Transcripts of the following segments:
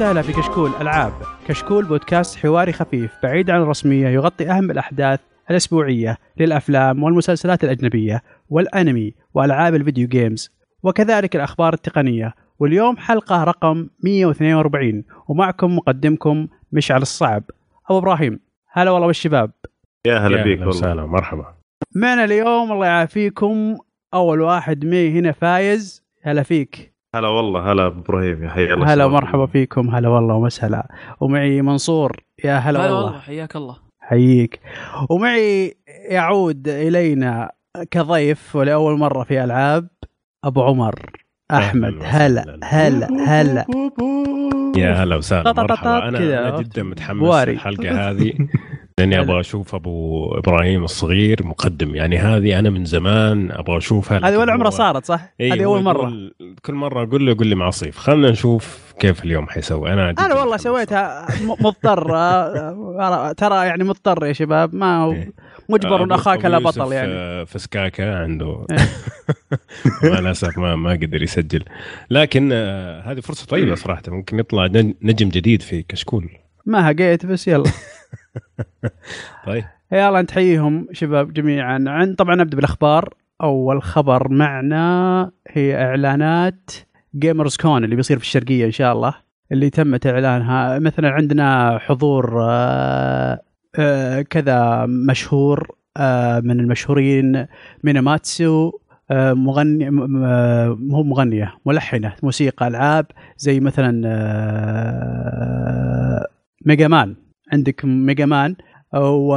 وسهلا في كشكول ألعاب. كشكول بودكاست حواري خفيف بعيد عن الرسمية يغطي أهم الأحداث الأسبوعية للأفلام والمسلسلات الأجنبية والأنمي وألعاب ال video games وكذلك الأخبار التقنية. واليوم حلقة رقم 142 ومعكم مقدمكم مشعل الصعب. أبو إبراهيم هلا والله بالشباب يا هلا بيك والله. وسهلا مرحبا. معنا اليوم الله يعافيكم. أول واحد معي هنا فايز. هلا فيك. هلا والله هلا أبو إبراهيم يا حي الله هلا ومرحبا فيكم هلا والله ومسهلا. ومعي منصور يا هلا هلا والله. والله حياك الله. حييك. ومعي يعود إلينا كضيف ولأول مرة في ألعاب أبو عمر أحمد. هلا. هلا هلا. يا هلا وسهلا مرحبا. أنا عرفت؟ جدا متحمس. الحلقة هذه. لأني أبغى أشوف أبو إبراهيم الصغير مقدم. يعني هذه أنا من زمان أبغى أشوفها. هذه ولا لكن عمره هو- صارت صح؟ إيه، هذه أول مرة. كل مرة أقول له يقول لي مع صيف خلينا نشوف كيف اليوم حيسوي. أنا أنا والله. سويتها مضطر آه، ترى يعني مضطر يا شباب. ما هو إيه. مجبر أبو- أخاك لا بطل يعني. آه، في سكاكا عنده. إيه. مع الاسف ما ما قدر يسجل. لكن آه، هذه فرصة طيبة صراحة. ممكن يطلع نج- نجم جديد في كشكول. ما هقيت بس يلا. طيب. يلا نتحييهم شباب جميعا. عن طبعا نبدأ بالأخبار. أول خبر معنا هي إعلانات Gamers Con اللي بيصير في الشرقية إن شاء الله اللي تمت إعلانها. مثلا عندنا حضور آه، آه، كذا مشهور آه، من المشهورين ميناماتسو مغني مو مغنية ملحنة موسيقى ألعاب زي مثلا Mega Man. عندك Mega Man و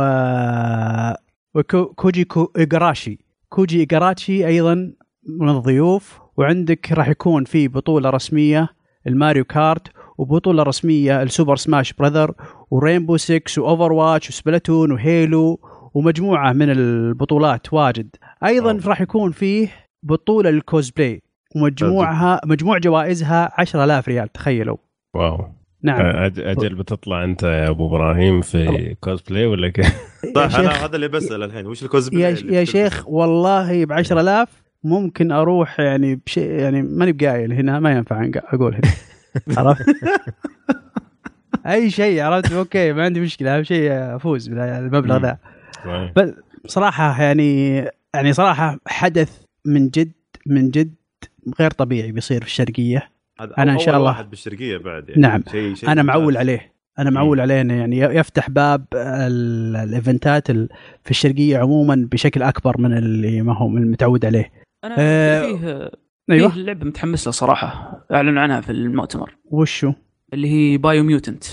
وكوجي كو إيجاراشي كوجي إيجاراشي أيضا من الضيوف وعندك راح يكون في بطولة رسمية ال Mario Kart وبطولة رسمية السوبر سماش براذر ورينبو 6 وأوفر واتش وسبلاتون وهيلو ومجموعة من البطولات واجد. أيضا. راح يكون فيه بطولة للكوزبلاي ومجموعها مجموع جوائزها 10000 ريال تخيلوا. wow. نعم أج- أجل بتطلع أنت يا أبو إبراهيم في كوسبلاي ولا كيف؟ صح أنا هذا اللي بسأل الحين وش الكوزبلاي يا, يا؟ شيخ والله ب 10000 ممكن أروح يعني بشيء يعني ماني بقايل هنا ما ينفع أقول هنا عرفت؟ أي شيء عرفت okay ما عندي مشكلة أهم شيء أفوز بالمبلغ ذا طيب. بس صراحة يعني يعني صراحة حدث من جد من جد غير طبيعي بيصير في الشرقية إن أول شاء الله- واحد بالشرقية بعد يعني نعم. شيء شيء أنا. معول عليه. أنا معول عليه إنه يعني يفتح باب ال- الإيفنتات ال- في الشرقية عموما بشكل أكبر من اللي ما هو من المتعود عليه. أنا آه، فيه أيوه. فيه لعبة متحمس لها صراحة. أعلنوا عنها في المؤتمر. وشو؟ اللي هي Biomutant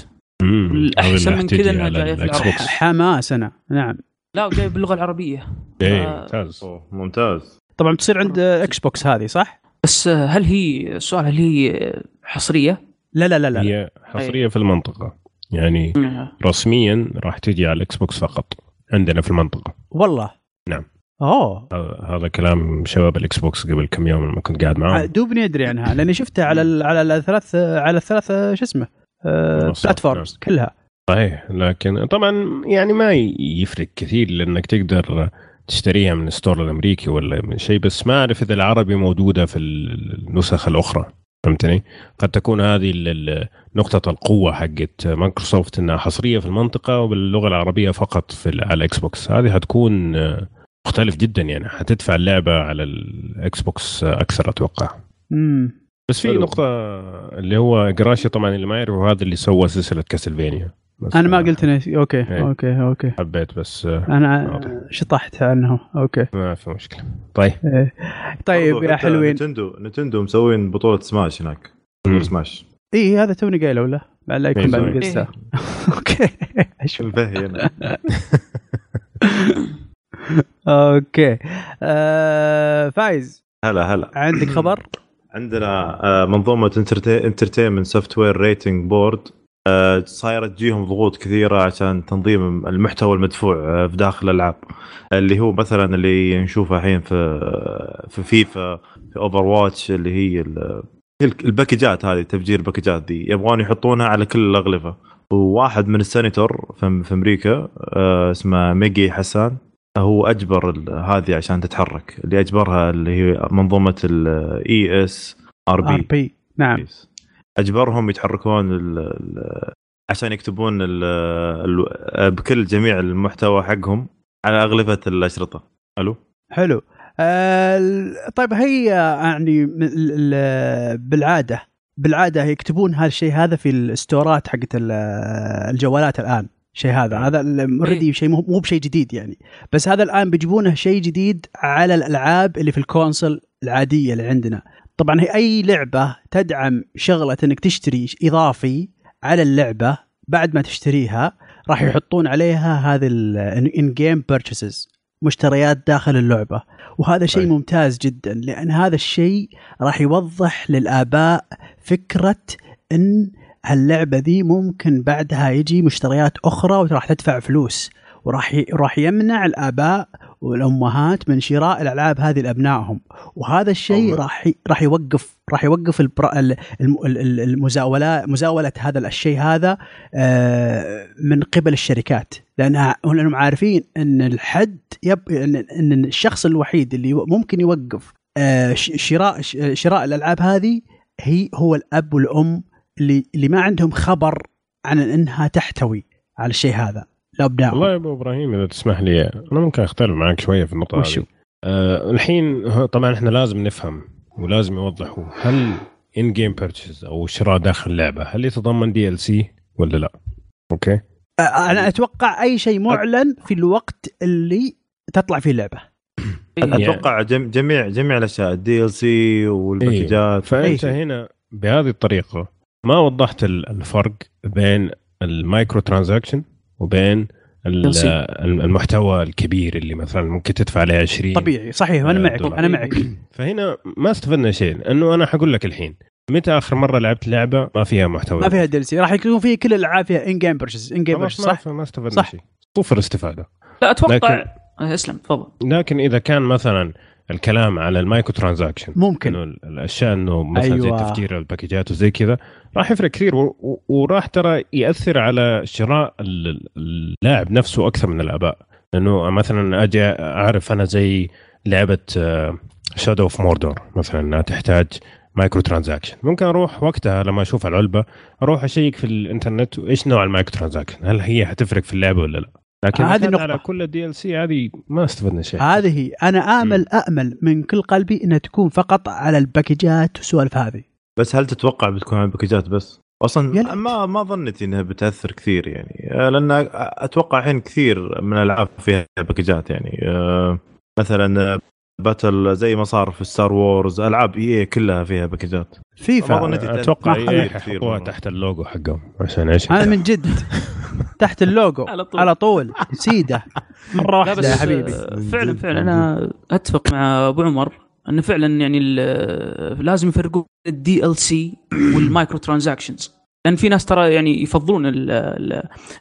اللي من كذا على جاية في. بوكس. حماس أنا. نعم. لا وجاي باللغة العربية. إيه آه. ممتاز. ممتاز. طبعا بتصير عند Xbox هذه صح؟ بس هل هي السؤال هل هي حصرية؟ لا لا لا لا هي حصرية في المنطقة. يعني آه. رسميا راح تجي على ال Xbox فقط عندنا في المنطقة. والله؟ نعم. أوه. هذا- كلام شباب ال Xbox قبل كم يوم لما كنت قاعد معاهم. دوبني أدري عنها لأني شفتها على ال على الثلاث على الثلاث شو اسمه آه منصات، platforms كلها. صحيح لكن طبعا يعني ما يفرق كثير لأنك تقدر تشتريها من ال store الأمريكي ولا من شيء بس ما أعرف إذا العربي موجودة في النسخ الأخرى فهمتني؟ قد تكون هذه نقطة القوة حقت مايكروسوفت إنها حصرية في المنطقة وباللغة العربية فقط في على ال Xbox، هذه حتكون آه، مختلف جدا يعني حتدفع اللعبة على ال Xbox آه، أكثر أتوقع. امم بس في. نقطة اللي هو جراشي طبعا اللي ما يعرف هذا اللي سوى سلسلة كاسلفينيا أنا ما آه، قلت نسي. أوكي إيه. أوكي أوكي حبيت بس آه، أنا واضح. شطحت عنه أوكي ما في مشكلة. طيب إيه. طيب يا حلوين نتندو نتندو مسوين بطولة سماش هناك. سماش اي هذا توني قايله ولا؟ بعد لا يكون إيه، بعد. ما قلتها أوكي أشوف. الفهي هنا أوكي آه فايز هلا هلا عندك خبر؟ عندنا آه، منظومة Entertainment Software Rating Board صايره تجيهم ضغوط كثيرة عشان تنظيم المحتوى المدفوع آه، في داخل الألعاب. اللي هو مثلا اللي نشوفه الحين في في فيفا في Overwatch اللي هي ال- الباكجات هذه تفجير الباكجات دي يبغون يحطونها على كل الاغلفه وواحد من السيناتور في في أمريكا آه، اسمه ماجي حسان هو أجبر هذه عشان تتحرك. اللي أجبرها اللي هي منظومة ال ESRB نعم. أجبرهم يتحركون ال عشان يكتبون ال ال بكل جميع المحتوى حقهم على اغلفه الأشرطة. ألو؟ حلو. آه طيب هي يعني بالعادة بالعادة يكتبون هالشيء هذا في الستورات حقت ال- الجوالات الآن شيء هذا. هذا already شيء مو مو بشيء جديد يعني. بس هذا الآن بيجيبونه شيء جديد على الألعاب اللي في ال console العادية اللي عندنا. طبعا هي أي لعبة تدعم شغلة إنك تشتري إضافي على اللعبة بعد ما تشتريها راح يحطون عليها هذه ال in-game purchases مشتريات داخل اللعبة وهذا شيء طيب. ممتاز جدا لأن هذا الشيء راح يوضح للآباء فكرة إن هاللعبة ذي ممكن بعدها يجي مشتريات أخرى وراح تدفع فلوس وراح. راح يمنع الآباء والأمهات من شراء الألعاب هذه لأبنائهم وهذا الشيء. راح. راح يوقف راح يوقف المزاوله مزاولة هذا الشيء هذا آه، من قبل الشركات لانها لأنهم عارفين إن الحد يب... إن الشخص الوحيد اللي ممكن يوقف آه، شراء شراء الألعاب هذه هي هو الأب والأم اللي اللي ما عندهم خبر عن إنها تحتوي على الشيء هذا لابنائهم والله يا أبو إبراهيم إذا تسمح لي أنا ممكن أختلف معك شوية في النقطة؟ هذه آه الحين طبعا إحنا لازم نفهم ولازم يوضحوا هل in-game purchases أو شراء داخل اللعبه هل يتضمن DLC ولا لا؟ أوكي آه، أنا أتوقع أي شيء معلن في الوقت اللي تطلع فيه اللعبة إيه. أتوقع جم- جميع جميع الأشياء الدي ال سي والباكجات فأنت أي. هنا بهذه الطريقة ما وضحت ال- الفرق بين ال microtransaction وبين. المحتوى الكبير اللي مثلا ممكن تدفع عليه 20 طبيعي صحيح أنا معك دولار. أنا معك فهنا ما استفدنا شيء لأنه أنا حقول لك الحين متى آخر مرة لعبت لعبة ما فيها محتوى ما فيها DLC راح يكون في كل الألعاب فيها in-game purchase in-game purchase صح؟ ما استفدنا صح. شيء صفر استفاده لا أتوقع لكن- آه، اسلم تفضل لكن إذا كان مثلا الكلام على ال microtransaction. ممكن. إنه الأشياء إنه مثلا أيوة. زي تفجير ال packages وزي كذا راح يفرق كثير وراح ترى يأثر على شراء ال- اللاعب نفسه أكثر من الأباء. لأنه مثلا أجي أعرف أنا زي لعبة Shadow of Mordor مثلا إنها تحتاج microtransaction. ممكن أروح وقتها لما أشوف العلبة أروح أشيك في الإنترنت إيش نوع ال microtransaction؟ هل هي حتفرق في اللعبة ولا لا؟ لكن هذه النقطة. على كل ال DLC هذه ما استفدنا شيء هذه أنا آمل آمل من كل قلبي إنها تكون فقط على ال packages والسوالف هذه بس هل تتوقع بتكون على ال packages بس؟ أصلا يا ليت. ما ما ظنيت إنها بتأثر كثير يعني آه، لأن أتوقع الحين كثير من الألعاب فيها packages يعني آه، مثلا Battle زي ما صار في Star Wars ألعاب اي كلها فيها packages FIFA أتوقع يحطوها. تحت اللوجو حقهم عشان إيش؟ هذا من جد. تحت اللوجو على طول. على طول. سيدة. مرة واحدة يا حبيبي. آه، فعلا فعلا. أنا أتفق مع أبو عمر انه فعلا يعني ال- لازم يفرقون ال DLC وال microtransactions. لأن في ناس ترى يعني يفضلون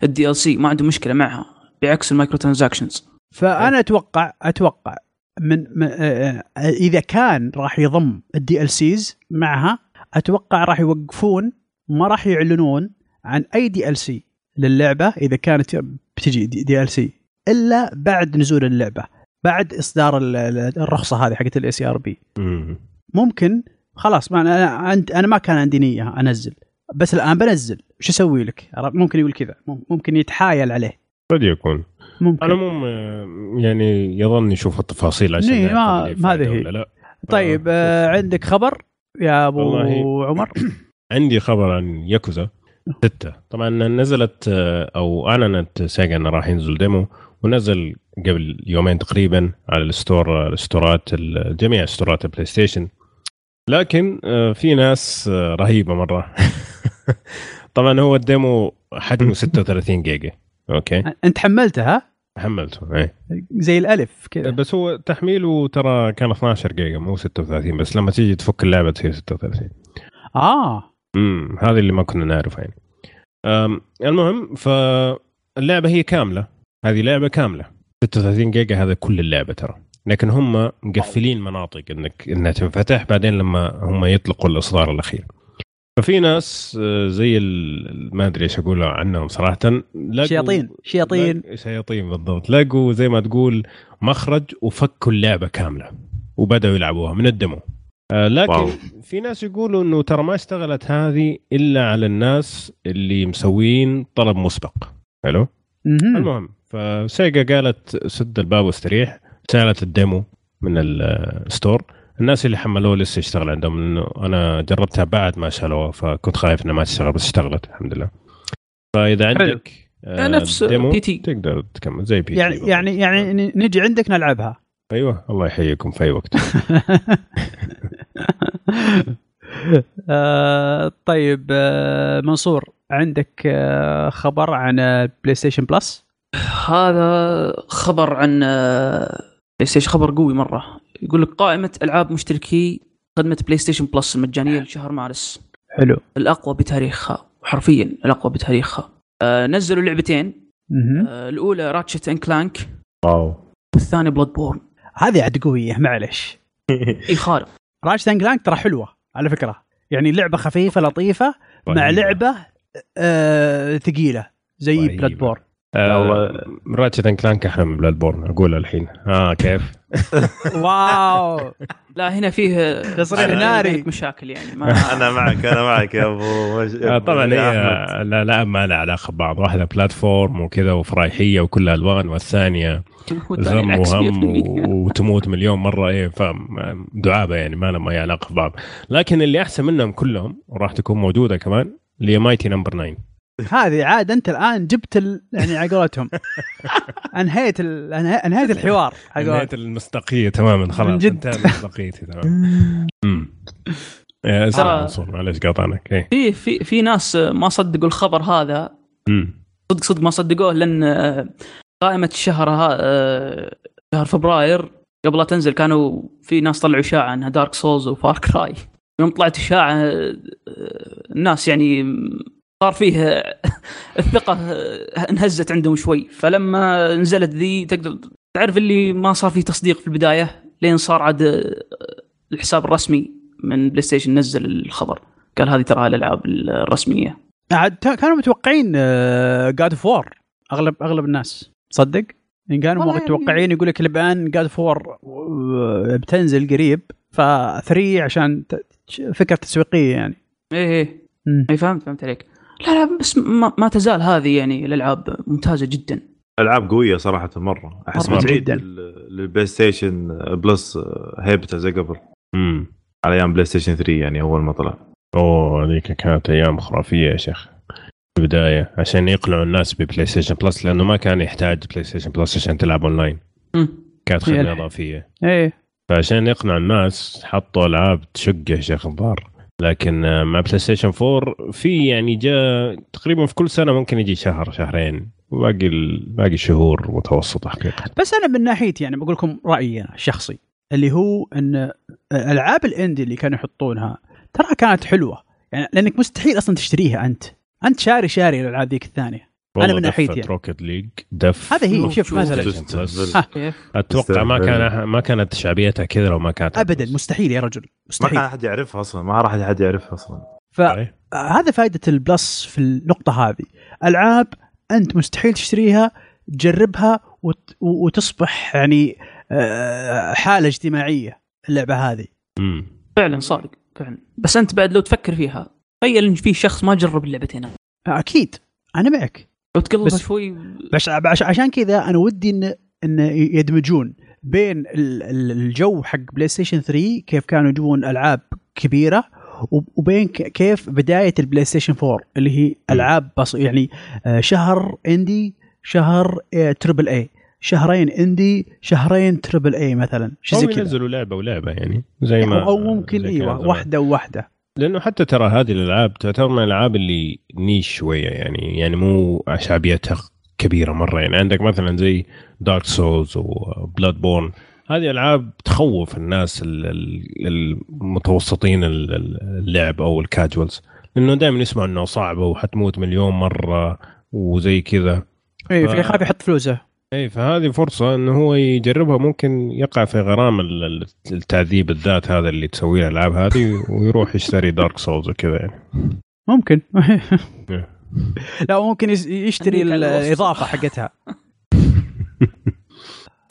ال DLC ما عندهم مشكلة معها بعكس ال microtransactions. فأنا أتوقع أتوقع من, آه، آه، إذا كان راح يضم ال DLCs معها أتوقع راح يوقفون ما راح يعلنون عن أي DLC للعبة إذا كانت بتجي DLC إلا بعد نزول اللعبة بعد إصدار ال- ال- الرخصة هذه حقت ال ESRB مم. ممكن خلاص ما أنا عند- أنا ما كان عندي نية أنزل بس الآن بنزل وش أسوي لك؟ ممكن يقول كذا ممكن يتحايل عليه قد يكون ممكن. على العموم آه، يعني يظن يشوف التفاصيل عشان إيه، ما- هذه هي. لا. طيب آه عندك خبر يا أبو عمر؟ عندي خبر عن ياكوزا ستة. طبعا نزلت آه، أو أعلنت سيجا إنه راح ينزل demo ونزل قبل يومين تقريبا على ال store ال storeات ال- جميع storeات البلاي ستيشن. لكن آه، في ناس آه، رهيبة مرة. طبعا هو ال demo حجمه 36 جيجا. أوكي. أنت حملتها حملته إيه. زي الألف كذا. بس هو تحميله ترى كان 12 جيجا مو 36 بس لما تيجي تفك اللعبة تصير 36 آه. امم هذا اللي ما كنا نعرفه يعني. المهم فاللعبة هي كاملة. هذه لعبة كاملة. 36 جيجا هذا كل اللعبة ترى. لكن هم مقفلين مناطق إنك إنها تنفتح بعدين لما هم يطلقوا الإصدار الأخير. ففي ناس آه، زي ال- ما أدري إيش أقول عنهم صراحة. لقوا- شياطين شياطين. شياطين بالضبط. لقوا زي ما تقول مخرج وفكوا اللعبة كاملة وبدأوا يلعبوها من ال demo. آه لكن wow. في ناس يقولوا إنه ترى ما اشتغلت هذه إلا على الناس اللي مسوين طلب مسبق. حلو؟ مهم. المهم فسيجا قالت سد الباب واستريح. شالت ال demo من ال store الناس اللي حملوه لسه يشتغل عندهم لأنه أنا جربتها بعد ما شالوها فكنت خايف انها ما تشتغل بس اشتغلت الحمد لله. فإذا حلو. عندك آه، نفس بي تي. تقدر تكمل زي P يعني T يعني يعني ن- نجي عندك نلعبها. أيوه الله يحييكم في أي وقت. آه، طيب آه، منصور عندك آه، خبر عن آه، بلاي ستيشن Plus هذا خبر عن آه، بلاي ستيشن خبر قوي مرة. يقول لك قائمة ألعاب مشتركي خدمة بلاي ستيشن Plus المجانيه لشهر مارس. حلو. الأقوى بتاريخها حرفيا الأقوى بتاريخها. آه، نزلوا لعبتين. آه، الأولى Ratchet and Clank wow. والثانية Bloodborne هذه عاد قوية معلش إي خارق. Ratchet Clank ترى حلوة على فكرة. يعني لعبة خفيفة لطيفة مع. لعبة آه ثقيلة زي. Bloodbor آه Ratchet and Clank أحلى من Bloodborne اقولها الحين آه كيف؟ wow لا هنا فيه تصريح ناري. مشاكل يعني ما أنا معك أنا معك يا أبو مش... آه طبعا هي. لا لا ما لها علاقة ببعض واحدة platform وكذا وفرايحيه وكلها ألوان والثانية العكس وهم 100%. و- وتموت مليون مرة إيه فاهم دعابة يعني ما لها أي علاقة ببعض لكن اللي أحسن منهم كلهم وراح تكون موجودة كمان اللي هي Mighty Number 9 هذه عاد انت الآن جبت ال... يعني على قولتهم أنهيت ال... أنه- أنهيت الحوار قولتهم. المصداقية تماما خلاص من جد. انتهى مصداقيتي تمام أمم. إيه، اسمع منصور معلش قاطعنك إيه في في في ناس ما صدقوا الخبر هذا. صدق صدق ما صدقوه لأن آه، قائمة الشهر ها آه، شهر فبراير قبل لا تنزل كانوا في ناس طلعوا إشاعة انها Dark Souls و Far Cry يوم طلعت إشاعة آه، الناس يعني صار فيه الثقة انهزت عندهم شوي. فلما نزلت ذي تقدر تعرف اللي ما صار فيه تصديق في البداية لين صار عاد آه، الحساب الرسمي من PlayStation نزل الخبر. قال هذه ترى الألعاب الرسمية. عاد كانوا متوقعين God of War أغلب أغلب الناس. صدق؟ يعني كانوا والله يعني- متوقعين يقول لك الآن God of War بتنزل قريب. ف 3 عشان ت- فكرة تسويقية يعني. إيه إيه. اي فهمت فهمت عليك. لا لا بس ما, ما تزال هذه يعني الألعاب ممتازة جدا. ألعاب قوية صراحة مرة. أحس. لل- لل PlayStation Plus هيبته زي قبل. أمم. على أيام PlayStation 3 يعني أول ما طلع. أوه هذيك كانت أيام خرافية يا شيخ. في البداية عشان يقنعوا الناس ب PlayStation Plus لأنه ما كان يحتاج PlayStation Plus عشان تلعب أونلاين. كانت خدمة إضافية. إيه. فعشان يقنع الناس حطوا ألعاب تشق يا شيخ الظاهر. لكن آه، مع PlayStation 4 في يعني جاء تقريبا في كل سنة ممكن يجي شهر شهرين وباقي ال- باقي الشهور متوسطه حقيقة. بس أنا من ناحيتي يعني بقول لكم رأيي أنا الشخصي اللي هو إن ألعاب ال indie اللي كانوا يحطونها ترى كانت حلوة. يعني لأنك مستحيل أصلا تشتريها أنت. أنت شاري شاري الألعاب ذيك الثانية. والله من ناحيتي يعني. Rocket League دف هذا هي شوف-. مثلا. ها. كيف أتوقع ما. كان ما كانت شعبيتها كذا لو ما كانت ابدا مستحيل يا رجل ما مستحيل كان أحد يعرفها أصلا ما راح أحد يعرفها أصلا. فهذا فائده ال Plus في النقطة هذه ألعاب أنت مستحيل تشتريها تجربها وت... وتصبح يعني آه، حالة اجتماعية اللعبة هذه أمم. فعلا صادق فعلا بس أنت بعد لو تفكر فيها تخيل إن في شخص ما جرب اللعبتين. أكيد أنا معك لو تقلبها بس- شوي. بس عش- عشان كذا أنا ودي ان إن يدمجون بين ال- ال- الجو حق PlayStation 3 كيف كانوا يجيبون ألعاب كبيرة وب- وبين كيف بداية ال PlayStation 4 اللي هي ألعاب بس يعني آه، شهر indie شهر آه، triple A شهرين indie شهرين triple A مثلا شيء زي كذا. ينزلوا لعبة ولعبة يعني زي ما أو ممكن أيوه. واحدة وواحدة. لأنه حتى ترى هذه الألعاب تعتبر من الألعاب اللي niche شوية يعني يعني مو شعبيتها كبيرة مرة. يعني عندك مثلا زي Dark Souls و Bloodborne هذه ألعاب تخوف الناس ال- ال- المتوسطين ال- ال- اللعب أو ال casuals لأنه دائما يسمعوا إنه صعبه وحتموت مليون مرة وزي كذا. اي ف- فيخاف يحط فلوسه. اي فهذه فرصة انه هو يجربها ممكن يقع في غرام ال- ال- التعذيب الذات هذا اللي تسويه الألعاب هذه ويروح يشتري Dark Souls وكذا يعني ممكن إيه. لا ممكن يشتري. الإضافة حقتها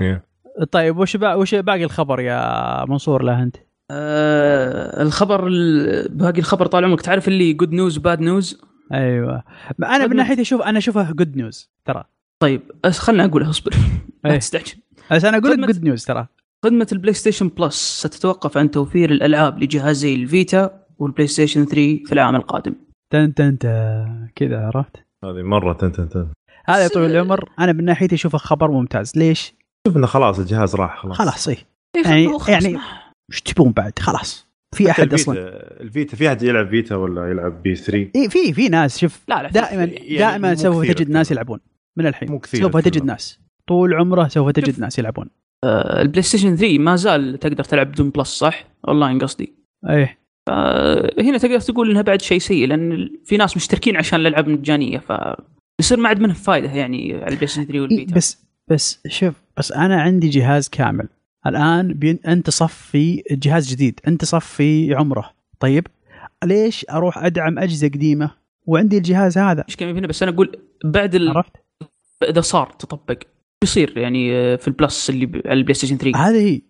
إيه. طيب وش. وش باقي الخبر يا منصور له أنت؟ آه الخبر ال- باقي الخبر طال عمرك تعرف اللي good news bad news أيوه أنا من ناحيتي أشوف أنا اشوفها good news ترى طيب أس خلنا اقولها أصبر. لا إيه. تستعجل. أنا أقول لك good news ترى. خدمة ال PlayStation Plus ستتوقف عن توفير الألعاب لجهازي ال Vita وال PlayStation 3 في العام القادم. تن تن تن كذا عرفت؟ هذه مرة تن تن تن. هذا يا طويل العمر. أنا من ناحيتي اشوفه خبر ممتاز. ليش؟ شوف إنه خلاص الجهاز راح خلاص. خلاص اي إيه، يعني- يعني- إيش تبون بعد؟ خلاص. في أحد ال Vita- أصلا. الفيتا في أحد يلعب Vita ولا يلعب P 3 اي في في ناس شوف لا لا دائما يعني دائما سوف تجد ناس. يلعبون. من الحين. مو كثير سوف تجد. ناس. طول عمره سوف تجد. ناس يلعبون. آه، ال PlayStation 3 ما زال تقدر تلعب بدون Plus صح؟ أونلاين قصدي. إيه. هنا تقدر تقول إنها بعد شيء سيء لأن في ناس مشتركين عشان الألعاب مجانيه ف يصير ما عاد منه فائده يعني على ال PlayStation 3 إيه وال Vita بس بس شوف بس أنا عندي جهاز كامل. الآن بين أنت صفي جهاز جديد أنت صفي عمره. طيب ليش أروح أدعم أجهزة قديمة وعندي الجهاز هذا؟ مش كلمه هنا؟ بس أنا أقول بعد ال... عرفت؟ اذا صار تطبق بيصير يعني آه، في ال Plus اللي على ال PlayStation 3 هذه هي.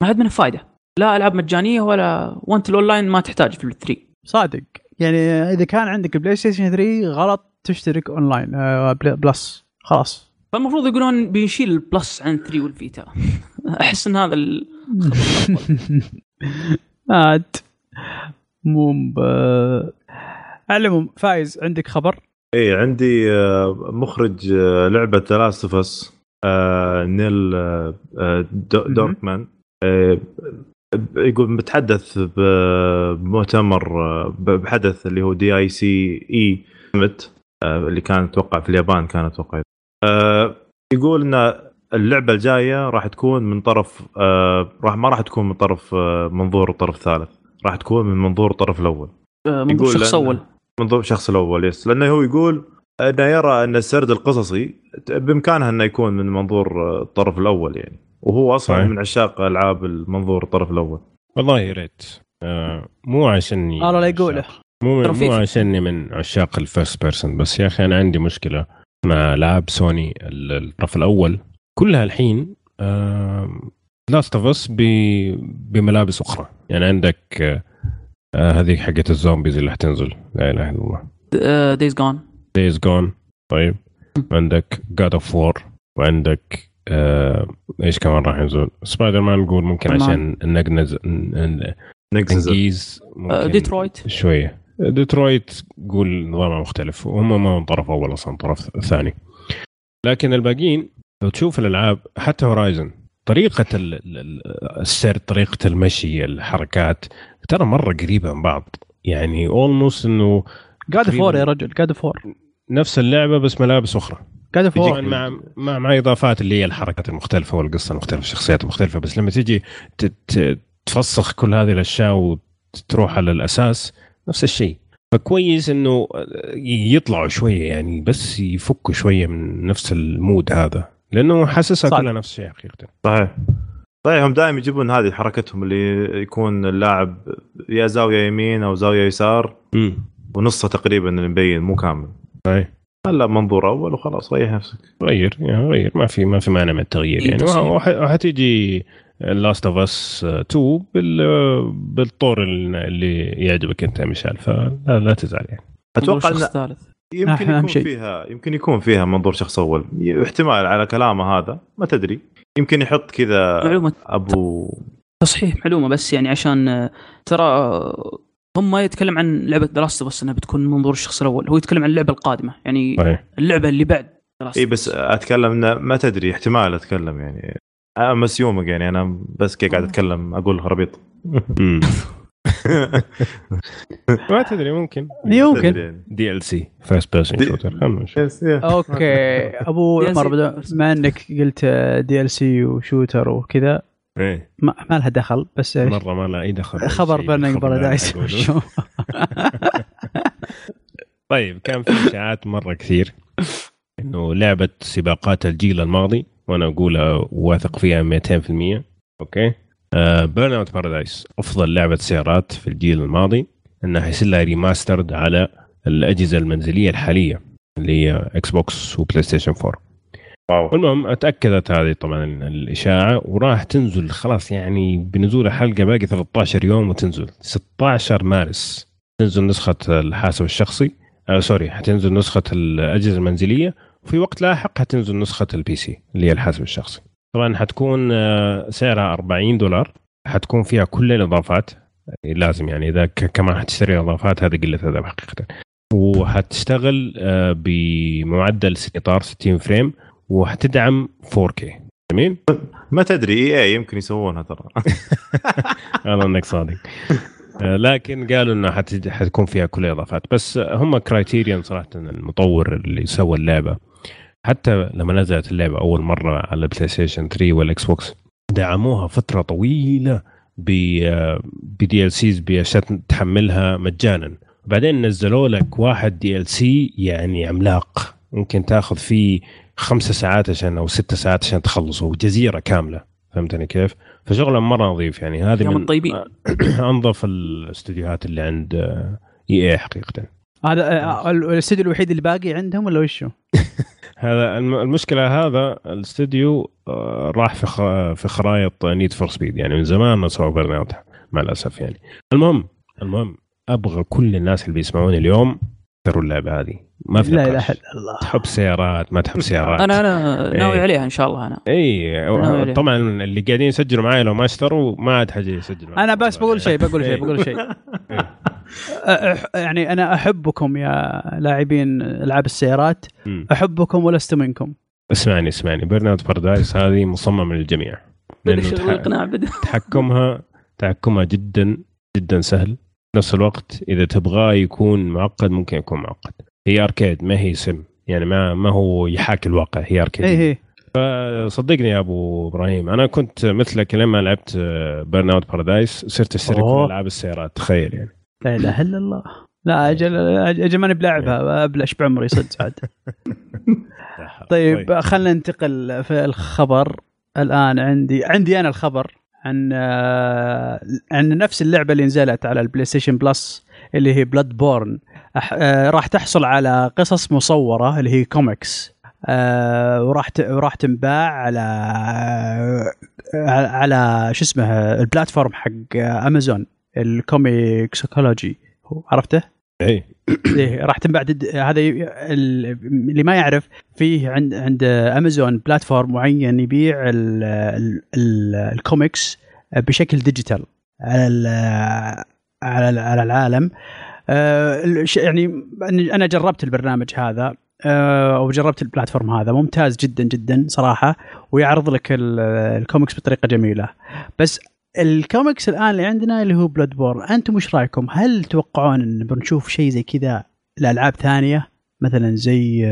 ما عاد منه فائده لا ألعاب مجانية ولا وانت الأونلاين ما تحتاج في ال 3 صادق. يعني إذا كان عندك PlayStation 3 غلط تشترك أونلاين آه، Pl- Plus. خلاص. فالمفروض يقولون بنشيل ال Plus عن 3 وال Vita. أحس إن هذا ال... عاد. مو. على العموم فايز عندك خبر؟ اي عندي آه، مخرج آه، لعبة لاست نيل آه، مهم. دوركمان ب- يقول متحدث بمؤتمر بحدث اللي هو دي اي سي اي اللي كان أتوقع في اليابان كان أتوقع. يقول إن اللعبة الجاية راح تكون من طرف راح ما راح تكون من طرف منظور الطرف الثالث راح تكون من منظور الطرف الأول. منظور شخص أول. منظور الشخص الأول yes. لأنه هو يقول أنه يرى أن السرد القصصي بإمكانها أنه يكون من منظور الطرف الأول يعني. وهو أصلا صحيح. من عشاق ألعاب المنظور الطرف الأول. والله يا ريت. آه مو عشاني الله لا يقوله. مو مو عشاني من عشاق ال first person بس يا أخي أنا عندي مشكلة مع العاب سوني ال- الطرف الأول. كلها الحين Last of Us بملابس أخرى. يعني عندك آه آه، هذه حقت ال zombies اللي حتنزل. لا إله إلا الله. Days Gone Days Gone طيب. عندك God of War وعندك آه إيش كمان راح ينزل؟ سبايدر مان نقول ممكن تمام. عشان نقنز ن- نكسز ننجيز ممكن ديترويت شوية. ديترويت قول نظامها مختلف. وهم ما من طرف اول أصلا طرف ثاني. لكن الباقيين لو تشوف الألعاب حتى Horizon طريقة ال- ال- ال- السرد طريقة المشي الحركات ترى مرة قريبة من بعض. يعني almost إنه God of War يا رجل God of War نفس اللعبة بس ملابس أخرى. God of War مع مع مع إضافات اللي هي الحركات المختلفة والقصة المختلفة الشخصيات المختلفة. بس لما تيجي تفسخ كل هذه الأشياء وتروح على الأساس نفس الشيء. فكويس إنه يطلعوا شوية يعني بس يفكوا شوية من نفس ال mood هذا. لأنه حاسسها. كلها نفس الشيء حقيقة. صحيح. صحيح هم دائما يجيبون هذه حركتهم اللي يكون اللاعب يا زاوية يمين أو زاوية يسار امم ونصه تقريبا اللي مبين مو كامل. صحيح هلا منظور أول وخلاص ريح نفسك. غير يعني غير. ما في ما في مانع من التغيير يعني. وحتيجي Last of Us 2 بال بالطور اللي يعجبك أنت يا مشعل فلا لا تزعل يعني. أتوقع شخص إن ثالث. يمكن يكون شيء. فيها يمكن يكون فيها منظور شخص أول. احتمال على كلامه هذا ما تدري. يمكن يحط كذا معلومة. أبو تصحيح. معلومة بس يعني عشان ترى هم ما يتكلم عن لعبة دراست بس إنها بتكون من منظور الشخص الأول. هو يتكلم عن اللعبة القادمة. يعني صحيح. اللعبة اللي بعد Last إي بس. أتكلم انه ما تدري احتمال أتكلم يعني. أنا مسيومك يعني أنا بس كي قاعد أتكلم أقول خرابيط. ما تدري ممكن. يمكن. DLC first person shooter. أوكي. أبو DLC عمر بما إنك قلت DLC و shooter وكذا إيه. ما, ما لها دخل بس مرة ما لا أي دخل. خبر اللي Paradise. طيب كان في إشاعات مرة كثير. إنه لعبة سباقات الجيل الماضي وأنا أقولها واثق فيها 200% أوكي. Burnout Paradise أفضل لعبة سيارات في الجيل الماضي إنها حيصير لها remastered على الأجهزة المنزلية الحالية اللي هي Xbox و PlayStation 4 wow. المهم تاكدت هذه طبعا الإشاعة وراح تنزل خلاص يعني بنزول الحلقة باقي 13 يوم وتنزل. 16 مارس تنزل نسخة الحاسب الشخصي. آه sorry حتنزل نسخة الأجهزة المنزلية وفي وقت لاحق حتنزل نسخة ال PC اللي هي الحاسب الشخصي. طبعا حتكون آه، سعرها 40 دولار. حتكون فيها كل الإضافات. لازم يعني إذا كمان حتشتري اضافات هذه قلة أدب حقيقه. وحتشتغل آه، بمعدل اطار 60 frame وحتدعم 4K جميل؟ ما تدري إي يمكن يسوونها ترى. والله إنك صادق. آه، لكن قالوا انه حت- حتكون فيها كل الإضافات. بس هم Criterion صراحة المطور اللي سوى اللعبة. حتى لما نزلت اللعبة أول مرة على ال PlayStation 3 وال Xbox دعموها فترة طويلة ب ب DLCs بأشياء تحملها مجانا بعدين نزلوا لك واحد DLC يعني عملاق ممكن تأخذ فيه خمسة ساعات عشان أو ستة ساعات عشان تخلصه جزيره كاملة فهمتني كيف؟ فشغلة مرة نظيف يعني هذه من الطيبين. أنظف الاستديوهات اللي عند EA حقيقة هذا آه، ال- الاستوديو الوحيد اللي باقي عندهم ولا وشو؟ هذا الم- المشكلة هذا الاستديو آه، راح في خ- في خرابيط Need for Speed يعني من زمان ما سووا Burnout مع الأسف يعني المهم المهم أبغى كل الناس اللي بيسمعوني اليوم يشتروا اللعبة هذه ما في لا. إله إلا الله تحب سيارات ما تحب سيارات أنا أنا ناوي إيه. عليها إن شاء الله أنا اي. طبعا اللي قاعدين يسجلوا معي لو ما اشتروا ما عاد يسجلوا معي. أنا بس بقول شيء بقول شيء إيه. بقول شيء أح- يعني أنا أحبكم يا لاعبين ألعاب السيارات. أحبكم ولست منكم. اسمعني اسمعني. Burnout Paradise هذه مصممة للجميع تح- الاقناع بدا تحكمها تحكمها جدا جدا سهل. نفس الوقت إذا تبغاه يكون معقد ممكن يكون معقد. هي arcade ما هي sim. يعني ما ما هو يحاكي الواقع هي arcade. إيه إيه. صدقني يا أبو إبراهيم أنا كنت مثلك لما لعبت Burnout Paradise صرت أشترك في. ألعاب السيارات. تخيل يعني. لا إله إلا الله. لا أجل أجل ماني بلعبها ابلش بعمري صدق عاد. طيب خلينا ننتقل في الخبر. الآن عندي عندي أنا الخبر عن آه، عن نفس اللعبة اللي نزلت على ال PlayStation Plus اللي هي Bloodborne راح تحصل على قصص مصورة اللي هي كوميكس. آه، وراح وراح تنباع على على- على شو اسمه ال platform حق أمازون. ال ComiXology عرفته؟ اي إيه راح تنباع ضد هذا اللي ما يعرف فيه عند عند امازون platform معين يبيع ال ال ال الكوميكس بشكل digital على على ال- على العالم. آه، يعني أنا جربت البرنامج هذا آه، أو جربت ال platform هذا. ممتاز جدا جدا صراحة ويعرض لك ال- الكوميكس بطريقة جميلة. بس الكوميكس الآن اللي عندنا اللي هو Bloodborne أنتم وش رأيكم؟ هل تتوقعون إن بنشوف شيء زي كذا لألعاب ثانية؟ مثلا زي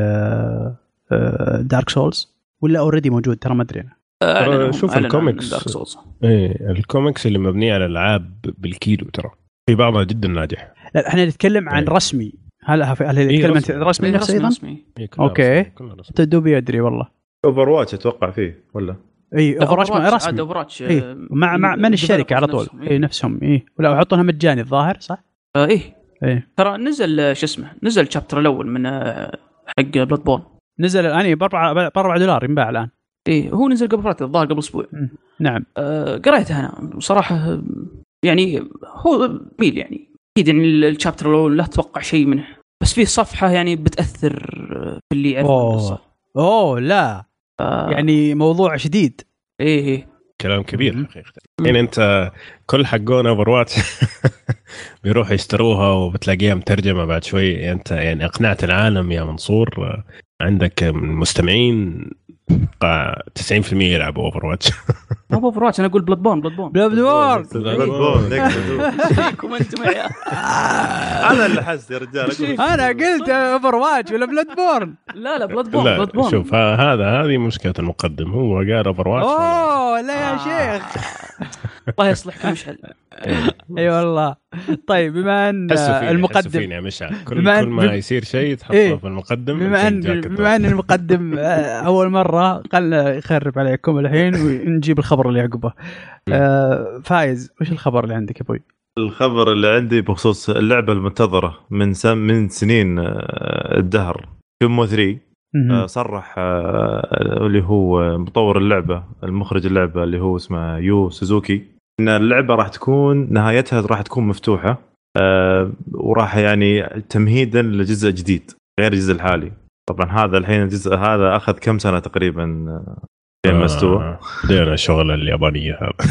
Dark Souls ولا already موجود؟ ترى ما أدري. أعلنوا- شوف الكوميكس. إيه الكوميكس اللي مبنيه على الالعاب بالكيلو ترى. في بعضها جدا ناجح. لا إحنا نتكلم عن إيه. رسمي. هل هل هل إيه، نتكلم عن رسمي. رسمي إيه، نفسه أيضا؟ رسمي. إيه، كلها رسمي. تدوبي أدري والله. Overwatch أتوقع فيه ولا؟ إي Over watch عاد رسمي. Overwatch إيه. مع مع من الشركة على طول. إي نفسهم إي. ولا يحطونها مجاني الظاهر صح؟ آه، إيه إيه ترى نزل آه، شو اسمه نزل ال chapter الأول من آه، حق Bloodborne نزل الآن ب 4 ب 4 دولار ينباع الآن. إيه هو نزل قبل فترة الظاهر قبل أسبوع. نعم. آه، قريتها أنا. بصراحه آه، يعني هو جميل يعني أكيد يعني ال chapter الأول لا تتوقع شيء منه. بس فيه صفحة يعني بتأثر آه، في اللي يعرف. القصة. أوه لا. آه، يعني موضوع شديد. إيه إيه. كلام كبير. حقيقه يعني أنت كل حقون Overwatch بيروحوا يشتروها وبتلاقيها مترجمة بعد شوي. أنت يعني أقنعت العالم يا منصور. عندك مستمعين أتوقع 90% يلعبوا Overwatch ما Overwatch أنا أقول Bloodborne Bloodborne Bloodborne Bloodborne. فيكم أنتم يا. أنا اللي حزت يا رجال أنا قلت اوفر واتش ولا بلاد بورن لا لا بلاد بورن بلاد لا بورن شوف هذا هذه مشكلة المقدم. هو قال اوفر واتش أوه لا يا شيخ. الله يصلحك مشعل أي والله طيب بما أن المقدم فيني يا مشعل كل, بما كل ما بم- يصير شيء تحطه إيه. في المقدم بما ان بما أن. المقدم آه، أول مرة قال يخرب عليكم الحين ونجيب الخبر اللي عقبه آه، فايز وش الخبر اللي عندك يا أبوي؟ الخبر اللي عندي بخصوص اللعبة المنتظرة من سم من سنين آه، الدهر Shenmue 3 مم. صرح آه، اللي هو مطور اللعبة المخرج اللعبة اللي هو اسمه يو سوزوكي إن اللعبة راح تكون نهايتها راح تكون مفتوحة آه، وراح يعني تمهيدا لجزء جديد غير الجزء الحالي. طبعا هذا الحين الجزء هذا أخذ كم سنة تقريبا آه، ما استوى آه، بدينا الشغل اليابانية هذا.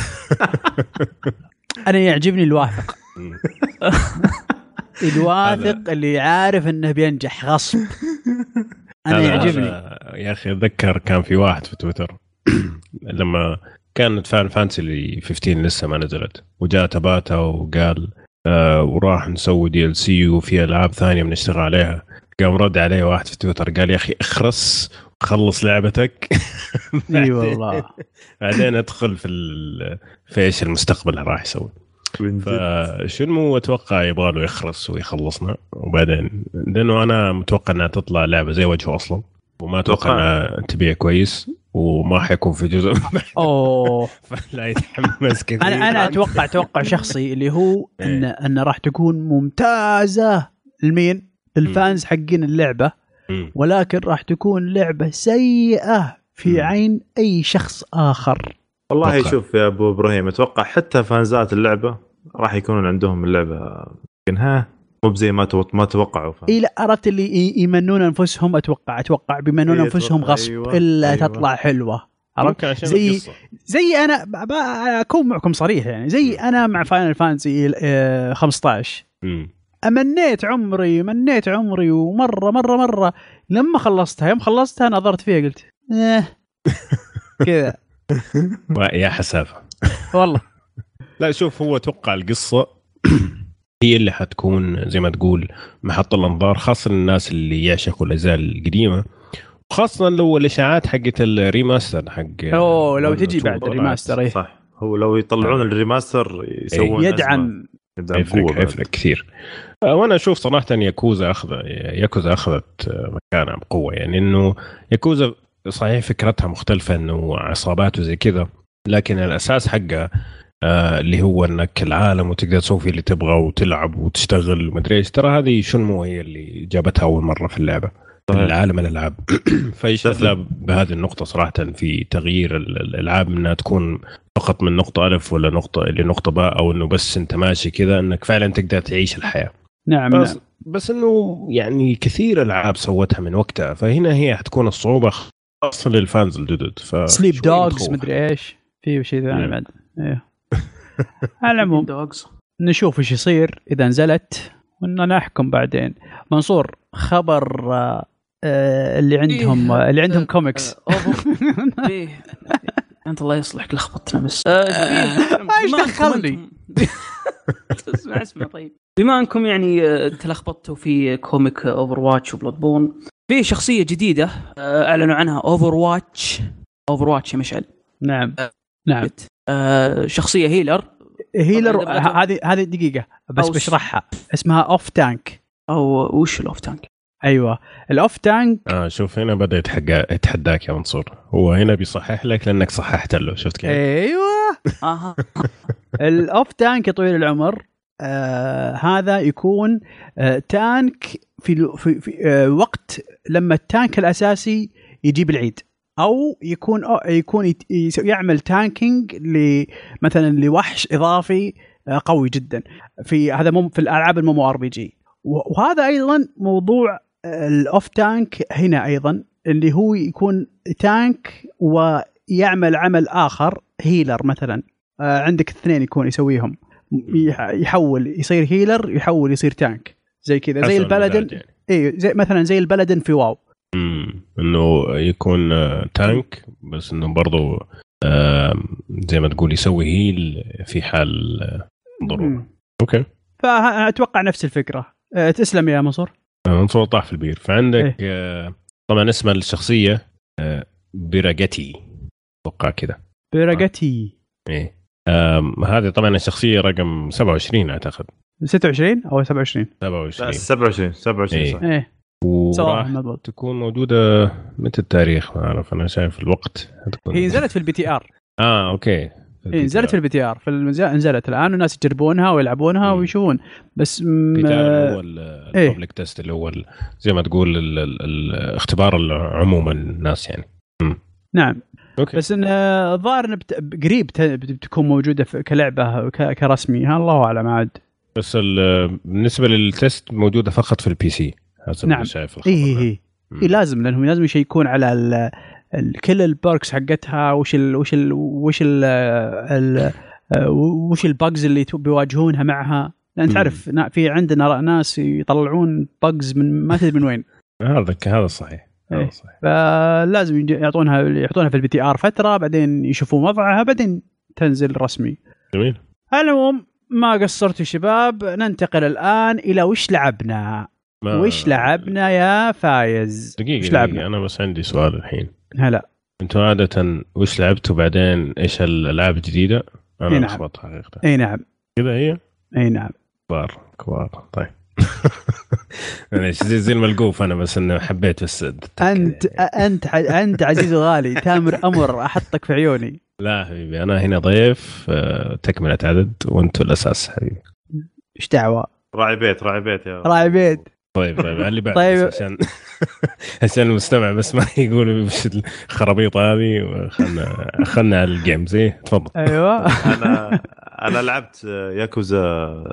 أنا يعجبني الواثق. الواثق اللي عارف إنه بينجح غصب. أنا يعجبني. هذا يا أخي أتذكر كان في واحد في تويتر لما كانت Final Fantasy اللي 15 لسه ما نزلت وجاء تاباتا وقال آه وراح نسوي DLC وفي ألعاب ثانية بنشتغل عليها. قام رد عليه واحد في تويتر قال يا أخي اخرس خلص لعبتك. إي والله. بعدين ادخل في. في إيش المستقبل راح يسوي. فشنمو أتوقع يبغى له يخرس ويخلصنا وبعدين لأنه أنا متوقع إنها تطلع لعبة زي وجهه أصلا وما أتوقع. إنها تبيع كويس وما حيكون في جزء أوه فلا يتحمس كثير أنا أنا أتوقع توقع شخصي اللي هو ان إيه. ان راح تكون ممتازة لمين؟ ال fans حقين اللعبة. ولكن راح تكون لعبة سيئة في. عين أي شخص آخر والله. شوف يا أبو إبراهيم أتوقع حتى فانزات اللعبة راح يكونون عندهم اللعبة ها مو بزي ما ما توقعوا؟ إي لا عرفت اللي يمنون أنفسهم أتوقع أتوقع بيمنون إيه، أنفسهم. غصب أيوة، إلا أيوة. تطلع حلوة عرفت؟ زي- القصة. زي أنا ب- ب- أكون معكم صريح يعني زي أنا مع Final Fantasy 15 مم. أمنيت عمري منيت عمري ومرة مرة مرة لما خلصتها يوم خلصتها نظرت فيها قلت إيه كذا يا حسافة والله لا شوف هو أتوقع القصة هي اللي حتكون زي ما تقول محط الأنظار خاصة للناس اللي يعشقوا الأجزاء القديمة خاصة لو الإشاعات حقت ال remaster حق أوه، لو تجي بعد. ال remaster إيه. صح هو لو يطلعون ال remaster يسوون. يدعم يدعم قوة يفرق كثير آه، وأنا أشوف صراحة ياكوزا اخذ ياكوزا أخذت مكانها بقوة يعني إنه ياكوزا صحيح فكرتها مختلفة إنه عصابات وزي كذا لكن الأساس حقها آه اللي هو انك العالم وتقدر تسوي فيه اللي تبغى وتلعب وتشتغل ومدري إيش. ترى هذه شنمو هي اللي جابتها أول مرة في اللعبة؟ صحيح. العالم الألعاب. لها بهذه النقطة صراحة في تغيير ال- الألعاب إنها تكون فقط من نقطة ألف ولا نقطة لنقطه باء أو إنه بس أنت ماشي كذا إنك فعلا تقدر تعيش الحياة. نعم بس نعم. بس إنه يعني كثير ألعاب سوتها من وقتها. فهنا هي حتكون الصعوبة خاصة لل fans الجدد. ف Sleeping Dogs. مدري إيش. في شيء ثاني نعم. بعد. إيه. على العموم نشوف إيش يصير إذا نزلت وإننا نحكم بعدين. منصور خبر آه، آه، اللي عندهم إيه، اللي عندهم آه، كوميكس آه،. إيه. أنت الله يصلحك لخبطتنا بس. آه، إيه، إيش أنكم دخلني؟ اسمع اسمع طيب. بما أنكم يعني آه، تلخبطتوا في comic Overwatch و Bloodborne في شخصية جديدة آه، أعلنوا عنها Overwatch Overwatch يا مشعل. نعم. نعم. آه، شخصية healer. healer هذه هذه دقيقة بس بشرحها. اسمها off tank أو وش ال off tank أيوه. ال off tank آه شوف هنا بدأ يتحقى يتحداك يا منصور. هو هنا بيصحح لك لأنك صححت له شفت كيف؟ أيوه. آها. ال off tank يا طويل العمر آه هذا يكون آه tank في في, في آه وقت لما ال tank الأساسي يجيب العيد. أو يكون أو يكون يعمل tanking مثلا لوحش إضافي آه قوي جدا. في هذا مو في الألعاب ال MMORPG. وهذا أيضا موضوع آه، ال off tank هنا أيضا اللي هو يكون tank ويعمل عمل آخر healer مثلا. آه، عندك اثنين يكون يسويهم. يح- يحول يصير healer يحول يصير tank زي كذا. زي ال paladin يعني. اي زي مثلا زي ال paladin في WoW. امم إنه يكون آه، tank بس إنه برضو آه، زي ما تقول يسوي هيل في حال آه، ضرورة. أوكي. فأتوقع نفس الفكرة. آه، تسلم يا منصور. منصور طاح في البير. فعندك آه، طبعا اسم الشخصية آه، بيراجتي أتوقع كذا. بيراجاتي إيه. هذه طبعا الشخصية رقم 27 أعتقد. 26 أو 27 لا 27 27 27 إيه. صح. إيه. صراحة وراح تكون موجودة متى التاريخ؟ ما أعرف أنا شايف الوقت. هتكون هي نزلت في ال PTR آه أوكي. في نزلت في ال PTR في. نزلت الآن والناس يجربونها ويلعبونها مم. ويشوفون. بس م... ال PTR هو. ال public test اللي هو زي ما تقول ال- ال- الاختبار عموما الناس يعني. نعم. أوكي. بس إن آه، الظاهر بت... قريب ت... بتكون موجودة في... كلعبة ك... كرسمي. الله أعلم عاد. بس ال- بالنسبة لل test موجودة فقط في ال PC حسب نعم. شايف الخبر ده. اي مم. إيه لازم لانهم لازم يشيكون على ال... ال... كل ال perks حقتها وش ال... وش ال... وش ال... ال... آه، وش ال bugs اللي بيواجهونها معها لأن. تعرف في عندنا ناس يطلعون bugs من ما تدري من وين هذا هذا صحيح هذا إيه. صحيح فلازم يعطونها يحطونها في ال PTR فترة بعدين يشوفون وضعها بعدين تنزل رسمي جميل العموم ما قصرتوا شباب ننتقل الآن إلى وش لعبنا ما- وش لعبنا يا فايز؟ دقيقة وش لعبنا؟ أنا بس عندي سؤال الحين. هلا. أنتوا عادة وش لعبتوا بعدين؟ إيش الألعاب الجديدة؟ إيه أنا نعم. لخبطت حقيقه إي نعم. كذا هي؟ إي نعم. كبار كبار. طيب. معليش زي زي الملقوف أنا بس إنه حبيت بس. انت أنت أنت عزيز وغالي تامر أمر أحطك في عيوني. لا حبيبي أنا هنا ضيف آه، تكملة عدد وأنتم الأساس حبيبي. إيش دعوة؟ راعي بيت راعي بيت يا راعي بيت. طيب طيب اللي بعد طيب. طيب. عشان عشان المستمع بس ما يقول وش الخرابيط هذه خلنا خلنا على ال games إيه تفضل. أيوه. أنا أنا لعبت ياكوزا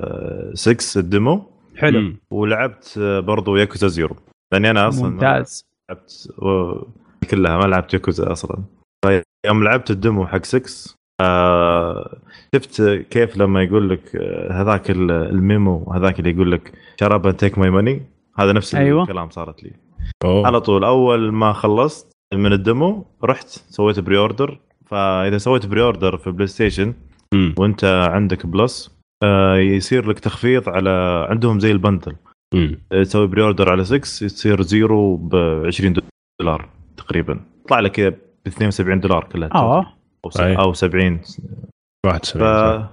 6 ال demo. حلو. ولعبت برضو Yakuza Zero. لأني أنا أصلا ما ممتاز. لعبت و- كلها ما لعبت ياكوزا أصلا. فيوم لعبت ال demo حق 6 آه شفت كيف لما يقول لك آه، هذاك ال- الميمو هذاك اللي يقول لك shut up take my money هذا نفس أيوة. الكلام صارت لي أوه. على طول أول ما خلصت من ال demo رحت سويت pre-order فإذا سويت pre-order في PlayStation مم. وأنت عندك Plus آه، يصير لك تخفيض على عندهم زي ال bundle. آه، تسوي pre-order على 6 يصير Zero ب 20 دولار تقريبا يطلع لك كذا ب 72 دولار كلها آه أو أي. أو 70 واحد ف... سبعين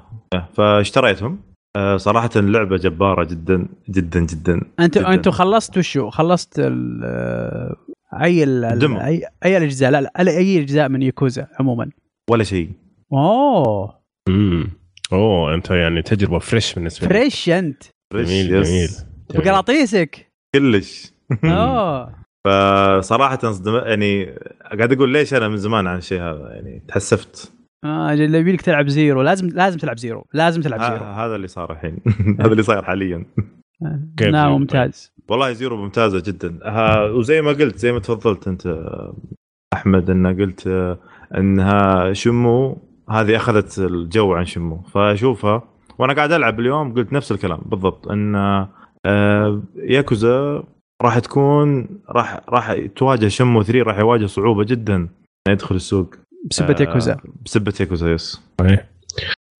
فاشتريتهم آه، صراحة اللعبة جبارة جدا جدا جدا انت جداً. أنتوا خلصت وشو؟ خلصت ال آه، أي ال. اي أي الأجزاء لا لا اي أجزاء من ياكوزا عموما ولا شيء أوه مم. أوه أنت يعني تجربة fresh بالنسبة لي fresh أنت جميل. جميل جميل. بقراطيسك كلش أوه فصراحة صدم... يعني قاعد أقول ليش أنا من زمان عن الشيء هذا يعني تحسفت آه أجل يبي لك تلعب Zero لازم لازم تلعب Zero لازم تلعب Zero. ه- هذا اللي صار الحين. هذا اللي صاير حاليا. كيف نعم؟ ممتاز. والله Zero ممتازة جدا. ها وزي ما قلت زي ما تفضلت أنت آه، أحمد إن قلت آه، إنها Shenmue هذه أخذت الجو عن Shenmue. فأشوفها وأنا قاعد ألعب اليوم قلت نفس الكلام بالضبط إن آه، ياكوزا راح تكون راح راح تواجه شمو 3 راح يواجه صعوبة جدا. انه يدخل السوق. بسبة آه، ياكوزا. بسبة ياكوزا يس. صحيح.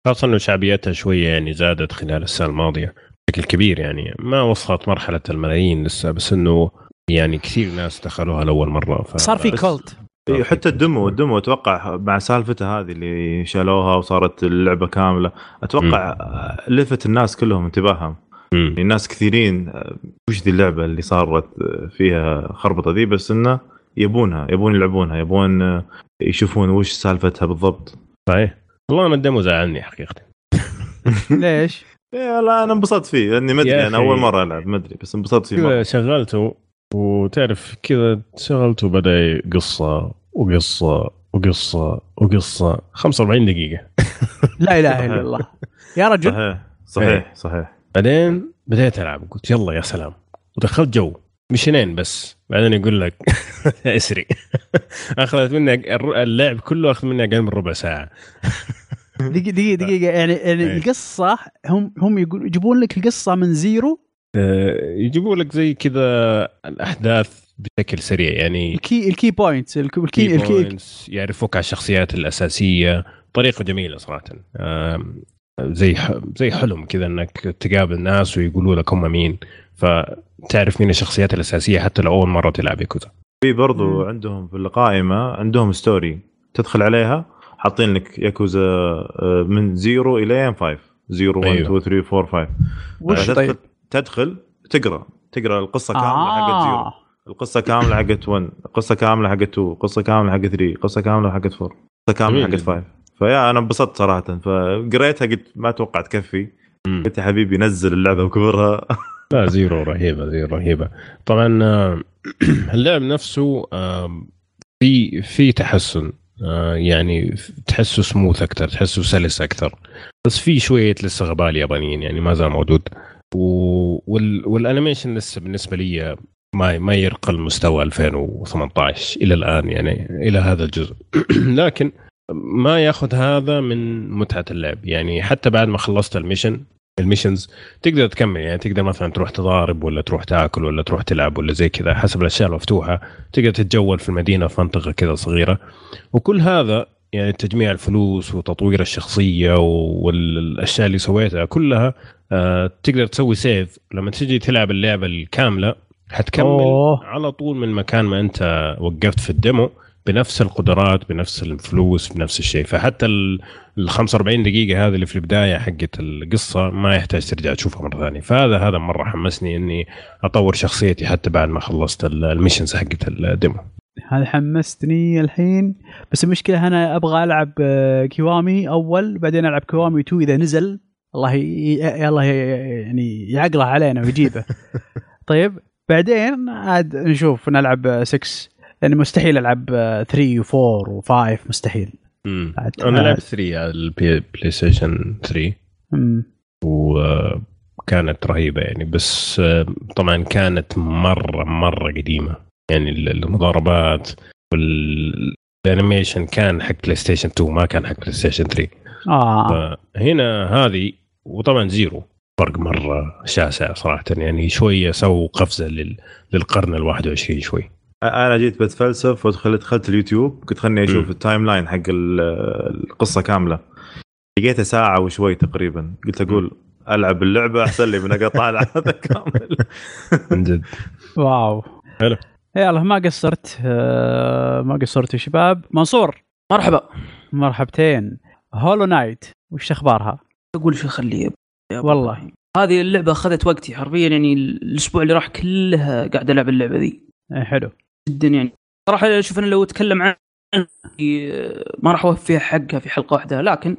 خاصة إنه شعبيتها شوية يعني زادت خلال السنة الماضية بشكل كبير يعني ما وصلت مرحلة الملايين لسه بس إنه يعني كثير ناس دخلوها لأول مرة ف... صار في كولت حتى الدمو الدمو أتوقع مع سالفتها هذه اللي شالوها وصارت اللعبة كاملة أتوقع آه، لفت الناس كلهم انتباههم. يعني ناس كثيرين آه، وش ذي اللعبة اللي صارت آه، فيها خربطة ذي بس إنه يبونها يبون يلعبونها يبون آه، يشوفون وش سالفتها بالضبط. صحيح. والله أنا الدمو زعلني حقيقة. ليش؟ إيه لا أنا انبسطت فيه لأني ما أدري أنا. أول مرة ألعب ما أدري بس انبسطت فيه مرة. شغلته وتعرف كذا شغلته بدا قصة وقصة وقصة وقصة. 45 دقيقة. لا إله إلا الله. يا رجل. صحيح صحيح صحيح. بعدين بديت ألعب قلت يلا يا سلام. ودخلت جو. mission ين بس. بعدين يقول لك اسري. أخذت الر- اللعب كله أخذ مني أقل من ربع ساعة. دقيقة دقيقة دقيقة. يعني يعني إيه. القصة هم هم يقول يجيبون لك القصة من Zero؟ آه، يجيبوا لك زي كذا الأحداث بشكل سريع. يعني ال key ال key points ال key ال key, يعرفوك على الشخصيات الأساسية. طريقة جميلة صراحة. آم، زي زي حلم كذا إنك تقابل ناس ويقولوا لك هم مين. فتعرف مين الشخصيات الأساسية حتى لو أول مرة تلعب ياكوزا. في برضو مم. عندهم في القائمة عندهم story تدخل عليها حاطين لك ياكوزا آه، من Zero إلى 5 0 1 أيوه. 2 3 4 5 وش تدخل طيب؟ تدخل تقرأ. تقرأ القصة كاملة حقت Zero آه. القصة كاملة حقت 1 قصه كاملة حقت 2 قصه كاملة حقت 3 قصه كاملة حقت 4 قصه كاملة حقت 5 فيا أنا انبسطت صراحة. فقريتها قلت ما توقعت تكفي. قلت يا حبيبي نزل اللعبة وكبرها. لا Zero رهيبة Zero رهيبة. طبعا آه، اللعب نفسه آه، في في تحسن آه، يعني تحسه سموث أكثر تحسه سلس أكثر بس في شوية لسه غباء يابانيين يعني ما زال موجود. وال animation لسه بالنسبة لي ما ما يرقى المستوى 2018 إلى الآن يعني إلى هذا الجزء. لكن ما ياخذ هذا من متعة اللعب. يعني حتى بعد ما خلصت ال mission ال missions تقدر تكمل يعني تقدر مثلا تروح تضارب ولا تروح تاكل ولا تروح تلعب ولا زي كذا حسب الأشياء المفتوحه تقدر تتجول في المدينة في منطقة كذا صغيرة. وكل هذا يعني تجميع الفلوس وتطوير الشخصية والأشياء اللي سويتها كلها آه تقدر تسوي save لما تجي تلعب اللعبة الكاملة حتكمل أوه. على طول من مكان ما أنت وقفت في ال demo. بنفس القدرات بنفس الفلوس بنفس الشيء. فحتى ال ال 45 دقيقة هذه اللي في البداية حقت القصة ما يحتاج ترجع تشوفها مرة ثانية. فهذا هذا مرة حمسني إني أطور شخصيتي حتى بعد ما خلصت ال- missions حقت ال demo. هذا حمستني الحين. بس المشكلة أنا أبغى ألعب آه، Kiwami أول بعدين ألعب Kiwami 2 إذا نزل. الله. ي- الله ي... يعني يعقله علينا ويجيبه. طيب بعدين عاد نشوف نلعب 6 لأن مستحيل ألعب 3 و4 و5 مستحيل. امم أنا. لعبت 3 على البلاي بلاي ستيشن 3 أمم. وكانت رهيبة يعني. بس آه، طبعا كانت مرة مرة قديمة. يعني ال- المضاربات وال animation كان حق بلاي ستيشن 2 ما كان حق بلاي ستيشن 3 آه. فهنا هذه وطبعا Zero. فرق مرة شاسع صراحة. يعني شوية سووا قفزة لل... للقرن ال 21 شوي. أنا جيت بتفلسف ودخلت دخلت اليوتيوب كنت خلني أشوف. ال timeline حق ال- القصة كاملة. لقيتها ساعة وشوي تقريبا. قلت أقول ألعب اللعبة أحسن لي من اقطع هذا كامل. من جد. واو. حلو. يلا ما قصرت آه ما قصرت يا شباب. منصور مرحبا. مرحبتين. Hollow Knight وش أخبارها؟ أقول شو خليه والله. هذه اللعبة أخذت وقتي حرفيا يعني الأسبوع اللي راح كلها قاعد ألعب اللعبة ذي. إيه، حلو. جدا يعني صراحة شوف أنا لو أتكلم عن ما راح اوفيها حقها في حلقة واحدة لكن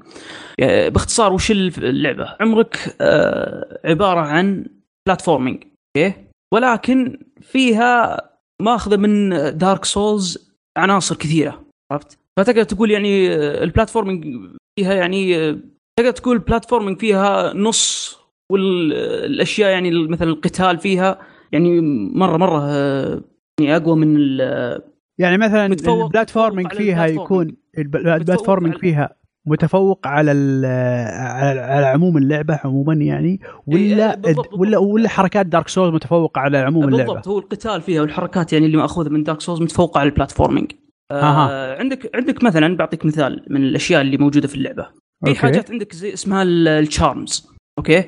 باختصار وش اللعبة؟ عمرك آه، عبارة عن platforming okay ولكن فيها ماخذة من Dark Souls عناصر كثيرة عرفت؟ فتقدر تقول يعني آه، ال platforming فيها يعني آه، تقدر تقول ال platforming فيها نص والأشياء يعني مثلا القتال فيها يعني مرة مرة آه، يعني أقوى من ال- يعني مثلا ال platforming فيها. يكون الب- ال platforming فيها متفوق على على على عموم اللعبة عموما يعني ولا إيه، بالضبط، ولا. ولا حركات Dark Souls متفوقة على عموم اللعبة بالضبط هو القتال فيها والحركات يعني اللي مأخوذة من Dark Souls متفوقة على ال platforming آه. عندك عندك مثلا بعطيك مثال من الأشياء اللي موجودة في اللعبة في. حاجات عندك زي اسمها ال- ال charms okay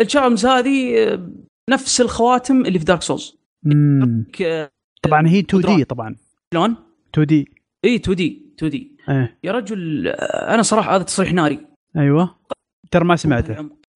ال charms هذه آه، نفس الخواتم اللي في Dark Souls مم. ك- طبعا هي 2D. طبعا. شلون؟ 2D. إي 2D 2D. إيه. يا رجل أنا صراحة هذا تصريح ناري. أيوه. ترى ما سمعته.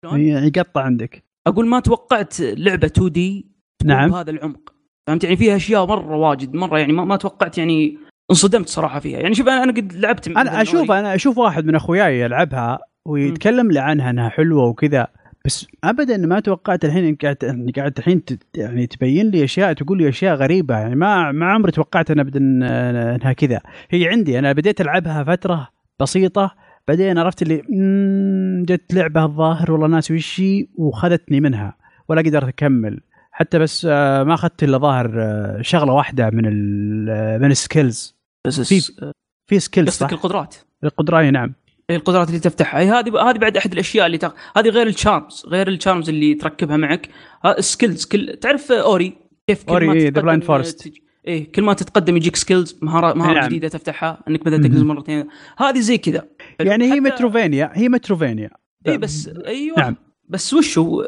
شلون؟ يقطع عندك. أقول ما توقعت لعبة 2 دي نعم. بهذا العمق. فهمت؟ يعني فيها أشياء مرة واجد مرة يعني ما, ما توقعت يعني انصدمت صراحة فيها. يعني شوف أنا أنا قد لعبت أنا أشوف أنا أشوف واحد من أخوياي يلعبها ويتكلم لي عنها إنها حلوة وكذا. بس ابدا ما توقعت الحين إنك قاعد قاعد الحين يعني تبين لي أشياء تقول لي أشياء غريبة. يعني ما ما عمري توقعت أنا ابدا إنها كذا. هي عندي. أنا بديت ألعبها فترة بسيطة بعدين عرفت اللي جت لعبة الظاهر والله ناسي وش هي وخذتني منها ولا قدرت أكمل. حتى بس آه، ما أخذت إلا ظاهر آه، شغلة واحدة من آه، من ال skills في- في skills قصدك القدرات. القدرات إيه نعم. القدرات اللي تفتحها هذه هذه بعد أحد الأشياء اللي تق... هذه غير ال charms غير ال charms اللي تركبها معك. skills كل تعرف Ori؟ كيف كل تتقدم، Blind Forest. تج- إيه كل ما تتقدم يجيك skills مهارات مهارة نعم. جديدة تفتحها إنك مثلا مهم. مرتين. هذه زي كذا. يعني هي metroidvania هي metroidvania. اي بس أيوه. نعم. بس وش هو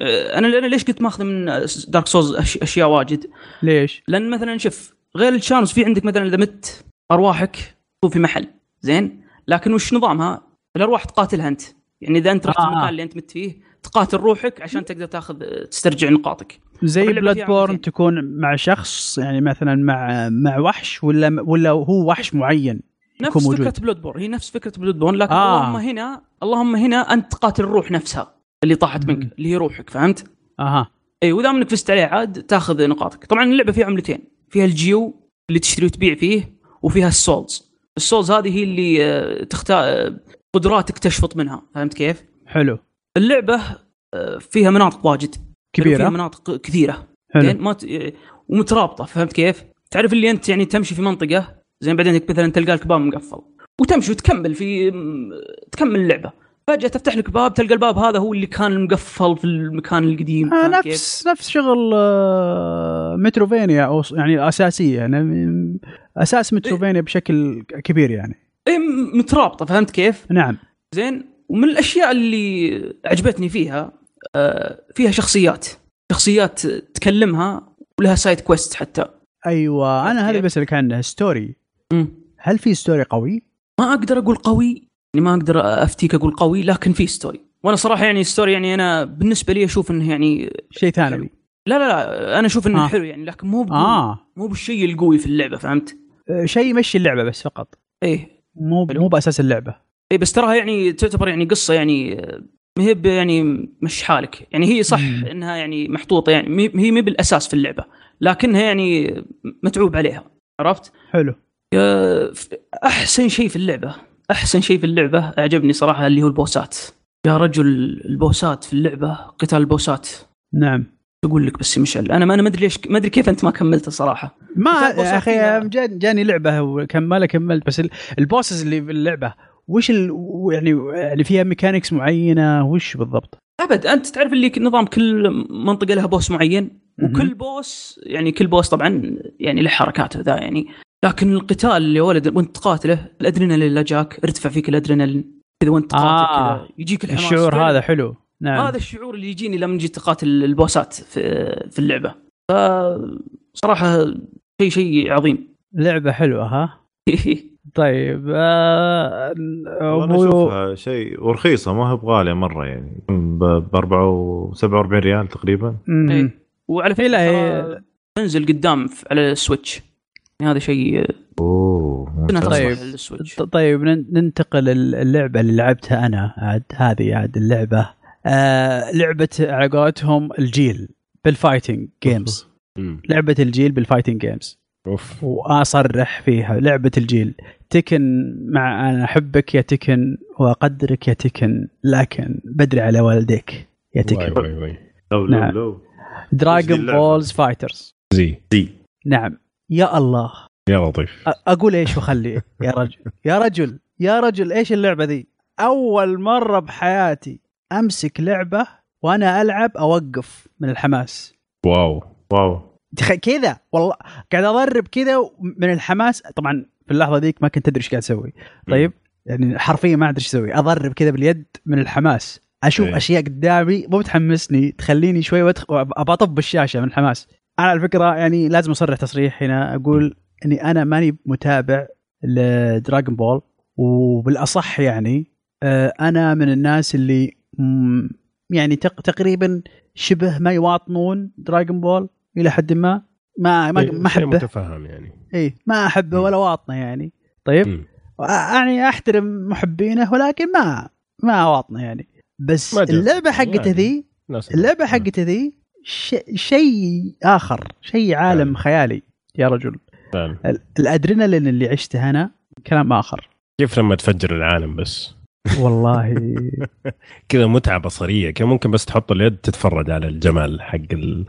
آه، أنا أنا ليش قلت ماخذ من Dark Souls أشياء واجد؟ ليش؟ لأن مثلا شوف غير ال charms في عندك مثلا إذا مت أرواحك تكون في محل. زين؟ لكن وش نظامها؟ الارواح تقاتلها أنت يعني إذا أنت رحت آه. المكان اللي أنت مت فيه تقاتل روحك عشان تقدر تاخذ تسترجع نقاطك زي Bloodborne. تكون مع شخص يعني مثلا مع مع وحش ولا ولا هو وحش معين نفس موجود فكرة Bloodborne هي نفس فكرة Bloodborne لكن آه. اللهم هنا اللهم هنا أنت تقاتل الروح نفسها اللي طاحت. منك اللي هي روحك فهمت؟ أها إي وإذا انك فزت عليه عاد تاخذ نقاطك طبعا اللعبة فيها عملتين فيها الجيو اللي تشتري وتبيع فيه وفيها ال souls ال souls هذه هي اللي آه، تختار قدراتك تشفط منها. فهمت كيف؟ حلو. اللعبة آه، فيها مناطق واجد. فيها كبيره مناطق كثيرة. حلو. ما ت... آه، ومترابطة. فهمت كيف؟ تعرف اللي انت يعني تمشي في منطقة زين بعدين مثلا تلقى لك باب مقفل. وتمشي وتكمل في تكمل اللعبة. فجأة تفتح لك باب تلقى الباب هذا هو اللي كان مقفل في المكان القديم آه فهمت كيف؟ نفس نفس شغل آه، متروفينيا أو يعني أساسية يعني أساس متروفينيا بشكل كبير يعني اي مترابطة فهمت كيف؟ نعم زين ومن الأشياء اللي عجبتني فيها آه، فيها شخصيات شخصيات تكلمها ولها side quest حتى أيوه أنا هذا؟ بسالك عنه story. هل في story قوي؟ ما أقدر أقول قوي يعني ما أقدر أفتيك أقول قوي لكن في story وأنا صراحة يعني story يعني أنا بالنسبة لي أشوف إنه يعني شيء ثانوي لا لا لا أنا أشوف إنه آه. حلو يعني لكن مو آه مو بالشيء القوي في اللعبة فهمت؟ آه، شيء يمشي اللعبة بس فقط إيه مو. مو بأساس اللعبة إيه بس تراها يعني تعتبر يعني قصة يعني آه، ما هي ب- يعني مش حالك يعني هي صح مم. إنها يعني محطوطة يعني هي مي بالأساس في اللعبة لكنها يعني متعوب عليها عرفت؟ حلو أحسن شيء في اللعبة أحسن شيء في اللعبة أعجبني صراحة اللي هو البوسات. يا رجل البوسات في اللعبة قتال البوسات. نعم. أقول لك بس يا مشعل أنا ما أنا ما أدري ليش ما أدري كيف أنت ما كملته صراحة. ما أخي جاني, جاني لعبة وكملها كملت بس ال- ال bosses اللي في اللعبة وش ال... يعني يعني فيها mechanics معينة؟ وش بالضبط؟ أبد أنت تعرف اللي نظام كل منطقة لها boss معين؟ وكل. boss يعني كل boss طبعا يعني له حركاته ذا يعني لكن القتال اللي ولد وانت تقاتله الأدرينالين اللي جاك ارتفع فيك الأدرينالين كذا وانت تقاتل آه. كذا. يجيك الحماس. الشعور. هذا حلو. نعم. هذا الشعور اللي يجيني لما جيت اقاتل البوسات في في اللعبة. ف صراحة شيء شيء عظيم. لعبة حلوة ها؟ طيب آه... اشوفها شيء ورخيصة ما هي بغالية مرة يعني. ب 47 ريال تقريبا. إيه. وعلى فكرة إيه، ترى هي- تنزل قدام على ال Switch. هذا شيء أوه. طيب. لل Switch طيب نن- ننتقل ال- اللعبة اللي لعبتها أنا عاد هذه عاد اللعبة. آه لعبة على قولتهم الجيل بال fighting games. لعبة الجيل بال fighting games أوف. وأصرح فيها لعبة الجيل. Tekken مع أنا أحبك يا Tekken وأقدرك يا Tekken لكن بدري على والديك يا واي Tekken. واي واي. لو لو نعم. لو. إيش Dragon؟ Ball Fighters Z. دي نعم. يا الله. يا لطيف. أقول إيش وخلي يا رجل. يا رجل. يا رجل إيش اللعبة ذي؟ أول مرة بحياتي أمسك لعبة وأنا ألعب أوقف من الحماس. واو. واو. كذا. والله قاعد أضرب كذا من الحماس. طبعا في اللحظة ذيك ما كنت أدري إيش قاعد أسوي. طيب؟ يعني حرفيا ما أدري إيش أسوي. أضرب كذا باليد من الحماس. أشوف إيه. أشياء قدامي مو بتحمسني تخليني شوي وأدخ- ابى اطب الشاشه من الحماس. أنا على فكرة يعني لازم أصرح تصريح هنا أقول إني أنا ماني متابع لدراغون بول وبالأصح يعني آه، أنا من الناس اللي يعني تق- تقريبا شبه ما يواطنون دراغون بول إلى حد ما ما ما, ما أحبه متفهم يعني إي ما أحبه. ولا واطنه يعني طيب مم. يعني أحترم محبينه ولكن ما ما واطنه يعني بس. اللعبة حقته يعني. ذي ناس اللعبة حقته ذي شيء آخر شيء عالم فعلا. خيالي يا رجل. فعلا. ال- الأدرينالين اللي عشته أنا كلام آخر. كيف لما تفجر العالم بس؟ والله. كذا متعة بصرية. كان ممكن بس تحط اليد تتفرج على الجمال حق ال-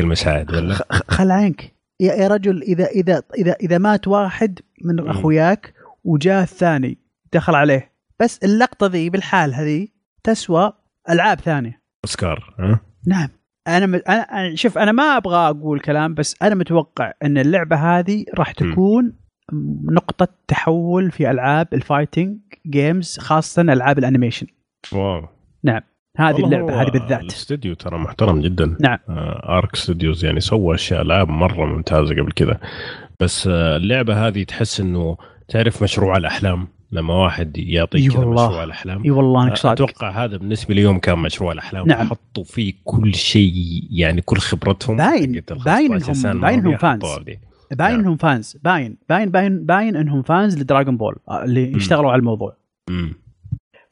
المشاهد ولا؟ خل عنك. يا رجل إذا إذا إذا إذا مات واحد من. أخوياك وجاء الثاني دخل عليه. بس اللقطة ذي بالحال هذه تسوى ألعاب ثانية. أوسكار ها؟ نعم. أنا م... أنا أنا- شوف أنا ما أبغى أقول كلام بس أنا متوقع إن اللعبة هذه راح. تكون نقطة تحول في ألعاب ال fighting games خاصة ألعاب ال animation واو. هذه والله اللعبة هو هذه بالذات. الاستوديو ترى محترم جدا. نعم. آه Arc Studios يعني سوى أشياء العاب مرة ممتازة قبل كذا. بس آه اللعبة هذه تحس إنه تعرف مشروع الأحلام. لما واحد يعطيك. مشروع الأحلام إي والله إنك صادق أتوقع هذا بالنسبة لي يوم كان مشروع الأحلام نعم. حطوا فيه كل شيء يعني كل خبرتهم باين- باين 15 إنهم- سنة باين الماضية fans. باين نعم. إنهم fans باين باين باين باين إنهم fans ل Dragon Ball آه، اللي مم. اشتغلوا على الموضوع مم.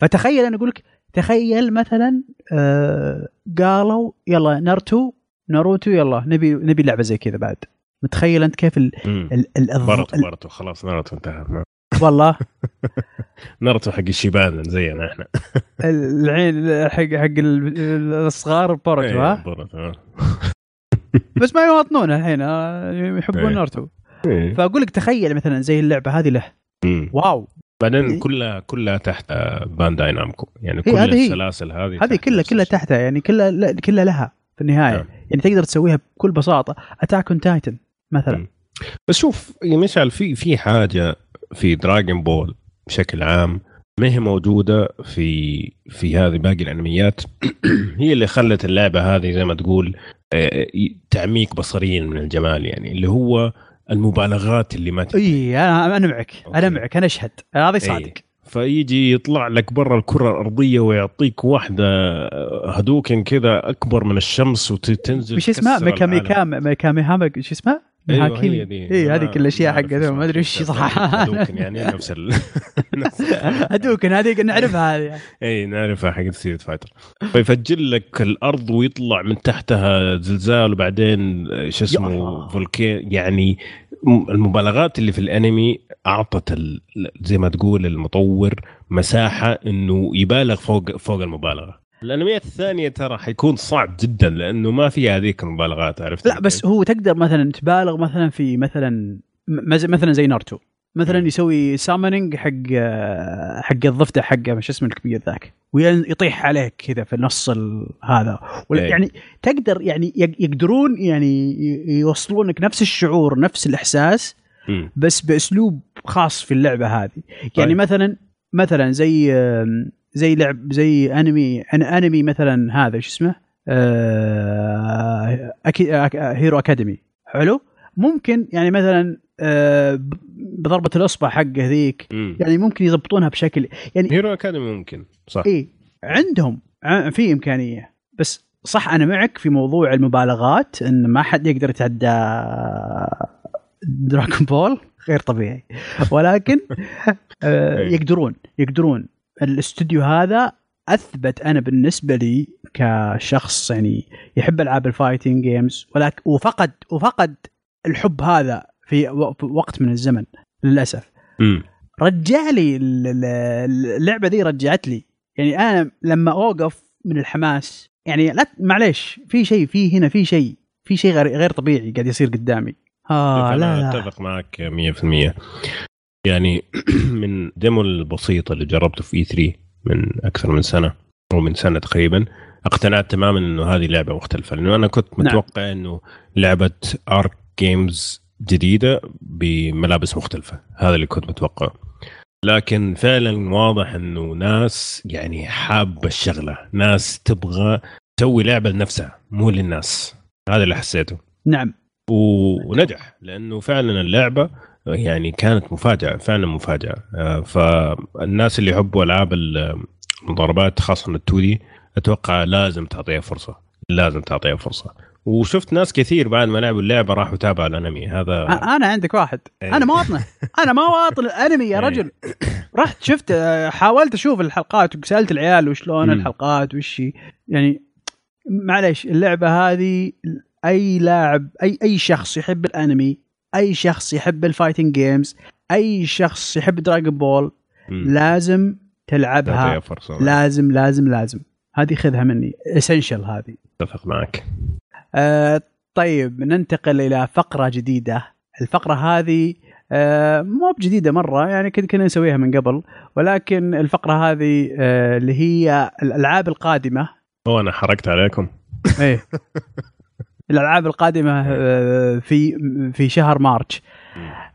فتخيل أنا أقول لك تخيل مثلا آه قالوا يلا نارتو ناروتو يلا نبي نبي لعبة زي كذا بعد متخيل أنت كيف ال. ال ال خلاص ناروتو انتهى والله ناروتو حق الشيبان زينا إحنا العين حق حق ال- الصغار بورتو إيه، ها. بس ما يواطنون الحين آه، يحبون إيه. نارتو إيه. فأقول لك تخيل مثلا زي اللعبة هذه له. واو بعدين. كلها كلها تحت آه، Bandai Namco يعني كل. السلاسل هذه هذه كلها كلها. تحتها يعني كلها كلها لها في النهاية نعم. يعني تقدر تسويها بكل بساطة Attack on Titan مثلا. بس شوف يا مشعل في في حاجة في Dragon Ball بشكل عام ما هي موجودة في في هذه باقي الأنميات؟ هي اللي خلت اللعبة هذه زي ما تقول آه، تعميق بصريا من الجمال يعني اللي هو المبالغات اللي ما. إي أنا أنا معك أنا. معك أنا أشهد هذا صادق. فيجي يطلع لك برا الكرة الأرضية ويعطيك واحدة هادوكن كذا أكبر من الشمس وتنزل وش اسمه تكسر ميكامي ميكامي هاما شو أيوه ميهاكيمي. هي دي اي هذه ما- كل الاشياء حقتهم ما أدري وش. صح هدوكن يعني نفس ال... هدوكن هذيك نعرفها هذه اي نعرفها حق ستريت فايتر فيفجر لك الأرض ويطلع من تحتها زلزال وبعدين شو اسمه الله. فولكان يعني المبالغات اللي في الأنمي أعطت ال... زي ما تقول المطور مساحة إنه يبالغ فوق فوق المبالغة الأنميات الثانية ترى حيكون صعب جدا لأنه ما فيها هذيك المبالغات عرفت لا بس هو تقدر مثلا تبالغ مثلا في مثلا مثلا زي نارتو مثلا. يسوي سامونينج حق حق الضفدع حقه شو اسمه الكبير ذاك ويطيح عليك كذا في نص هذا إيه. يعني تقدر يعني يق- يقدرون يعني يوصلونك نفس الشعور نفس الإحساس. بس بأسلوب خاص في اللعبة هذه يعني طيب. مثلا مثلا زي زي لعب زي أنمي أنمي مثلا هذا شو اسمه؟ آه، هيرو أكاديمي. حلو؟ ممكن يعني مثلا آه، بضربة الأصبع حقه ذيك مم. يعني ممكن يضبطونها بشكل يعني هيرو أكاديمي ممكن صح. إيه عندهم في إمكانية. بس صح أنا معك في موضوع المبالغات إن ما حد يقدر يتعدى دراغون بول غير طبيعي. ولكن آه، إيه. يقدرون يقدرون. الاستوديو هذا أثبت أنا بالنسبة لي كشخص يعني يحب ألعاب ال fighting games ولكن وفقد وفقد الحب هذا في وقت من الزمن للأسف. مم. رجع لي ال- ال- اللعبة دي رجعت لي. يعني أنا لما أوقف من الحماس يعني لا معليش في شيء في هنا في شيء في شيء غير غير طبيعي قاعد يصير قدامي. آه لا لا. أتفق معك 100% يعني من demo البسيط اللي جربته في E3 من أكثر من سنة أو من سنة تقريبا اقتنعت تماما إنه هذه لعبة مختلفة لأنه أنا كنت نعم. متوقع إنه لعبة Arc Games جديدة بملابس مختلفة هذا اللي كنت متوقعه. لكن فعلا واضح إنه ناس يعني حابة الشغلة ناس تبغى تسوي لعبة لنفسها مو للناس. هذا اللي حسيته. نعم. ونجح لأنه فعلا اللعبة يعني كانت مفاجأة فعلا مفاجأة آه، فالناس اللي يحبوا ألعاب ال- المضاربات خاصة التو دي أتوقع لازم تعطيها فرصة لازم تعطيها فرصة وشفت ناس كثير بعد ما لعبوا اللعبة راحوا تابعوا الأنمي هذا أنا عندك واحد إيه. أنا مواطنه أنا ما واطن الأنمي يا إيه. رجل رحت شفت آه، حاولت أشوف الحلقات وسألت العيال وشلون. الحلقات وش. يعني معليش اللعبة هذه أي لاعب أي أي شخص يحب الأنمي أي شخص يحب ال fighting games أي شخص يحب Dragon Ball مم. لازم تلعبها. فرصه لازم لازم لازم. هذه خذها مني. essential هذه. أتفق معك. آه طيب ننتقل إلى فقرة جديدة. الفقرة هذه آه مو بجديدة مرة يعني كنا كنا نسويها من قبل ولكن الفقرة هذه آه اللي هي الألعاب القادمة. هو أنا حركت عليكم. إيه. الألعاب القادمة آه في في شهر مارش.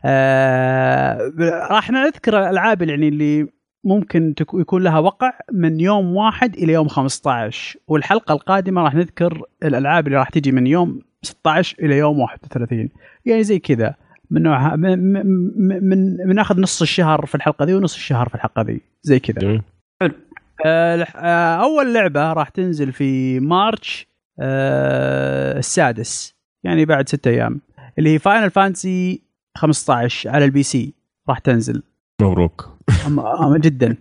آه راح نذكر الألعاب يعني اللي ممكن يكون لها وقع من يوم واحد إلى يوم 15 والحلقة القادمة راح نذكر الألعاب اللي راح تجي من يوم 16 إلى يوم 31 يعني زي كذا. من نوعها من من, من, ناخذ نص الشهر في الحلقة ذي ونص الشهر في الحلقة ذي. زي كذا. آه، آه، أول لعبة راح تنزل في March السادس. يعني بعد ستة أيام. اللي هي Final Fantasy 15 على ال PC. راح تنزل. مبروك. جدا.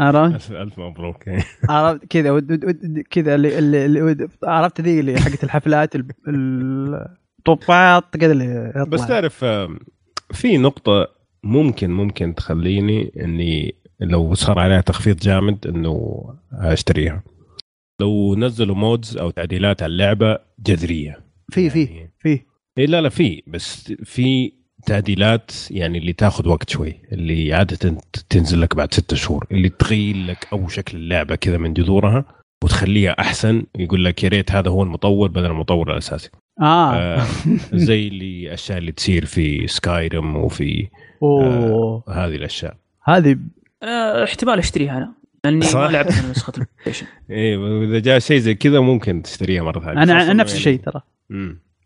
عرفت؟ الف ألف مبروك. عرفت؟ كذا كذا اللي, اللي, عرفت ذي اللي حقت الحفلات ال- ال- طباط كذا اللي يطلع. بس تعرف آم، في نقطة ممكن ممكن تخليني إني لو صار عليها تخفيض جامد إنه أشتريها. لو نزلوا مودز أو تعديلات على اللعبة جذرية. في في يعني- في. إيه لا لا في بس في تعديلات يعني اللي تاخذ وقت شوي اللي عادة تنزل لك بعد ستة شهور اللي تغير لك أو شكل اللعبة كذا من جذورها وتخليها أحسن يقول لك يا ريت هذا هو المطور بدل المطور الأساسي. آه, آه زي اللي الأشياء اللي تصير في Skyrim وفي أوه. هذه الأشياء. هذه أنا احتمال أشتريها أنا. لأني. ما لعبت أنا نسخة البلاي ستيشن إيه واذا جاء شيء زي كذا ممكن تشتريها مرة ثانية. أنا نفس الشيء ترى.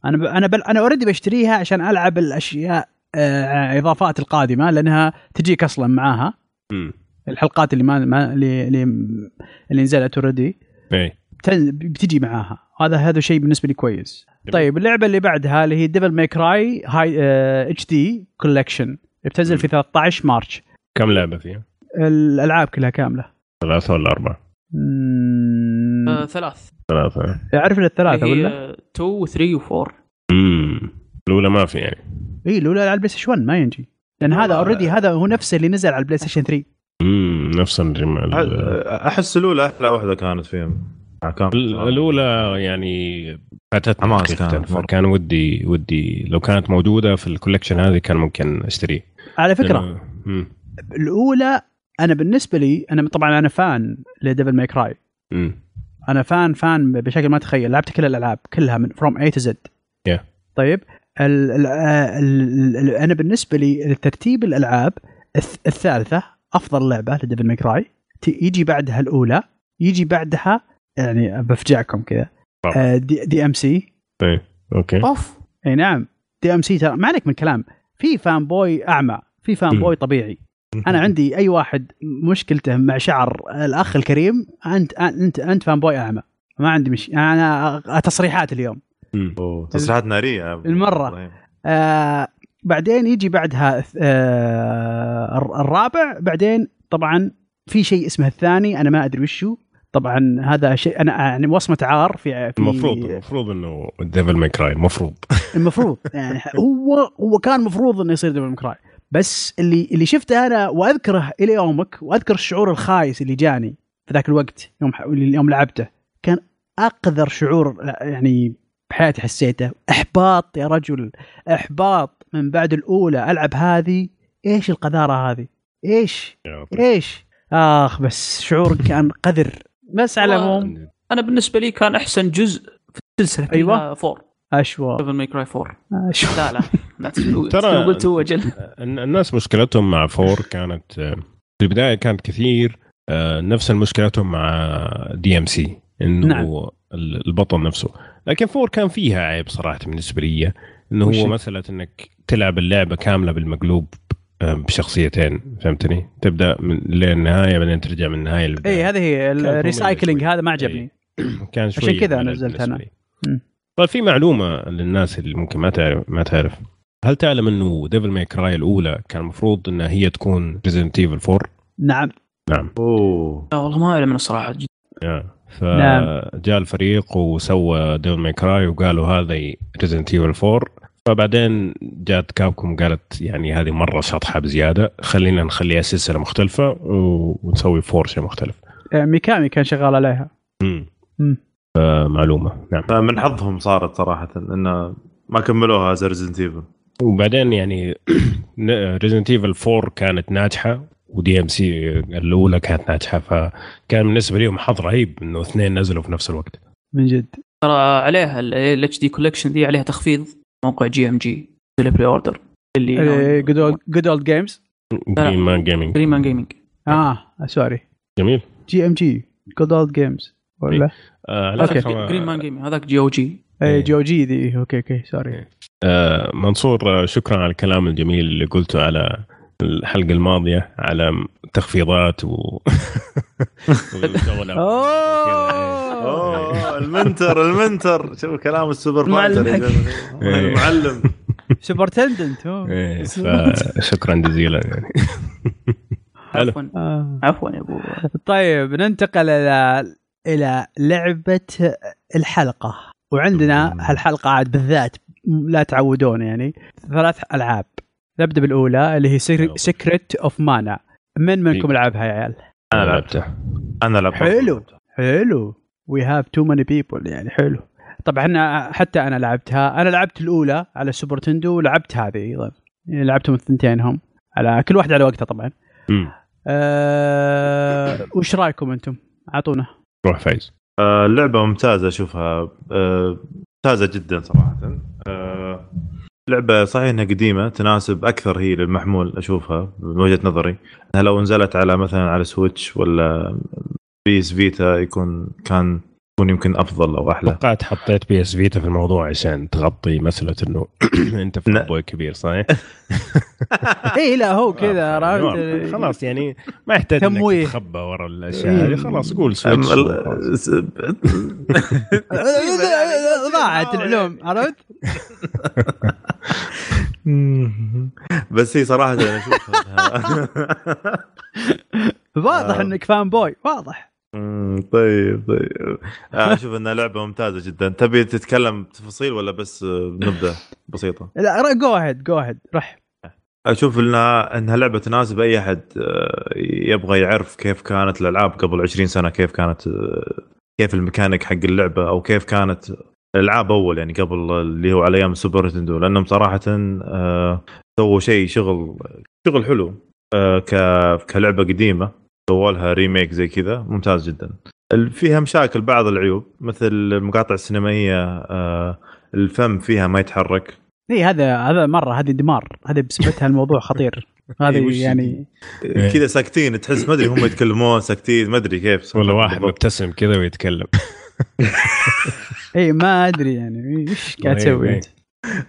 أنا ب... أنا بل... أنا already بشتريها عشان ألعب الأشياء آه... إضافات القادمة لأنها تجيك أصلا معاها. مم. الحلقات اللي ما, ما... اللي اللي اللي نزلت already بتن... بتجي معاها. هذا هذا شيء بالنسبة لي كويس. جميل. طيب اللعبة اللي بعدها اللي هي Devil May Cry هاي HD Collection بتنزل في 13 March. كم لعبة فيها؟ الألعاب كلها كاملة. ثلاثة ولا أربعة؟ مم... آه ثلاث. ثلاثة. اعرف الثلاثة ولا؟ هي 2 3 و4 امم الأولى ما في يعني. اي الأولى على ال PlayStation 1 ما ينجي. لأن هذا already هذا هو نفسه اللي نزل على البلاي ستيشن 3 امم نفس الرم... ال- أحس الأولى أحلى واحدة كانت فيهم كان الأولى يعني فاتتني حماس كانت مرة. فكان ودي ودي. لو كانت موجودة في ال collection هذه كان ممكن أشتريه. على فكرة. الأولى أنا بالنسبة لي أنا طبعا أنا fan ل Devil May Cry. أنا fan fan بشكل ما تتخيل لعبت كل الألعاب كلها من from A to Z. طيب؟ ال ال ال ال أنا بالنسبة لي ترتيب الألعاب الث- الثالثة أفضل لعبة ل Devil May Cry يجي بعدها الأولى يجي بعدها يعني بفجعكم كذا. D, DMC إيه okay. أوف. إي نعم. DMC ترى ما عليك من كلام. في fanboy أعمى في fanboy طبيعي. أنا عندي أي واحد مشكلته مع شعر الأخ الكريم انت انت أنت fanboy أعمى. ما عندي مش أنا تصريحات اليوم. أوه، تصريحات نارية المرة. إبراهيم. آه بعدين يجي بعدها آه الر- الرابع. بعدين طبعا في شيء اسمه الثاني أنا ما أدري وشو. طبعا هذا شيء أنا يعني وصمة عار في, في المفروض المفروض إنه Devil May Cry المفروض. المفروض. يعني هو هو كان المفروض إنه يصير Devil May Cry بس اللي اللي شفته أنا وأذكره إلى يومك وأذكر الشعور الخايس اللي جاني في ذاك الوقت يوم يوم لعبته كان أقذر شعور يعني بحياتي حسيته إحباط يا رجل إحباط من بعد الأولى ألعب هذه إيش القذارة هذه إيش. إيش آخ بس شعور كان قذر بس على. العموم أنا بالنسبة لي كان أحسن جزء في السلسلة أيوة. 4 أشوى. Devil May Cry 4 أشوى. لا لا. ترى- قلت هو الناس مشكلتهم مع four كانت آه، في البداية كانت كثير آه، نفس مشكلتهم مع DMC إنه نعم. ال- البطل نفسه. لكن four كان فيها عيب صراحة بالنسبة لي. إنه هو؟ مسألة إنك تلعب اللعبة كاملة بالمقلوب آه، بشخصيتين فهمتني؟ تبدأ من للنهاية بعدين ترجع من النهاية للبداية. اي هذه هي ال recycling. هذا ما عجبني. كان شوي عشان كذا نزلت طيب في معلومة للناس اللي ممكن ما تعرف ما تعرف. هل تعلم إنه Devil May Cry الأولى كان المفروض انها هي تكون Resident Evil 4 نعم. نعم. أوه. لا والله ما أعلم أنا صراحة. جد. Yeah. نعم. فجاء الفريق وسوى Devil May Cry وقالوا هذه Resident Evil 4 فبعدين جات Capcom قالت يعني هذه مرة شطحة بزيادة خلينا نخليها سلسلة مختلفة ونسوي four شيء مختلف. آه، ميكامي كان شغال عليها. امم مم. معلومه نعم. من حظهم صارت صراحة إنه ما كملوها as Resident Evil وبعدين يعني Resident Evil 4 كانت ناجحة و DMC الأولى كانت ناجحة فكان بالنسبة لهم حظ رهيب إنه اثنين نزلوا في نفس الوقت. من جد. ترى عليها ال HD collection دي عليها تخفيض موقع GMG ال pre-order اللي Good Old Games Green Man Gaming Green Man Gaming آه سوري جميل. جي ام جي جود اولد جيمز ولا؟ آه على أوكي. جرين مان جيمنج هذاك جي أو جي. اي إيه. جو جي دي. أوكي أوكي سوري آه منصور آه، شكرا على الكلام الجميل اللي قلته على الحلقة الماضية على تخفيضات و. أوه! المنتر المنتر. شوف كلام السوبر إيه. المعلم سوبر تندنت إيه، فشكرا جزيلا يعني. عفوا. آه. عفوا يا أبو. طيب ننتقل إلى إلى لعبة الحلقة وعندنا. هالحلقة عاد بالذات لا تعودون يعني ثلاث ألعاب نبدأ بالأولى اللي هي. Secret of Mana من منكم. لعبها يا عيال؟ أنا لعبته أنا لعبته حلو. حلو We have too many people يعني حلو طبعا حتى أنا لعبتها أنا لعبت الأولى على ال Super Nintendo ولعبت هذه أيضا يعني لعبتهم الثنتين هم على كل واحدة على وقتها طبعا مم. أه... وش رأيكم أنتم؟ أعطونا روح فايز. آه، اللعبة ممتازة أشوفها آه، ممتازة جدا صراحة. آه، لعبة صحيح إنها قديمة تناسب أكثر هي للمحمول أشوفها من وجهة نظري. إنها لو نزلت على مثلا على Switch ولا PS Vita يكون كان يكون يمكن أفضل أو أحلى توقعت حطيت PS Vita في الموضوع عشان تغطي مسألة إنه أنت في. فوتبول كبير صحيح؟ اي لا هو كذا آه، عرفت خلاص يعني ما يحتاج تمويه. انك تتخبى ورا الأشياء هذه خلاص قول سويتش ضاعت العلوم عرفت؟ بس هي صراحة أنا أشوفها واضح. إنك فان بوي واضح طيب طيب. آه، أشوف إنها لعبة ممتازة جدا. تبي تتكلم تفاصيل ولا بس آه، نبدأ بسيطة. لا go ahead go ahead رح. أشوف إنها إنها لعبة تناسب أي أحد آه، يبغى يعرف كيف كانت الألعاب قبل 20 سنة كيف كانت آه، كيف الميكانيك حق اللعبة أو كيف كانت الألعاب أول يعني قبل اللي هو على أيام ال Super Nintendo لأنهم صراحة آه، سووا شيء شغل شغل حلو آه، كلعبة قديمة. سووا لها remake زي كذا ممتاز جدا فيها مشاكل بعض العيوب مثل المقاطع السينمائية آه، الفم فيها ما يتحرك اي هذا هذا مرة هذه دمار هذه بسبتها الموضوع خطير إيه، هذه يعني إيه. كذا ساكتين تحس ما أدري هم يتكلمون ساكتين ما أدري كيف ولا واحد. مبتسم كذا ويتكلم اي ما أدري يعني إيش قاعد إيه، تسوي إيه. أنت؟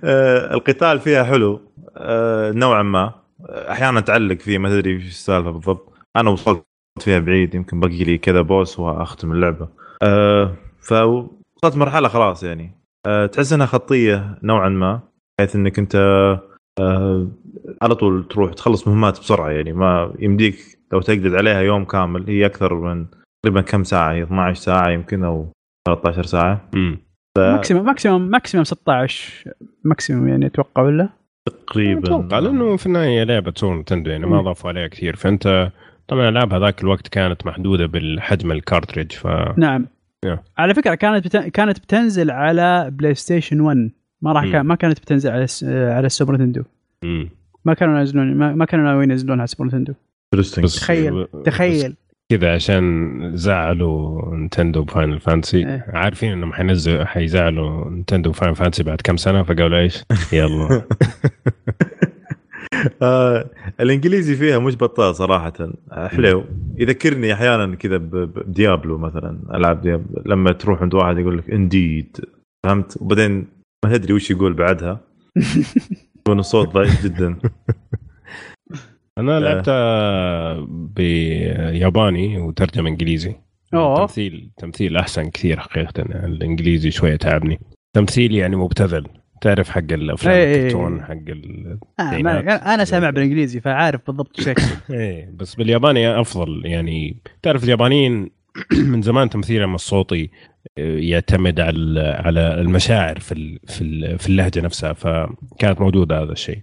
آه القتال فيها حلو آه نوعا ما أحيانا تعلق فيه ما تدري إيش السالفة بالضبط أنا وصلت فيها بعيد يمكن باقي لي كذا boss وأختم اللعبة. آه فوصلت مرحلة خلاص يعني. آه تحس إنها خطية نوعا ما بحيث إنك أنت آه على طول تروح تخلص مهمات بسرعة يعني. ما يمديك لو تقعد عليها يوم كامل هي أكثر من تقريبا كم ساعة؟ هي 12 ساعة يمكن أو 13 ساعة. مم. ماكسيموم ماكسيموم ماكسيموم 16 ماكسيموم يعني أتوقع ولا؟ تقريبا. أتوقع. لأنه في النهاية لعبة Super Nintendo يعني ما. اضافوا عليها كثير. فأنت طبعا الألعاب هذاك الوقت كانت محدودة بالحجم ال cartridge ف نعم Yeah. على فكرة كانت بت... كانت بتنزل على PlayStation 1 ما راح. كان ما كانت بتنزل على الس... على ال Super Nintendo. ما كانوا ينزلون ما, ما كانوا ناويين ينزلونها على ال Super Nintendo تخيل بس تخيل كذا عشان زعلوا Nintendo ب Final Fantasy إيه. عارفين إنهم حينزلوا حيزعلوا Nintendo ب Final Fantasy بعد كم سنة فقالوا إيش؟ يلا آه الإنجليزي فيها مش بطال صراحة. آه، حلو. يذكرني أحيانا كذا بديابلو مثلا ألعاب ديابلو. لما تروح عند واحد يقول لك إنديد فهمت؟ وبعدين ما تدري وش يقول بعدها. يكون الصوت ضعيف جدا. أنا. لعبتها بياباني وترجمة إنجليزي. أوه. تمثيل تمثيل أحسن كثير حقيقه. الإنجليزي شوية تعبني. تمثيل يعني مبتذل. تعرف حق الأفلام إيه. الكرتون حق ال... آه. ما... أنا سامع بالإنجليزي فعارف بالضبط إيش يقصد. إيه بس بالياباني أفضل. يعني تعرف اليابانيين من زمان تمثيلهم الصوتي آه، يعتمد على على المشاعر في ال- في ال- في اللهجة نفسها فكانت موجودة هذا الشيء.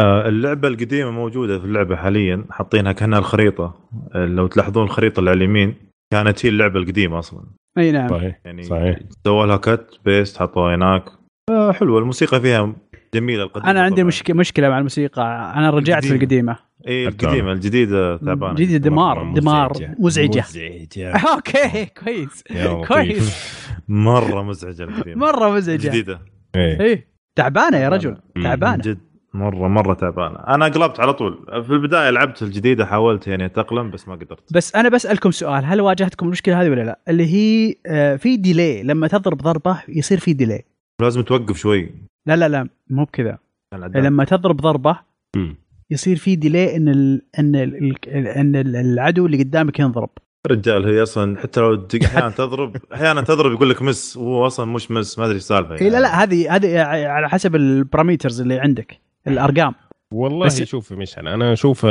آه اللعبة القديمة موجودة في اللعبة حاليا حاطينها كأنها الخريطة. آه، لو تلاحظون الخريطه اللي على اليمين كانت هي اللعبة القديمة أصلا. أي نعم. صحيح يعني صحيح. سووا لها cut paste حطوها هناك. آه حلوة الموسيقى فيها جميلة القديمة أنا عندي طبعاً. مشكله مشكلة مع الموسيقى. أنا رجعت في القديمة. القديمه اي. القديمة الجديدة تعبانه جديد دمار دمار مزعجة. مزعجة. مزعجة. أوكي كويس. كويس. مرة مزعجة القديمة. مرة مزعجة. جديدة. إيه. إيه. تعبانة يا رجل. تعبانة. جد مرة مرة تعبانة. أنا قلبت على طول. في البداية لعبت الجديدة حاولت يعني أتأقلم بس ما قدرت. بس أنا بسألكم سؤال. هل واجهتكم المشكلة هذه ولا لا؟ اللي هي آه، في delay لما تضرب ضربة يصير في ديلي لازم توقف شوي لا لا لا مو بكذا. لما تضرب ضربة مم. يصير في delay إن ال إن ال إن ال- العدو اللي قدامك ينضرب رجال هي أصلا حتى لو أحيانا تضرب أحيانا تضرب يقول لك miss وهو أصلا مش miss ما أدري السالفه اي لا لا هذه هذه على حسب ال parameters اللي عندك الأرقام والله بس- شوف مشعل أنا أشوف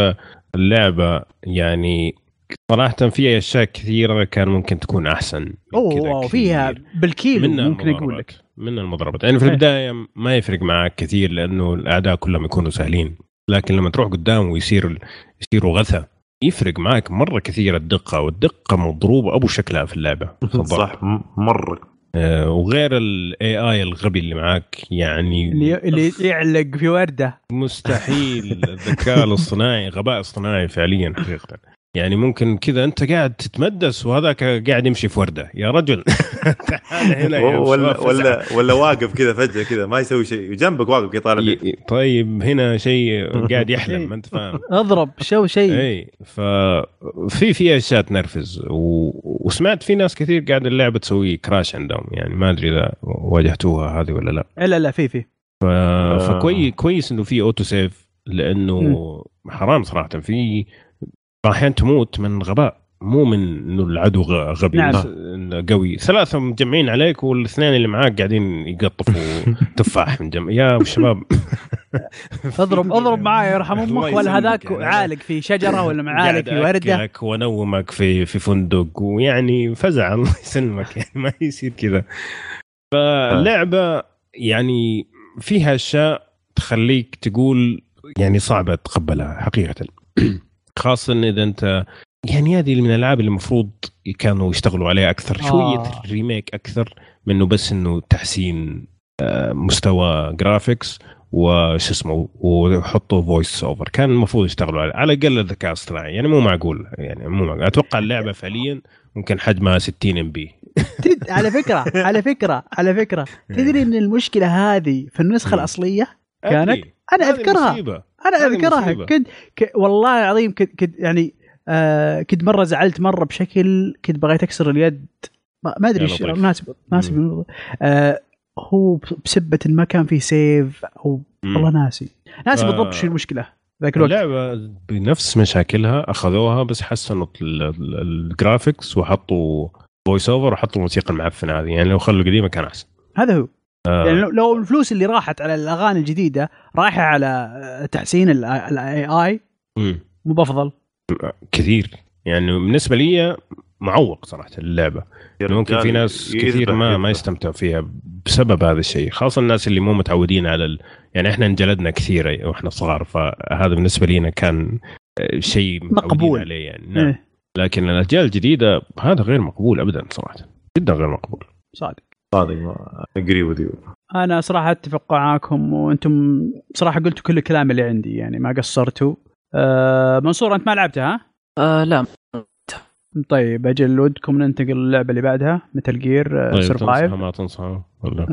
اللعبة يعني صراحة في أشياء كثيرة كان ممكن تكون كذا أوه فيها. بالكيلو ممكن أقول المضاربات. لك من المضاربات يعني في إيه. البداية ما يفرق معك كثير لأنه الأعداء كلهم يكونوا سهلين. لكن لما تروح قدام ويصير يصيروا غثى يفرق معك مرة كثير الدقة والدقة مضروبة أبو شكلها في اللعبة. صح مرة. آه وغير الاي اي الغبي اللي معك يعني اللي اللي يعلق في وردة. مستحيل. الذكاء الاصطناعي غباء اصطناعي فعليا حقيقه. يعني ممكن كذا أنت قاعد تتمدس وهذاك قاعد يمشي في وردة. يا رجل. تعال هنا يا ولا. ولا ولا واقف كذا فجأة كذا ما يسوي شيء. جنبك واقف كذا طالع فيك. ي- طيب هنا شيء قاعد يحلم ما انت فاهم. اضرب شو شيء. اي ففي في أشياء تنرفز. و... وسمعت في ناس كثير قاعد اللعبة تسوي كراش عندهم يعني ما أدري إذا واجهتوها هذه ولا لا. لا لا في في. ف... فكويس كويس إنه في اوتو سيف لأنه حرام صراحة. في أحيانا تموت من غباء مو من إنه العدو غبي. نعم. قوي. ثلاثة مجمعين عليك والاثنين اللي معاك قاعدين يقطفوا تفاح من جنب. يا شباب. اضرب اضرب معاي يرحم أمك ولا هذاك. عالق في شجرة ولا معالق في وردة. وأنومك في في فندق ويعني فزع. الله يسلمك. يعني ما يصير كذا. فاللعبه يعني فيها أشياء تخليك تقول يعني صعبة تقبلها حقيقة. خاصة إذا انت يعني هذه من الألعاب اللي المفروض كانوا يشتغلوا عليها أكثر. شوية آه. remake أكثر منه بس إنه تحسين آه، مستوى graphics وش اسمه ويحطوا voice over كان المفروض يشتغلوا عليه على الأقل الذكاء الاصطناعي يعني مو معقول. يعني مو معقول. أتوقع اللعبة فعليا ممكن حجمها 60 MB. على فكرة على فكرة على فكرة. تدري إن المشكلة هذه في النسخة. الأصلية كانت؟ أنا أذكرها. أنا أذكرها. كنت ك... والله العظيم كنت كنت يعني آه كنت مرة زعلت مرة بشكل كنت بغيت أكسر اليد ما, ما أدري إيش لطيف. ناسي ناسي آه هو بسبة ما كان في save أو. والله ناسي ناسي آه. بالضبط شو المشكلة ذاك الوقت اللعبة بنفس مشاكلها أخذوها بس حسنوا ال- ال- ال graphics وحطوا voice over وحطوا الموسيقى المعفنة هذه يعني لو خلوا القديمة كان أحسن هذا هو آه. يعني لو- لو الفلوس اللي راحت على الأغاني الجديدة رايحة على آه، تحسين ال AI. مو بفضل كثير. يعني بالنسبة لي معوق صراحة اللعبة. يعني ممكن في ناس كثير ما ما يستمتعوا فيها بسبب هذا الشيء. خاصة الناس اللي مو متعودين على ال... يعني إحنا انجلدنا كثير وإحنا صغار فهذا بالنسبة لنا كان آه، شيء مقبول. عليه يعني. نعم. إيه، لكن الأجيال الجديدة هذا غير مقبول ابدا صراحة. جدا غير مقبول. صادق. صادق اجري وذي أنا صراحة أتفق معاكم وأنتم صراحة قلتوا كل الكلام اللي عندي يعني ما قصرتوا. آه منصور أنت ما لعبتها؟ ها؟ آه لا. طيب أجل ودكم ننتقل للعبة اللي بعدها متل جير طيب سرفايف ما تنصح ولا؟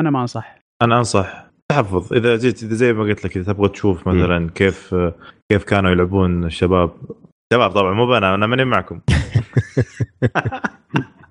أنا ما أنصح. أنا أنصح. تحفظ. إذا جيت إذا زي ما قلت لك إذا تبغى تشوف مثلا كيف كيف كانوا يلعبون الشباب. شباب طبعا مو أنا أنا ماني معكم.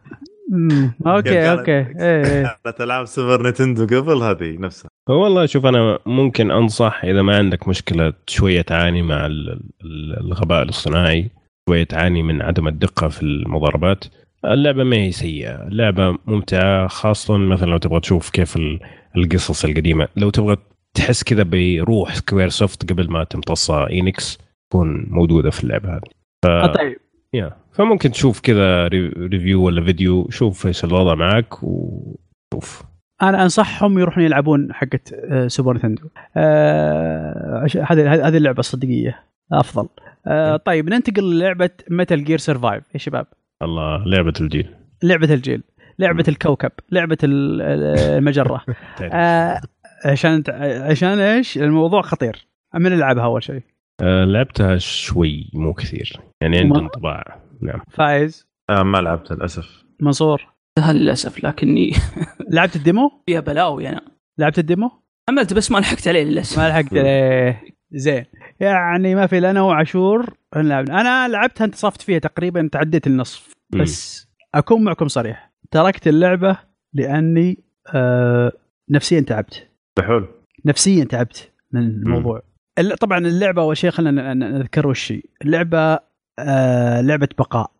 أوكي أوكي. إيه، إيه. كانت ألعاب Super Nintendo قبل هذه نفسها. والله شوف أنا ممكن أنصح إذا ما عندك مشكلة شوية تعاني مع ال- ال- الغباء الاصطناعي شوية تعاني من عدم الدقة في المضاربات. اللعبة ما هي سيئة اللعبة ممتعة خاصة مثلا لو تبغى تشوف كيف ال- القصص القديمة. لو تبغى تحس كذا بروح Squaresoft قبل ما تمتصها Enix تكون موجودة في اللعبة هذه. آه، طيب يا فممكن تشوف كذا re- review ولا فيديو شوف إيش الوضع معك وشوف. أنا أنصحهم يروحون يلعبون حقت آه، Super Nintendo آه، هذه هذه اللعبة الصديقية. أفضل. آه، طيب ننتقل للعبة Metal Gear Survive يا شباب. الله لعبة الجيل. لعبة الجيل. لعبة الكوكب. لعبة ال- ال- المجرة. آه، عشان عشان إيش؟ الموضوع خطير. مين لعبها أول شيء؟ آه، لعبتها شوي مو كثير. يعني عندي انطباع. نعم. فايز. آه ما لعبت للأسف. منصور للأسف لكني لعبت ال demo؟ فيها بلاوي أنا. لعبت ال demo؟ حملت بس ما لحقت عليه للأسف. ما لحقت عليه. زين. يعني ما في لا أنا وعاشور نلعب أنا لعبتها انتصفت فيها تقريبا تعديت النصف. بس أكون معكم صريح. تركت اللعبة لأني آه نفسيا تعبت. بحول. نفسيا تعبت من الموضوع. الل- طبعا اللعبة أول شيء خلينا نذكر وش هي. اللعبة آه لعبة بقاء.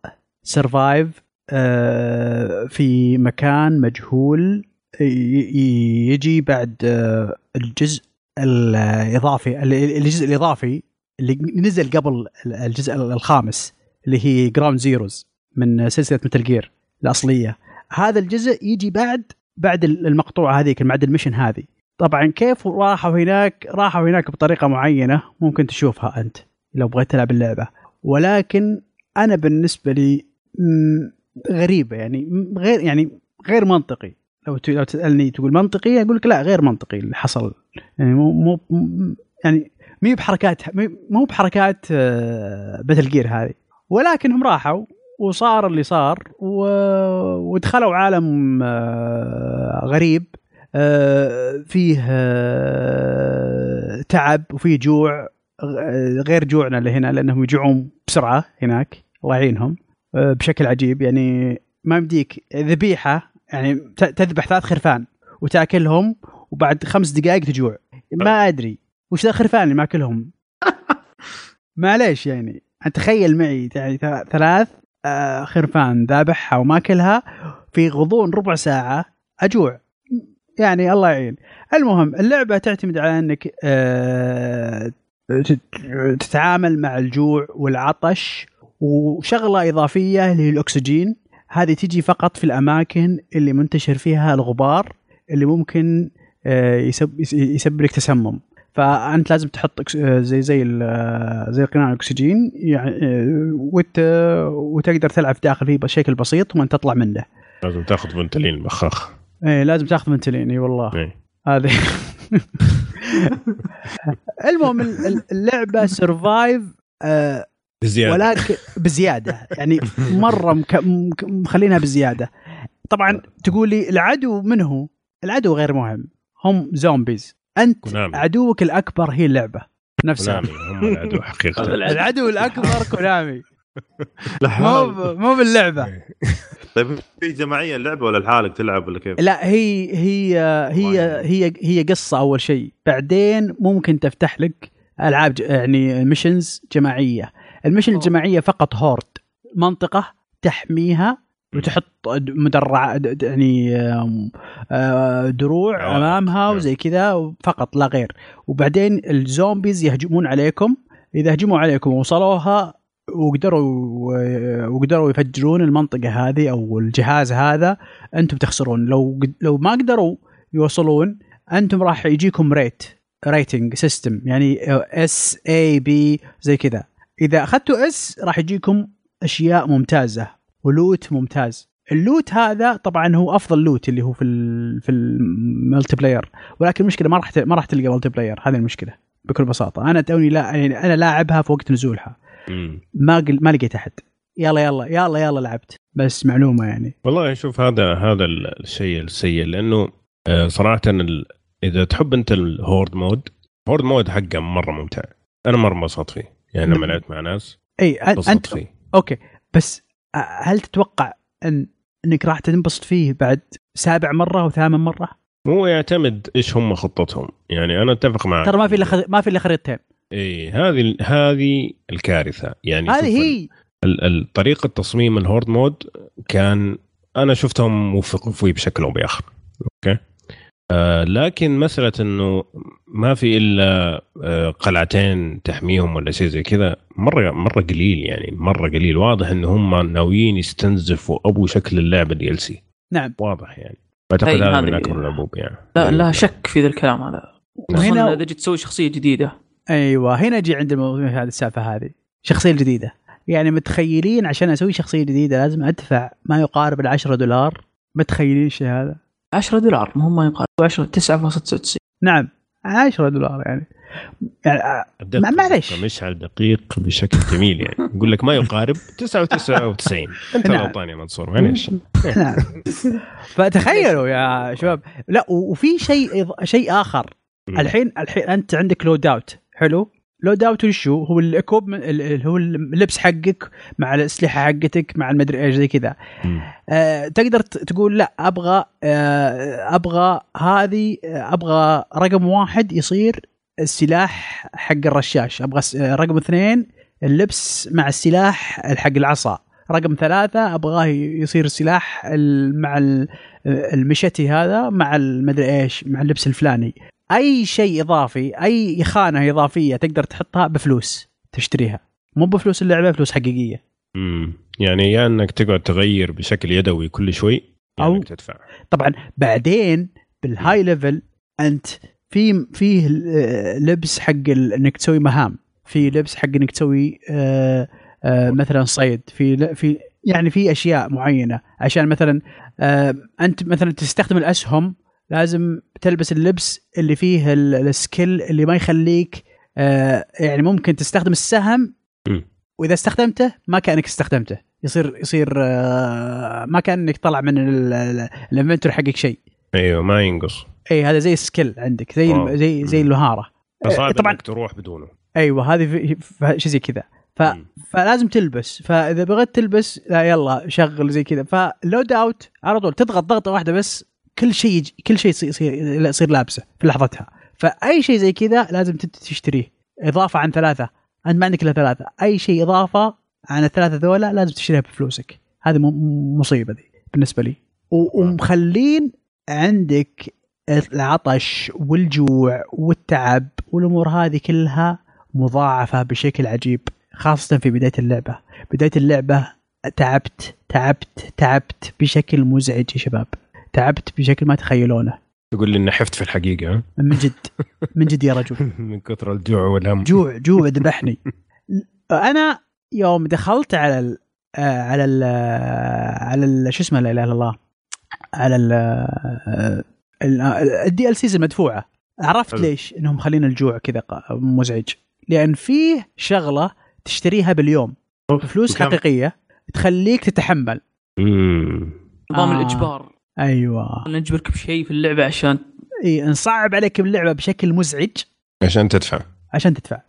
سرفايف آه في مكان مجهول يجي بعد آه الجزء الإضافي الجزء الإضافي اللي نزل قبل الجزء الخامس اللي هي Ground Zeroes من سلسلة Metal Gear الأصلية. هذا الجزء يجي بعد بعد المقطوعة هذيك بعد ال mission هذه. طبعا كيف راحوا هناك راحوا هناك بطريقة معينة ممكن تشوفها أنت لو بغيت تلعب اللعبة. ولكن أنا بالنسبة لي غريبة يعني غير يعني غير منطقي. لو لو تسألني تقول منطقي أقول لك لا غير منطقي اللي حصل. يعني مو مو يعني مو بحركات مو- بحركات باتل جير هذه. ولكن هم راحوا وصار اللي صار. ودخلوا عالم آه، غريب. آه، فيه آه، تعب وفيه جوع غير جوعنا اللي هنا لأنهم يجوعون بسرعة هناك الله يعينهم آه، بشكل عجيب. يعني ما يمديك ذبيحة يعني تذبح ثلاث خرفان وتأكلهم وبعد خمس دقائق تجوع. ما أدري وش ذا الخرفان اللي ماكلهم؟ معليش يعني تخيل معي يعني ثلاث آه، خرفان ذابحها وماكلها في غضون ربع ساعة أجوع. يعني الله يعين. المهم اللعبة تعتمد على أنك آه، تت- تتعامل مع الجوع والعطش وشغلة إضافية اللي هي الأكسجين. هذه تجي فقط في الأماكن اللي منتشر فيها الغبار اللي ممكن آه، يسب يسبب لك تسمم. فأنت لازم تحط آه، زي زي زي قناع الأكسجين يعني وت وتقدر تلعب داخل فيه بشكل بسيط وما تطلع منه. لازم تاخذ Ventolin بخاخ إيه لازم تاخذ Ventolin إي والله. إيه. هذه. المهم ال- ال- اللعبة Survive آه بزيادة. ولكن بزيادة. يعني مرة مك... مك... مخلينها بزيادة. طبعا تقول لي العدو من هو؟ العدو غير مهم. هم زومبيز أنت كونامي. عدوك الأكبر هي اللعبة نفسها. كونامي هم العدو حقيقة. العدو الأكبر كونامي. مو مو باللعبة. طيب في جماعيه اللعبه ولا لحالك تلعب ولا كيف؟ لا هي هي هي هي هي قصة أول شيء. بعدين ممكن تفتح لك ألعاب ج- يعني missions جماعية. ال mission أوه. الجماعية فقط horde. منطقة تحميها وتحط مدرع يعني آه، دروع. أمامها. وزي كذا فقط لا غير. وبعدين ال zombies يهجمون عليكم. إذا هجموا عليكم ووصلوها وقدروا وقدروا يفجرون المنطقة هذه أو الجهاز هذا أنتم تخسرون. لو لو ما قدروا يوصلون أنتم راح يجيكم rate rating system يعني S A B زي كذا. إذا أخذتوا S راح يجيكم أشياء ممتازة و loot ممتاز. ال loot هذا طبعا هو أفضل loot اللي هو في ال في ال multiplayer ولكن المشكلة ما راح ما راح تلقى multiplayer هذه المشكلة بكل بساطة. أنا توني لا يعني أنا لاعبها في وقت نزولها. ما قل ما لقيت أحد. يلا يلا يلا يلا لعبت. بس معلومة يعني. والله شوف هذا هذا الشيء السيء لأنه آه، صراحة ال- إذا تحب أنت ال horde mode horde mode حقه مرة ممتع. أنا مرة انبسطت فيه. يعني لما نعم. لعبت مع ناس إي أنت فيه. أوكي. بس هل تتوقع ان إنك راح تنبسط فيه بعد سابع مرة أو ثامن مرة؟ هو يعتمد إيش هم خطتهم. يعني أنا أتفق معك. ترى ما في إلا ما في إلا خريطتين. اي هذه هذه الكارثة. يعني هذه هي. ال- ال- طريقة تصميم ال horde mode كان أنا شفتهم موفقوا فيه بشكل أو بآخر. أوكي؟ آه لكن مسألة إنه ما في إلا آه قلعتين تحميهم ولا شيء زي كذا مرة مرة قليل يعني مرة قليل. واضح إن هم ناويين يستنزفوا أبو شكل اللعبة DLC نعم. واضح يعني. أعتقد هذا من أكبر العيوب يعني. لا لا شك في ذا الكلام هذا. وهنا- وهنا إذا جيت تسوي شخصية جديدة. أيوه هنا جي عند الموضوع هذه السالفة هذه شخصية جديدة. يعني متخيلين عشان أسوي شخصية جديدة لازم أدفع ما يقارب ال 10 دولار. متخيلين الشيء هذا؟ 10 دولار ما هم ما يقال 10 9.99 نعم 10 دولار يعني. يعني ما- معليش. مشعل دقيق بشكل جميل يعني. يقول لك ما يقارب 99 أنت نعم. غلطان يا منصور معليش نعم. فتخيلوا يا شباب. لا وفي شيء شيء آخر. الحين الحين أنت عندك loadout حلو. loadout وشو هو اللي اكوب هو اللبس حقك مع الأسلحة حقتك مع المدري إيش زي كذا. آه تقدر تقول لا أبغى آه أبغى هذه آه، أبغى رقم واحد يصير السلاح حق الرشاش. أبغى آه، رقم اثنين اللبس مع السلاح حق العصا. رقم ثلاثة أبغاه يصير السلاح ال- مع ال- المشتي هذا مع المدري إيش مع اللبس الفلاني. أي شيء إضافي أي خانه إضافية تقدر تحطها بفلوس تشتريها. مو بفلوس اللعبة فلوس حقيقية. امم يعني يا إنك تقعد تغير بشكل يدوي كل شوي يا أو- انك تدفع. طبعا بعدين بال high level أنت في فيه آه، لبس حق إنك تسوي مهام. في لبس حق إنك تسوي آه، آه، مثلا صيد. في في يعني في أشياء معينة. عشان مثلا أنت مثلا تستخدم الأسهم لازم تلبس اللبس اللي فيه ال- skill اللي ما يخليك آه، يعني ممكن تستخدم السهم. وإذا استخدمته ما كأنك استخدمته. يصير يصير آه، ما كأنك طلع من ال- ال- inventory حقك شيء. أيوه ما ينقص. إي هذا زي ال skill عندك زي واو. زي زي. المهاره فصعب طبعا انك تروح بدونه. أيوه هذه شيء زي كذا. ف... فلازم تلبس. فإذا بغيت تلبس لا يلا شغل زي كذا. فلود أوت على طول. تضغط ضغطة واحدة بس كل شيء كل شيء يصير يصير, يصير لابسه في لحظتها. فأي شيء زي كذا لازم تشتريه. إضافة عن ثلاثة. أنت ما عندك إلا ثلاثة. أي شيء إضافة عن الثلاثة ذولا لازم تشتريها بفلوسك. هذه مصيبة دي بالنسبة لي. ومخلين عندك العطش والجوع والتعب والأمور هذه كلها مضاعفة بشكل عجيب خاصة في بداية اللعبة. بداية اللعبة تعبت تعبت تعبت بشكل مزعج يا شباب. تعبت بشكل ما تخيلونه. تقول لي إني حفت في الحقيقة ها؟ من جد من جد يا رجل. من كثر الجوع والهم. جوع جوع ذبحني. أنا يوم دخلت على ال على ال على ال شو اسمه لا إله إلا الله؟ على ال ال DLCs المدفوعة. عرفت. ليش؟ إنهم مخلين الجوع كذا مزعج. لأن فيه شغلة تشتريها باليوم. بفلوس وكم؟ حقيقية تخليك تتحمل. نظام آه. الإجبار. أيوه. نجبرك بشيء في اللعبة عشان إي نصعب عليك اللعبة بشكل مزعج. عشان تدفع. عشان تدفع.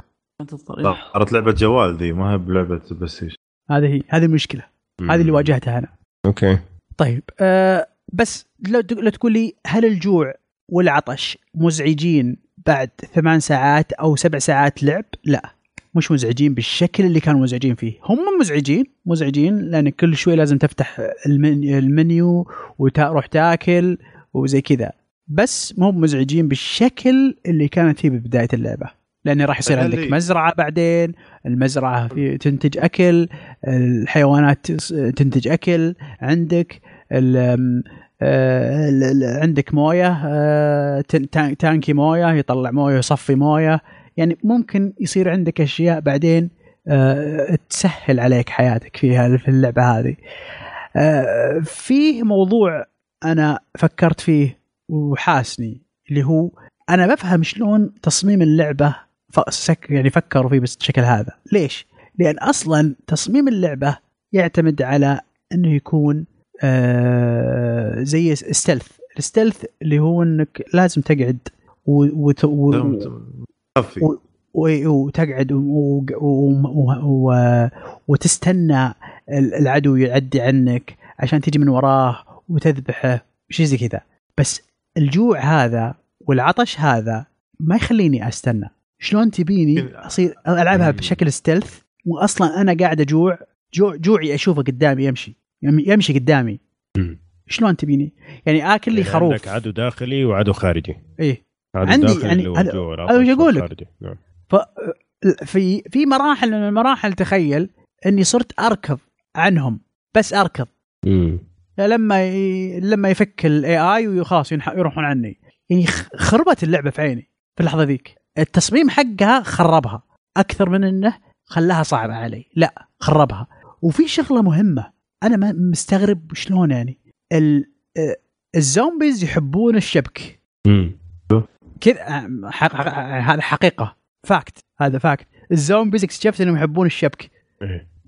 تضطر صارت لعبة جوال ذي ما هي بلعبة بلاي ستيشن هذه هي هذه المشكلة. هذه اللي واجهتها أنا. أوكي. طيب آه بس لو لو تقول لي هل الجوع والعطش مزعجين بعد ثمان ساعات أو سبع ساعات لعب؟ لا. مش مزعجين بالشكل اللي كانوا مزعجين فيه، هم مزعجين مزعجين لأن كل شوي لازم تفتح المن- المنيو وتروح تاكل وزي كذا، بس مو مزعجين بالشكل اللي كانت فيه ببداية اللعبة، لأن راح يصير عندك مزرعة بعدين، المزرعة في تنتج أكل، الحيوانات تنتج أكل، عندك آه، عندك موية آه، تانكي موية يطلع موية يصفي موية. يعني ممكن يصير عندك أشياء بعدين آه، تسهل عليك حياتك فيها في اللعبة هذه. آه، فيه موضوع أنا فكرت فيه وحاسني اللي هو أنا بفهم شلون تصميم اللعبة ف- سك يعني فكروا فيه بالشكل هذا. ليش؟ لأن أصلا تصميم اللعبة يعتمد على إنه يكون آه زي stealth ال stealth اللي هو إنك لازم تقعد و- وت- و- و- و- وتقعد و- و- و- و- وتستنى ال- العدو يعدي عنك عشان تجي من وراه وتذبحه شيء زي كذا. بس الجوع هذا والعطش هذا ما يخليني أستنى. شلون تبيني أصير ألعبها. بشكل ستيلث واصلا أنا قاعد أجوع جوع جوعي أشوفه قدامي يمشي. يم- يمشي قدامي. شلون تبيني؟ يعني آكل لي يعني خروف. عندك عدو داخلي وعدو خارجي. إيه. عندي يعني والعطش وش أقول لك؟ نعم. في في مراحل من المراحل تخيل إني صرت أركض عنهم بس أركض. مم. لما ي... لما يفك ال AI وخلاص ينح... يروحون عني. يعني خربت اللعبة في عيني في اللحظة ذيك. التصميم حقها خربها. أكثر من إنه خلاها صعبة علي. لا خربها. وفي شغلة مهمة. أنا ما مستغرب شلون يعني. ال... ال zombies يحبون الشبك. مم. كذا حق... حق... هذا حقيقة. fact هذا fact ال zombies اكتشفت إنهم يحبون الشبك.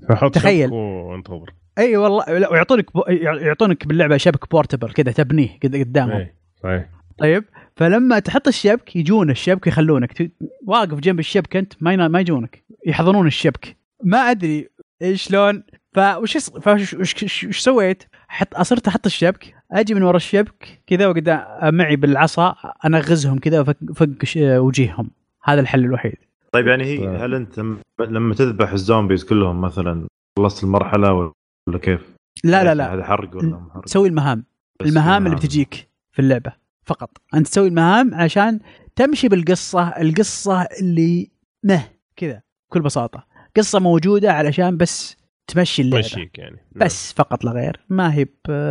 فحط تخيل. وانتظر. إي والله لا ويعطونك بو... يعطونك باللعبة شبك بورتبل كذا تبنيه قد- قدامهم إيه. صحيح. طيب. فلما تحط الشبك يجون الشبك يخلونك. ت... واقف جنب الشبك أنت ما ينا... ما يجونك. يحضنون الشبك. ما أدري إيش شلون فوش يص... فوش وش... وش... وش سويت؟ حط صرت أحط الشبك أجي من ورا الشبك كذا وقدام معي بالعصا أنغزهم كذا وفك فك وجيههم هذا الحل الوحيد طيب يعني هي ف- هل أنت لما تذبح الزومبيز كلهم مثلا خلصت المرحلة ولا كيف؟ لا لا لا هذا حرق ولا مو حرق؟ تسوي المهام المهام اللي. بتجيك في اللعبة فقط أنت تسوي المهام عشان تمشي بالقصة القصة اللي نه كذا بكل بساطة قصة موجودة علشان بس تمشي اللعبة. مشيك يعني. بس فقط لا غير. ما هي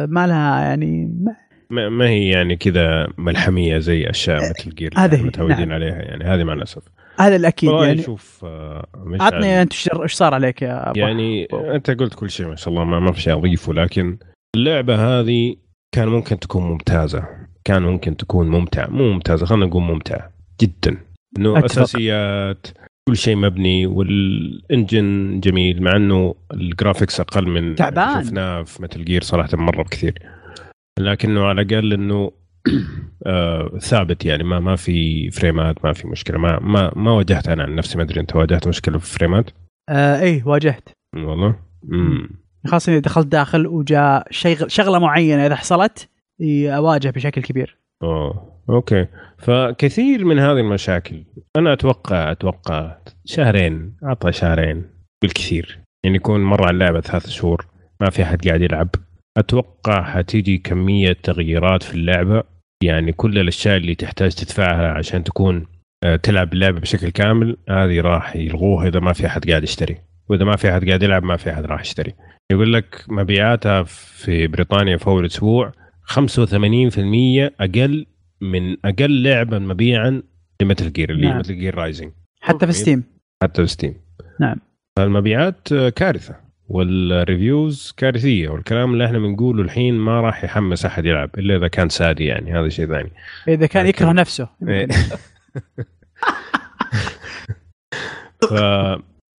ما لها يعني ما ما, ما هي يعني كذا ملحمية زي أشياء مثل جير هذه هي، متعودين نعم. عليها يعني. هذه مع الأسف. هذا الأكيد يعني. شوف آه، عطني أنت إيش صار عليك يا أبو يعني أبو. أنت قلت كل شيء ما شاء الله ما, ما في شيء اضيفه لكن اللعبة هذه كان ممكن تكون ممتازة. كان ممكن تكون ممتعة. مو ممتازة خلينا نقول ممتعة جدا. إنه. أساسيات كل شيء مبني وال engine جميل مع إنه ال graphics أقل من تعبان. شفناه في Metal Gear صراحة مرة بكثير. لكنه على الأقل إنه آه ثابت يعني ما ما في فريمات ما في مشكلة. ما ما ما واجهت أنا عن نفسي ما أدري أنت واجهت مشكلة في الفريمات؟ آه إيه واجهت. والله؟ امم خاصة إذا دخلت داخل وجاء شيء شغلة معينة إذا حصلت أواجه بشكل كبير. أوه. أوكي. فكثير من هذه المشاكل أنا أتوقع أتوقع شهرين أعطى شهرين بالكثير. يعني يكون مر على اللعبة ثلاث شهور ما في أحد قاعد يلعب. أتوقع حتيجي كمية تغييرات في اللعبة. يعني كل الأشياء اللي تحتاج تدفعها عشان تكون آه، تلعب اللعبة بشكل كامل هذه راح يلغوها إذا ما في أحد قاعد يشتري. وإذا ما في أحد قاعد يلعب ما في أحد راح يشتري. يقول لك مبيعاتها في بريطانيا في أول أسبوع 85% أقل من أقل لعبه مبيعا ل Metal Gear اللي نعم. Metal Gear Rising حتى في طيب. ستيم حتى في Steam نعم. فالمبيعات كارثة وال reviews كارثية والكلام اللي إحنا بنقوله الحين ما راح يحمس أحد يلعب إلا إذا كان سادي يعني هذا شيء ثاني إذا كان لكن- يكره نفسه إيه. ف...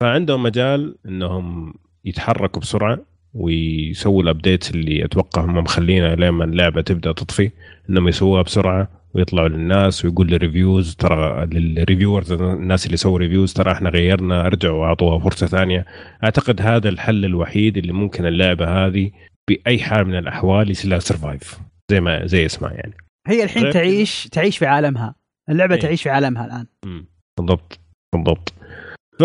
فعندهم مجال إنهم يتحركوا بسرعة ويسووا ال updates اللي أتوقع هم مخلينها لما اللعبة تبدأ تطفي إنهم يسووها بسرعة ويطلعوا للناس ويقول لل reviews ترى لل reviewers الناس اللي يسووا reviews ترى إحنا غيرنا ارجعوا وأعطوها فرصة ثانية. أعتقد هذا الحل الوحيد اللي ممكن اللعبة هذه بأي حال من الأحوال يصير لها survive زي ما زي اسمها يعني. هي الحين تعيش تعيش في عالمها. اللعبة إيه. تعيش في عالمها الآن. مم. بالضبط. بالضبط. ف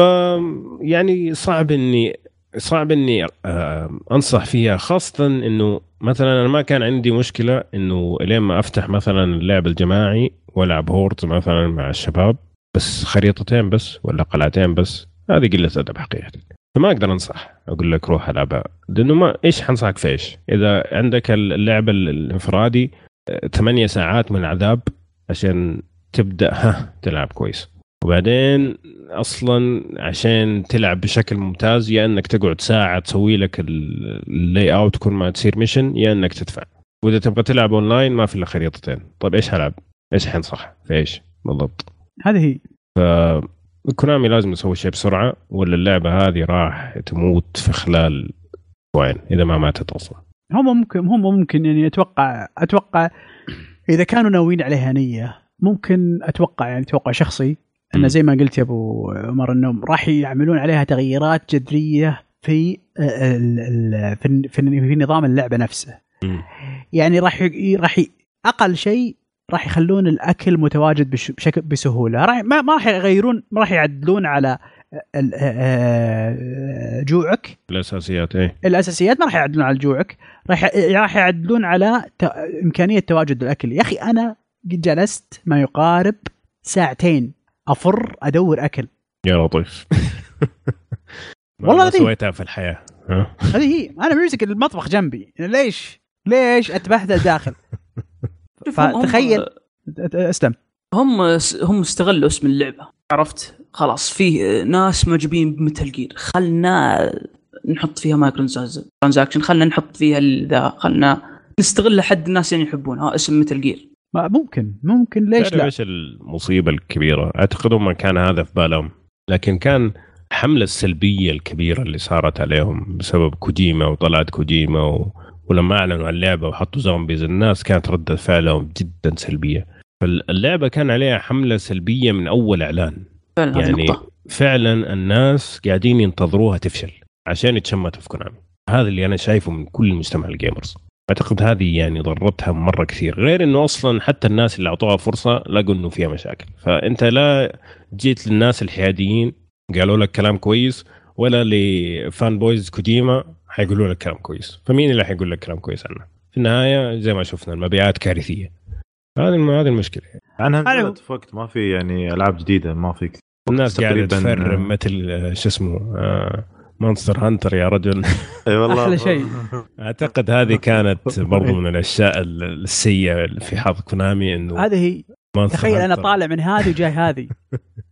يعني صعب إني صعب إني آه، أنصح فيها خاصة إنه مثلا أنا ما كان عندي مشكلة إنه لين ما أفتح مثلا اللعب الجماعي وألعب horde مثلا مع الشباب بس خريطتين بس ولا قلعتين بس هذه قلة أدب حقيقة. فما أقدر أنصح أقول لك روح ألعبها. لأنه ما إيش حنصحك في إيش؟ إذا عندك اللعب الانفرادي آه، ثمانية ساعات من عذاب عشان تبدأ ها تلعب كويس. وبعدين أصلا عشان تلعب بشكل ممتاز يا إنك تقعد ساعة تسوي لك ال layout كل ما تصير mission يا إنك تدفع وإذا تبغى تلعب اونلاين ما في إلا خريطتين طيب إيش هلعب؟ إيش حنصح؟ في إيش؟ بالضبط هذه هي كونامي لازم يسوي شيء بسرعة ولا اللعبة هذه راح تموت في خلال أسبوعين إذا ما ماتت أصلا هم ممكن هم ممكن يعني أتوقع أتوقع إذا كانوا ناويين عليها نية ممكن أتوقع يعني توقع شخصي انه. زي ما قلت يا أبو عمر إنهم راح يعملون عليها تغييرات جذرية في ال- في في في نظام اللعبة نفسه. يعني راح راح أقل شيء راح يخلون الأكل متواجد بش- بشكل بسهولة راح ما ما راح يغيرون ما راح يعدلون على ال- آه، جوعك الأساسيات إيه الأساسيات ما راح يعدلون على جوعك راح راح يعدلون على. إمكانية تواجد الأكل يا أخي أنا جلست ما يقارب ساعتين أفر أدور أكل. يا لطيف. والله ما. سويتها في الحياة؟ هذه هي. أنا ممسك المطبخ جنبي. ليش؟ ليش أتبهدل داخل؟ فتخيل. أسلم. هم هم استغلوا اسم اللعبة. عرفت؟ خلاص في ناس معجبين ب Metal Gear خلنا نحط فيها micro transaction خلنا نحط فيها ذا. خلنا نستغل حد الناس يعني يحبونها. اسم Metal Gear ما ممكن ممكن ليش لا؟ إيش المصيبة الكبيرة؟ أعتقد هم كان هذا في بالهم لكن كان الحمله السلبية الكبيرة اللي صارت عليهم بسبب كوجيما وطلعت كوجيما و... ولما أعلنوا عن اللعبة وحطوا zombies الناس كانت رده فعلهم جدا سلبية. فاللعبة كان عليها حملة سلبية من أول إعلان. يعني فعلا الناس قاعدين ينتظروها تفشل عشان يتشمتوا في كونامي هذا اللي أنا شايفه من كل مجتمع ال gamers أعتقد هذه يعني ضرتها مرة كثير غير إنه أصلا حتى الناس اللي أعطوها فرصة لقوا إنه فيها مشاكل. فأنت لا جيت للناس الحياديين قالوا لك كلام كويس ولا ل fan boys كوجيما حيقولوا لك كلام كويس. فمين اللي حيقول لك كلام كويس عنه؟ في النهاية زي ما شفنا المبيعات كارثية. هذه هذه المشكلة. إنها نزلت في وقت ما في يعني ألعاب جديدة ما في كثير. الناس قاعدة تفرم مثل آه، شو اسمه آه، Monster Hunter يا رجل. أي والله. أحلى شيء. أعتقد هذه كانت برضو من الأشياء السيئة في حظ كونامي إنه هذه هي. تخيل أنا. طالع من هذه وجاي هذه.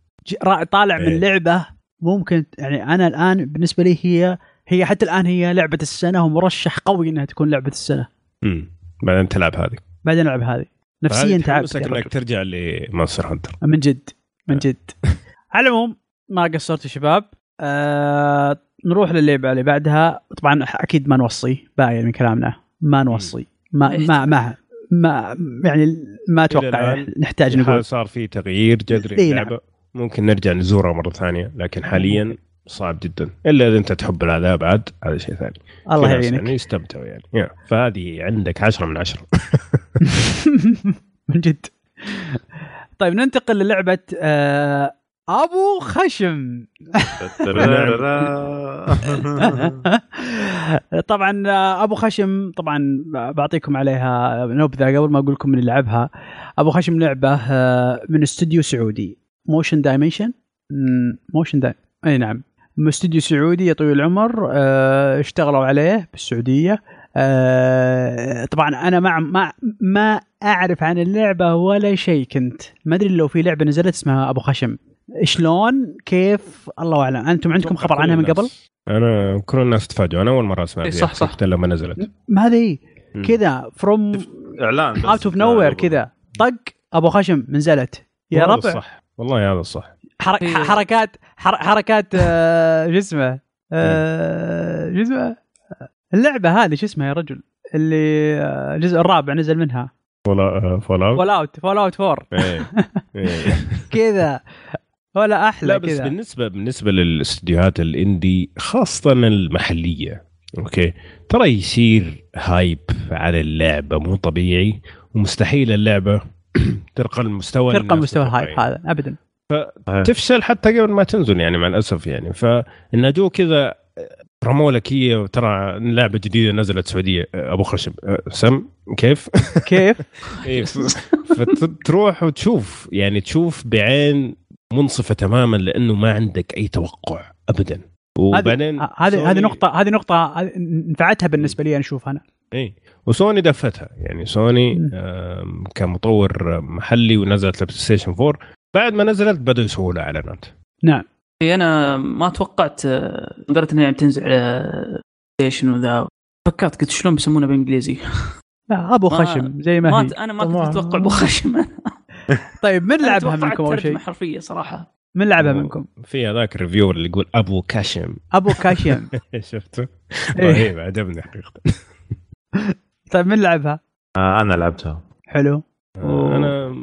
طالع من إيه. لعبة ممكن يعني أنا الآن بالنسبة لي هي هي حتى الآن هي لعبة السنة ومرشح قوي إنها تكون لعبة السنة. مم. بعدين تلعب هذه. بعدين ألعب هذه. نفسيا تعبت. إنك. ترجع لمونستر هانتر. من جد. من جد. على العموم ما قصرتوا شباب. آه نروح للعبة اللي بعدها. طبعا أكيد ما نوصي باين من كلامنا. ما نوصي. ما ما ما, ما يعني ما أتوقع نحتاج نقول. صار في تغيير جذري نعم. ممكن نرجع نزورها مرة ثانية لكن حاليا صعب جدا. إلا إذا أنت تحب العذاب عاد هذا شيء ثاني. الله يعينك. يعني يستمتعوا يعني. يا. فهذه عندك عشرة من عشرة. من جد. طيب ننتقل للعبة آه أبو خشم. طبعا أبو خشم طبعا بعطيكم عليها نبذه قبل ما أقول لكم من اللي لعبها. أبو خشم لعبة آه، من استوديو سعودي. Motion Dimension Motion Di أي نعم. من استوديو سعودي يا طويل العمر آه، اشتغلوا عليه بالسعودية. آه، طبعا أنا ما ما ما أعرف عن اللعبة ولا شيء كنت. ما أدري لو في لعبة نزلت اسمها أبو خشم. شلون؟ كيف؟ الله أعلم. أنتم عندكم خبر عنها من قبل؟ أنا كل الناس تفاجئوا. أنا أول مرة أسمع إيه، فيها صح، صح. حتى لما نزلت. ما هذه. كذا from إعلان. out of nowhere كذا. طق أبو خشم نزلت يا ربع. الصح والله هذا الصح. حرك إيه. حركات حر- حركات آه، شو اسمه؟ آه، شو اسمه؟ اللعبة هذه شو اسمها يا رجل؟ اللي آه، الجزء الرابع نزل منها. Fallout Fall out Fallout 4 إيه. كذا ولا أحلى لا بس بالنسبة بالنسبة للاستديوهات ال indie خاصة المحلية okay ترى يصير hype على اللعبة مو طبيعي ومستحيل اللعبة ترقى المستوى ترقى مستوى ال hype. هذا ابدا صحيح. تفشل حتى قبل ما تنزل يعني مع الأسف يعني فجأة كذا رموا لك هي وترى لعبة جديدة نزلت سعوديه أبو خشب سم كيف؟ كيف؟ فتروح وتشوف يعني تشوف بعين منصفة تماما لأنه ما عندك أي توقع ابدا. وبعدين هذه هذه نقطة هذه نقطة هذه نفعتها بالنسبة لي أنا أشوف أنا. اي وسوني دفتها. يعني سوني كمطور محلي ونزلت لبلاي ستيشن 4 بعد ما نزلت بدأوا يسووا لها إعلانات. نعم. أنا ما توقعت آه، قدرت إنها يعني تنزل على ستيشن وذا. فكرت قلت شلون بيسمونها بالإنجليزي؟ لا أبو خشم زي ما, ما هي. أنا ما. كنت أتوقع أبو خشم طيب من لعبها منكم أول شيء؟ حرفية صراحة. من لعبها منكم؟ في هذاك ال reviewer اللي يقول أبو كاشم. أبو كاشم. شفته؟ إيه. رهيب عجبني حقيقه طيب من لعبها؟ آه، أنا لعبتها. حلو. أوه. أنا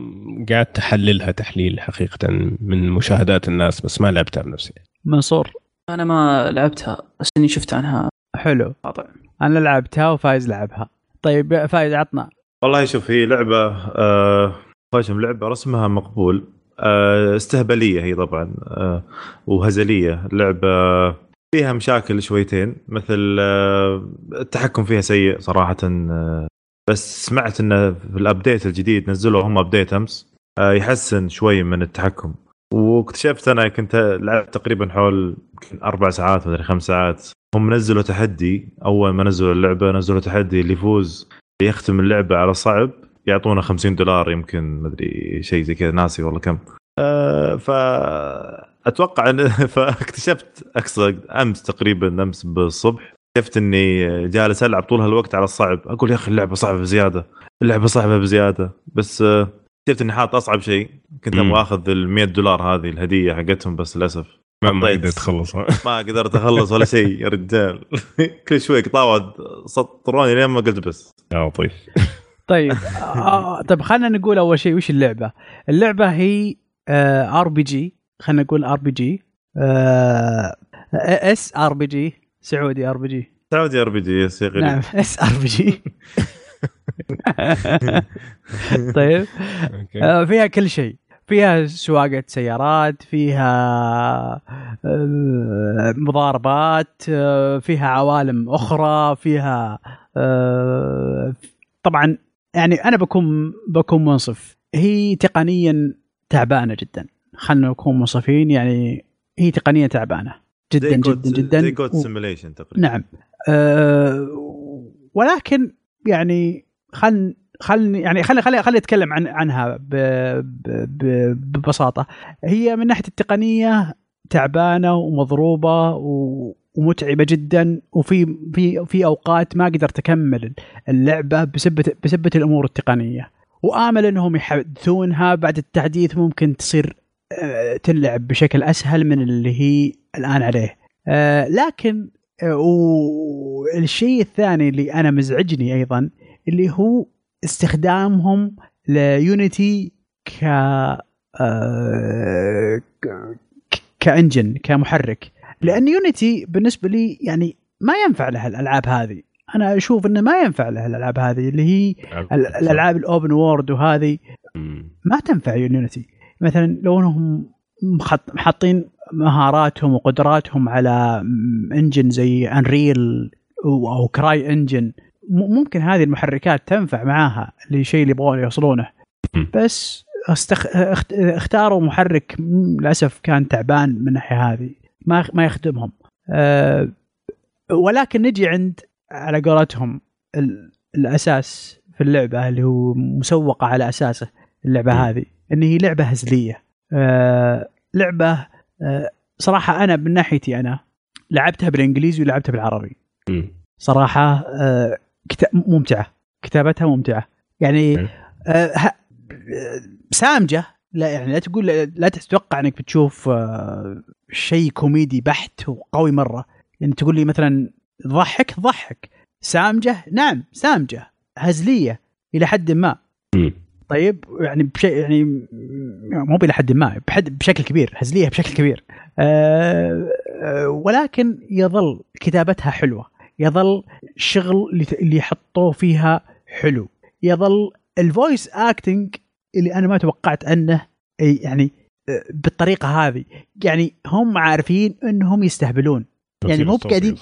قعدت أحللها تحليل حقيقة من مشاهدات الناس بس ما لعبتها بنفسي. منصور. أنا ما لعبتها بس إني شفت عنها. حلو. قاطع أنا لعبتها وفايز لعبها. طيب فايز عطنا. والله شوف هي لعبة آه خشم لعبة رسمها مقبول. آه استهبالية هي طبعا آه وهزلية. لعبة فيها مشاكل شويتين مثل آه التحكم فيها سيء صراحة بس سمعت انه في ال update الجديد نزلوا هم update أمس يحسن شوي من التحكم. واكتشفت أنا كنت لعبت تقريبا حول أربع ساعات مدري خمس ساعات. هم نزلوا تحدي أول ما نزلوا اللعبة نزلوا تحدي اللي يفوز يختم اللعبة على صعب. يعطونا 50 دولار يمكن مدري شيء زي كذا ناسي والله كم. آه ف أتوقع ان فاكتشفت اقصد أمس تقريبا أمس بالصبح اكتشفت إني جالس ألعب طول هالوقت على الصعب. أقول يا أخي اللعبة صعبة بزيادة اللعبة صعبة بزيادة. بس آه، اكتشفت إني حاط أصعب شيء. كنت. أبغى آخذ ال 100 دولار هذه الهدية حقتهم بس للأسف ما ما. قدرت تخلصها ما قدرت أخلص ولا شيء يا رجال. كل شوي قطاوة سطروني لين ما قلت بس. يا لطيف. طيب آه طيب خلينا نقول أول شيء وش اللعبة؟ اللعبة هي ار بي جي خلينا نقول ار بي جي اس ار بي جي سعودي ار بي جي سعودي ار بي جي يس نعم اس ار بي جي طيب آه، فيها كل شيء. فيها سواقة سيارات فيها آه، مضاربات آه، فيها عوالم أخرى فيها آه، طبعا يعني أنا بكون بكون منصف. هي تقنيا تعبانة جدا. خلنا نكون منصفين يعني هي تقنيا تعبانة. جدا جدا جدا. سيميليشن تقريبا. نعم. أه ولكن يعني خل خل يعني خلي خلي خلي أتكلم عن عنها ب ب ب ببساطة. هي من ناحية التقنية تعبانة ومضروبة و ومتعبة جدا وفي في في أوقات ما قدرت أكمل اللعبة بسبة بسبة الأمور التقنية. وآمل إنهم يحدثونها بعد التحديث ممكن تصير آه، تلعب بشكل أسهل من اللي هي الآن عليه. آه، لكن آه، والشيء الثاني اللي أنا مزعجني أيضا اللي هو استخدامهم ل Unity ك ك- ك engine كمحرك. لأن Unity بالنسبة لي يعني ما ينفع لها الألعاب هذه. أنا أشوف إنه ما ينفع لها الألعاب هذه اللي هي ال- الألعاب ال open world وهذه. ما تنفع Unity مثلا لو إنهم حاطين مهاراتهم وقدراتهم على engine زي Unreal أو CryEngine ممكن هذه المحركات تنفع معاها لشيء اللي يبغون يوصلونه. بس استخ... اخت... اختاروا محرك للأسف كان تعبان من الناحية هذه. ما ما يخدمهم أه... ولكن نجي عند على قولتهم ال... الأساس في اللعبة اللي هو مسوقة على أساسه اللعبة. هذه إن هي لعبة هزلية أه... لعبة أه... صراحة أنا من ناحيتي أنا لعبتها بالإنجليزي ولعبتها بالعربي. صراحة كتا- ممتعة كتابتها ممتعة يعني حلو. آه، ه- آه، سامجة لا يعني لا تقول لا تتوقع إنك بتشوف آه، شيء كوميدي بحت وقوي مرة. يعني تقول لي مثلا ضحك؟ ضحك. سامجه؟ نعم سامجه. هزلية؟ إلى حد ما. طيب يعني بشيء يعني مو إلى حد ما بحد بشكل كبير هزلية بشكل كبير. أه أه ولكن يظل كتابتها حلوة. يظل الشغل اللي اللي يحطوه فيها حلو. يظل ال voice acting اللي أنا ما توقعت أنه يعني آه، بالطريقة هذه. يعني هم عارفين إنهم يستهبلون. يعني تمثيل مو بقاعدين-.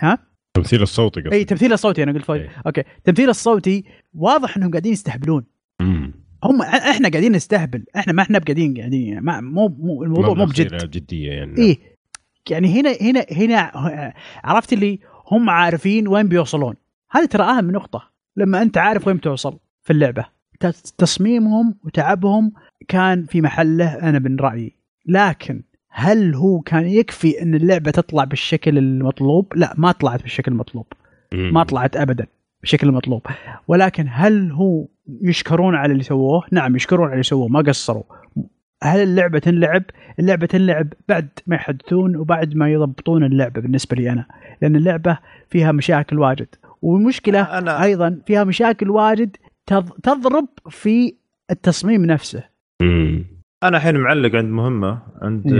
ها؟ التمثيل الصوتي قصدي إي تمثيل الصوتي أنا قلت إيه. أوكي. التمثيل الصوتي واضح إنهم قاعدين يستهبلون. مم. هم إحنا قاعدين نستهبل. إحنا ما إحنا قاعدين قاعدين ما مو مو الموضوع مو بجد. جدية يعني. إيه يعني هنا هنا هنا عرفت اللي هم عارفين وين بيوصلون. هذه ترى أهم نقطة. لما أنت عارف وين بتوصل في اللعبة. تصميمهم وتعبهم كان في محله أنا من رأيي. لكن هل هو كان يكفي إن اللعبة تطلع بالشكل المطلوب؟ لا ما طلعت بالشكل المطلوب. ما طلعت ابدا بالشكل المطلوب. ولكن هل هو يشكرون على اللي سووه؟ نعم يشكرون على اللي سووه ما قصروا. هل اللعبة تنلعب؟ اللعبة تنلعب بعد ما يحدثون وبعد ما يضبطون اللعبة بالنسبة لي أنا. لأن اللعبة فيها مشاكل واجد. والمشكلة أنا- أيضا فيها مشاكل واجد تضرب في التصميم نفسه. مم. أنا الحين معلق عند مهمة عند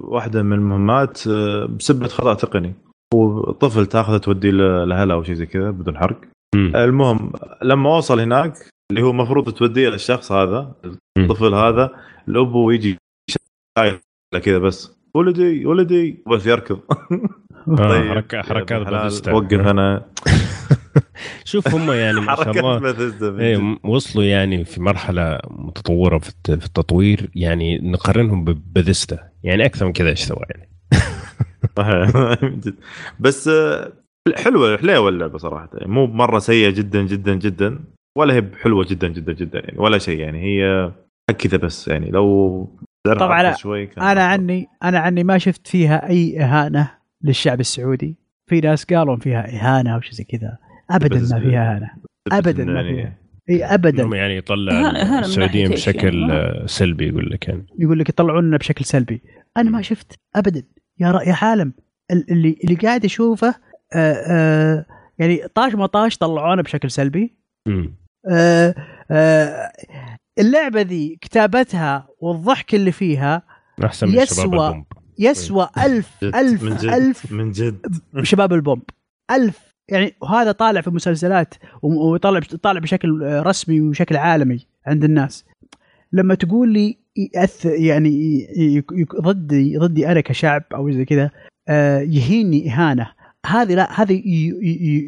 واحدة من المهمات آه، بسبة خطأ تقني. وطفل تاخذه توديه لهلا أو شيء زي كذا بدون حرق. مم. المهم لما وصل هناك اللي هو المفروض توديه للشخص هذا. الطفل هذا الابو يجي شايل كذا بس ولدي ولدي. بس يركض. آه، طيب. حركات. وقف أنا. شوف هم يعني ما شاء حركات الله. م- وصلوا يعني في مرحلة متطورة في الت- في التطوير. يعني نقارنهم ببذستا يعني أكثر من كذا إيش سوى يعني. بس آه، حلوة حلوة اللعبة صراحة. يعني مو مرة سيئة جدا جدا جدا. ولا هي حلوة جدا جدا جدا يعني. ولا شيء يعني. هي كذا بس يعني. لو تعرف طبعاً شوي كان أنا. عني أنا عني ما شفت فيها أي إهانة للشعب السعودي. في ناس قالوا فيها إهانة أو شيء زي كذا. ابدا ما فيها اهانه ابدا ما يعني فيها. إي ابدا. انهم يعني يطلع السعوديين إيش بشكل يعني؟ آه، سلبي يقول لك يعني. يقول لك يطلعوننا بشكل سلبي. أنا ما شفت ابدا. يا يا عالم ال- اللي اللي قاعد اشوفه آه آه يعني طاش مطاش طلعونا بشكل سلبي. آه آه اللعبة ذي كتابتها والضحك اللي فيها أحسن من يسوى- شباب البومب. يسوى ألف ألف من جد. ألف من جد. شباب البومب. ألف يعني وهذا طالع في مسلسلات وطالع طالع بشكل رسمي وشكل عالمي عند الناس. لما تقول لي يأثر يعني ضدي ضدي أنا كشعب أو زي كذا آه، يهيني إهانة. هذه لا هذه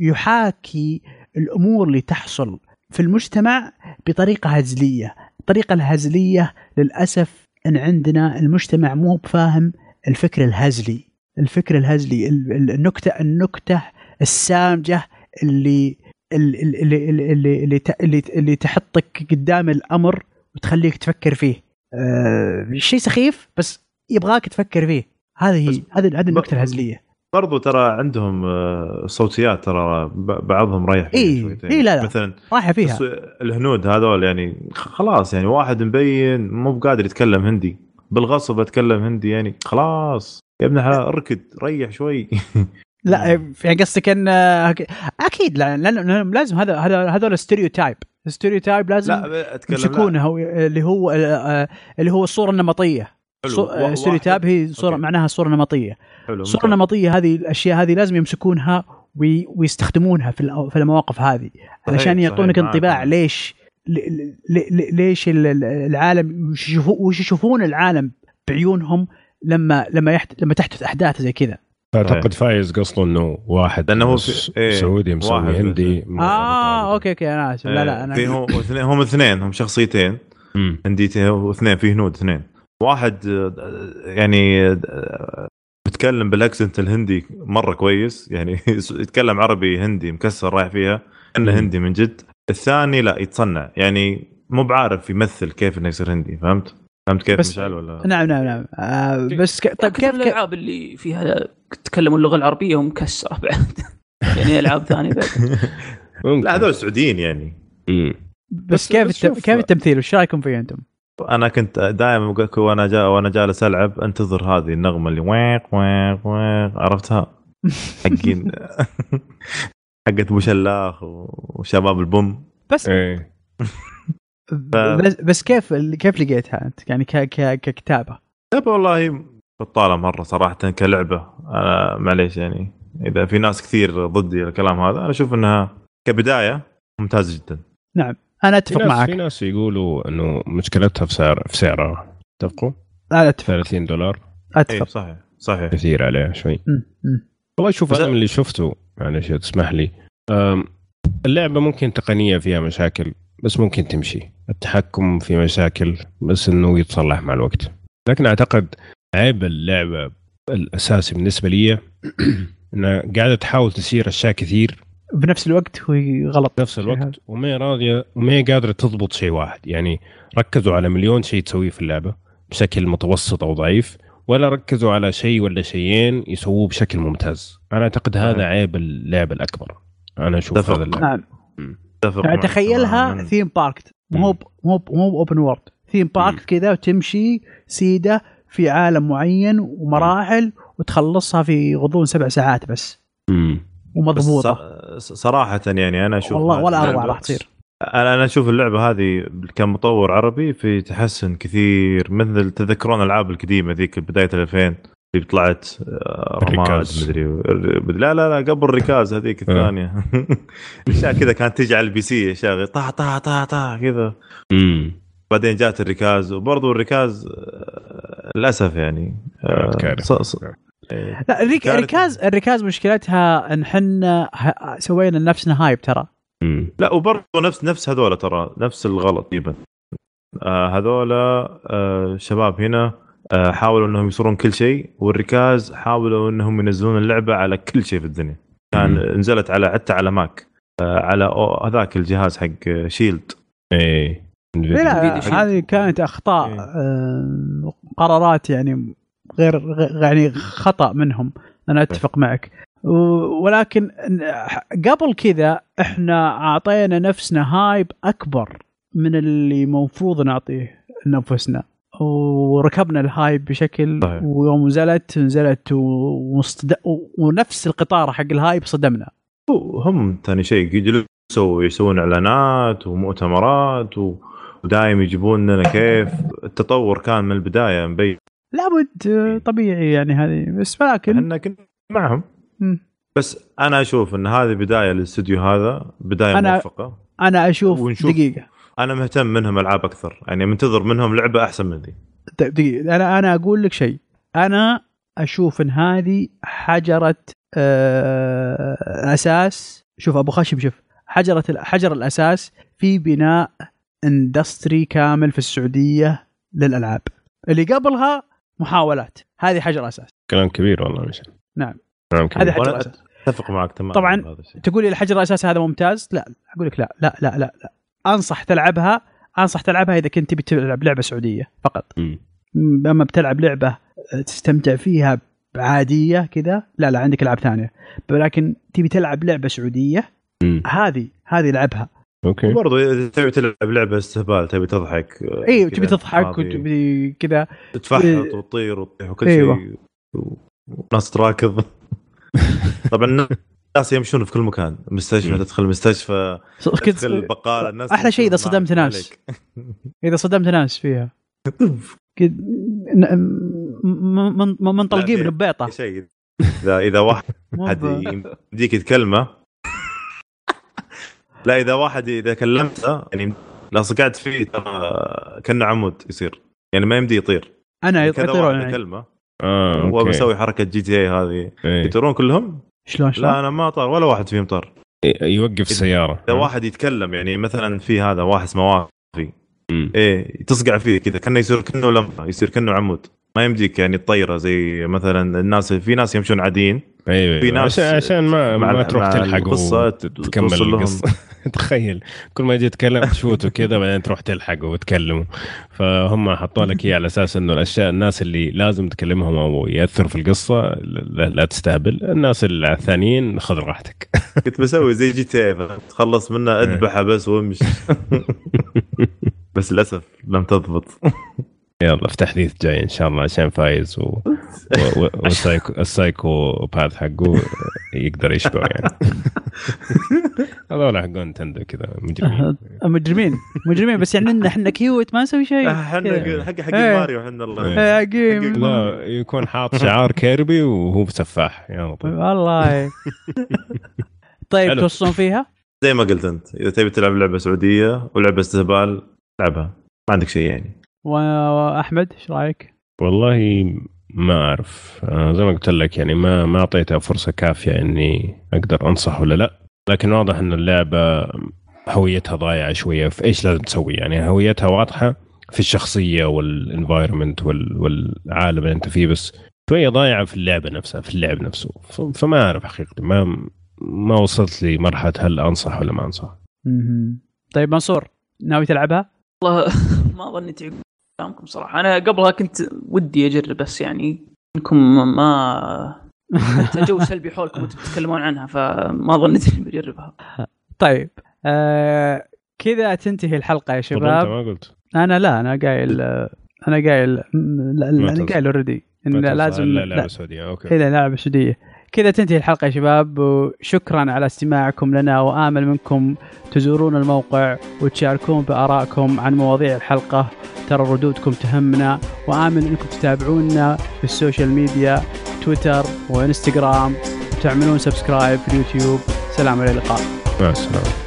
يحاكي الأمور اللي تحصل في المجتمع بطريقة هزلية، الطريقة الهزلية للأسف إن عندنا المجتمع مو بفاهم الفكر الهزلي، الفكر الهزلي النكته النكتة السامجة اللي اللي اللي اللي اللي, اللي, اللي تحطك قدام الأمر وتخليك تفكر فيه. أه شيء سخيف بس يبغاك تفكر فيه. هذه هي هذه هذه النكته الهزلية. برضو ترى عندهم آه، صوتيات ترى بعضهم رايح فيها إي شويتين إي لا لا مثلا رايحة فيها الهنود هذول يعني خلاص يعني واحد مبين مو بقادر يتكلم هندي بالغصب أتكلم هندي يعني خلاص يا ابن الحلال اركد ريح شوي لا يعني قصدك ان أكيد لأن لازم هذا هذا هذول stereotype stereotype لازم لا يمسكونه اللي هو آه، اللي هو الصورة النمطية. stereotype هي صورة معناها صورة نمطية. حلو الصورة النمطيه هذه الأشياء هذه لازم يمسكونها ويستخدمونها في في المواقف هذه. علشان يعطونك انطباع ليش ليش العالم وش يشوفون العالم بعيونهم لما لما يحت... لما تحدث أحداث زي كذا. أعتقد فايز قصده إنه واحد لأنه هو في... إيه سعودي مسوي هندي آه أوكي أوكي أنا آسف. لا لا أنا هم هم اثنين هم شخصيتين. هنديتين واثنين في هنود اثنين. واحد يعني بيتكلم بالأكسنت الهندي مرة كويس يعني يتكلم عربي هندي مكسر رايح فيها إنه هندي من جد. الثاني لا يتصنع. يعني مو بعارف يمثل كيف إنه يصير هندي فهمت؟ فهمت كيف بس مشعل ولا؟ نعم نعم نعم. آه بس ك... طيب كيف الألعاب اللي فيها تتكلموا اللغة العربية ومكسره بعد. يعني ألعاب ثانية بعد. لا هذول سعوديين يعني. بس, بس كيف بس الت... كيف التمثيل؟ وش رأيكم فيه أنتم؟ أنا كنت دائما وأنا جا وأنا جالس ألعب أنتظر هذه النغمة اللي ويق ويق ويق عرفتها؟ حقين حقت أبو شلاخ وشباب البوم. بس إيه. ف... بس بس كيف كيف لقيتها أنت؟ يعني ك... ك... ككتابة؟ كتابه والله بطالة مرة صراحة كلعبة. أنا معليش يعني إذا في ناس كثير ضدي الكلام هذا أنا أشوف إنها كبداية ممتازة جدا. نعم أنا أتفق في معك. في ناس يقولوا إنه مشكلتها في سعر في سعرها اتفقوا؟ أنا أتفق. 30 دولار. أتفق. إيه صحيح صحيح. كثير عليها شوي. والله شوف أنا من اللي شفته معلش تسمح لي. اللعبة ممكن تقنية فيها مشاكل بس ممكن تمشي. التحكم في مشاكل بس إنه يتصلح مع الوقت. لكن أعتقد عيب اللعبة الأساسي بالنسبة لي إنها قاعدة تحاول تسير أشياء كثير. بنفس الوقت هو غلط. نفس الوقت وما هي راضية وما هي قادرة تضبط شيء واحد. يعني ركزوا على مليون شيء تسويه في اللعبة بشكل متوسط أو ضعيف ولا ركزوا على شيء ولا شيئين يسووه بشكل ممتاز. أنا أعتقد هذا عيب اللعبه الأكبر. أنا أشوف هذا اللعب. نعم. يعني تخيلها theme park مو مو مو open world theme park كذا وتمشي سيدة في عالم معين ومراحل وتخلصها في غضون سبع ساعات بس. مم. ومضبوطة. صراحة يعني أنا أشوف والله ولا أروع راح تصير. أنا أنا أشوف اللعبة هذه كمطور عربي في تحسن كثير مثل تذكرون الالعاب القديمة ذيك بداية ال 2000 اللي طلعت آه، رماد مدري لا لا لا قبل الركاز هذيك آه. الثانية. أشياء كذا كانت تجي على ال PC أشياء طا طا طا طا كذا. بعدين جات الركاز وبرضه الركاز آه، للأسف يعني لا الركاز الركاز مشكلتها إن إحنا سوينا لنفسنا hype ترى. لا وبرضه نفس نفس هذول ترى نفس الغلط تقريبا آه هذول آه شباب هنا آه حاولوا إنهم يصورون كل شيء والركاز حاولوا إنهم ينزلون اللعبة على كل شيء في الدنيا. كان يعني نزلت على حتى على Mac آه على هذاك الجهاز حق Shield. إيه. لا هذه كانت أخطاء إيه. آه قرارات يعني غير يعني خطأ منهم. أنا أتفق معك. ولكن قبل كذا إحنا أعطينا نفسنا hype أكبر من اللي المفروض نعطيه لأنفسنا. وركبنا ال hype بشكل طيب. ويوم نزلت نزلت ومستد... ونفس القطار حق الهايب صدمنا. هم ثاني شيء يجلسوا يسوون إعلانات ومؤتمرات و... ودايم يجيبون لنا كيف. التطور كان من البداية مبين. لابد طبيعي يعني هذه بس ولكن إحنا كنا معهم. بس أنا أشوف إن هذه بداية للاستوديو هذا بداية أنا- موفقة. أنا أشوف ونشوف. دقيقة. أنا مهتم منهم ألعاب أكثر. يعني منتظر منهم لعبة أحسن من ذي طيب دقيقة. أنا أنا أقول لك شيء. أنا أشوف إن هذه حجرة آه، أساس. شوف أبو خشب شوف. حجرة حجر الأساس في بناء اندستري كامل في السعودية للألعاب. اللي قبلها محاولات. هذه حجر أساس. كلام كبير والله مش نعم. كلام كبير. هذه حجر أساس. أتفق معك تماما طبعاً. تقول لي الحجر الاساسي هذا ممتاز؟ لا. أقول لك لا. لا لا لا, لا. أنصح تلعبها أنصح تلعبها إذا كنت تبي تلعب لعبة سعودية فقط. م- أما بتلعب لعبة تستمتع فيها عاديه كذا لا لا عندك العاب ثانية لكن تبي تلعب لعبة سعودية. هذه هذه لعبها أوكي وبرضه إذا تبي تلعب لعبة استهبال تبي تضحك أيوه كذا تبي تضحك وتبي كذا تفحط. وتطير وتطيح وكل أيوة. شيء وناس تراكض طبعا الناس يمشون في كل مكان مستشفى مم. تدخل مستشفى تدخل البقالة الناس أحلى شيء إذا تمشون صدمت ناس. إذا صدمت ناس فيها كد- ن- م- من- من- منطلقين من بيطه شيء اذا إذا واحد يمديك تكلمه لا إذا واحد إذا كلمته يعني لو صقعت فيه ترى كأنه عمود يصير يعني ما يمدي يطير أنا كذا يطيرون واحد يعني. اكلمه آه هو بيسوي حركة GTA هذه إيه. يطيرون كلهم؟ شلون شلون؟ لا أنا ما طار ولا واحد فيهم طار. يوقف السياره إذا واحد يتكلم يعني مثلا في هذا واحد اسمه وافي. إيه تصقع فيه كذا كأنه يصير كأنه لمبة يصير كأنه عمود. ما يمديك يعني تطيره زي مثلا الناس في ناس يمشون عاديين. أيوه في أيوة. ناس عشان عشان ما مع ما تروح تلحق توصل لهم. القصة. تخيل كل ما يجي يتكلم تشوته كذا بعدين تروح تلحقه وتكلمه. فهم حطوا لك إياه على أساس إنه الاشياء الناس اللي لازم تكلمهم أو يأثروا في القصة لا, لا تستهبل. الناس الثانيين خذ راحتك. كنت بسوي زي GTA تخلص منه أذبحه بس وامشي. بس للأسف لم تضبط. يلا في تحديث جاي إن شاء الله عشان فايز و... و... و... وال psycho ال psychopath حقه يقدر يشبعه يعني هذول حقون Nintendo كذا مجرمين مجرمين مجرمين بس يعني إحنا كيوت ما نسوي شيء إحنا كذا. حق حق إيه. ماريو إحنا الله إيه. عقيم لا يكون حاط شعار كيربي وهو سفاح يا طيب. والله طيب. توصون فيها؟ زي ما قلت أنت إذا تبي تلعب لعبة سعودية ولعبه استهبال العبها ما عندك شيء يعني وأحمد إيش رأيك؟ والله ما أعرف. آه، زي ما قلت لك يعني ما ما اعطيتها فرصة كافية إني أقدر أنصح ولا لا. لكن واضح إن اللعبة هويتها ضايعة شوية. في إيش لازم تسوي؟ يعني هويتها واضحة في الشخصية والانفايرمنت والعالم اللي أنت فيه بس شوية ضايعة في اللعبة نفسها في اللعب نفسه. فما أعرف حقيقة. ما ما وصلت لي مرحلة هل أنصح ولا ما أنصح. طيب منصور ناوي تلعبها؟ والله ما ظنيت كلامكم صراحة. أنا قبلها كنت ودي أجرب بس يعني إنكم ما جو سلبي حولكم وأنتم تتكلمون عنها فما ظنيت إني بجربها. طيب آه كذا تنتهي الحلقة يا والله أنت شباب. ما قلت. أنا لا أنا قايل أنا قايل لا أنا. قايل already لازم لعبه سعودية. okay. إلى لعبه سعوديه كذا تنتهي الحلقة يا شباب وشكرا على استماعكم لنا وآمل منكم تزورون الموقع وتشاركون بآرائكم عن مواضيع الحلقة. ترى ردودكم تهمنا وآمل إنكم تتابعونا في ال social media تويتر وإنستغرام. وتعملون subscribe في اليوتيوب. سلام إلى اللقاء. مع السلامة.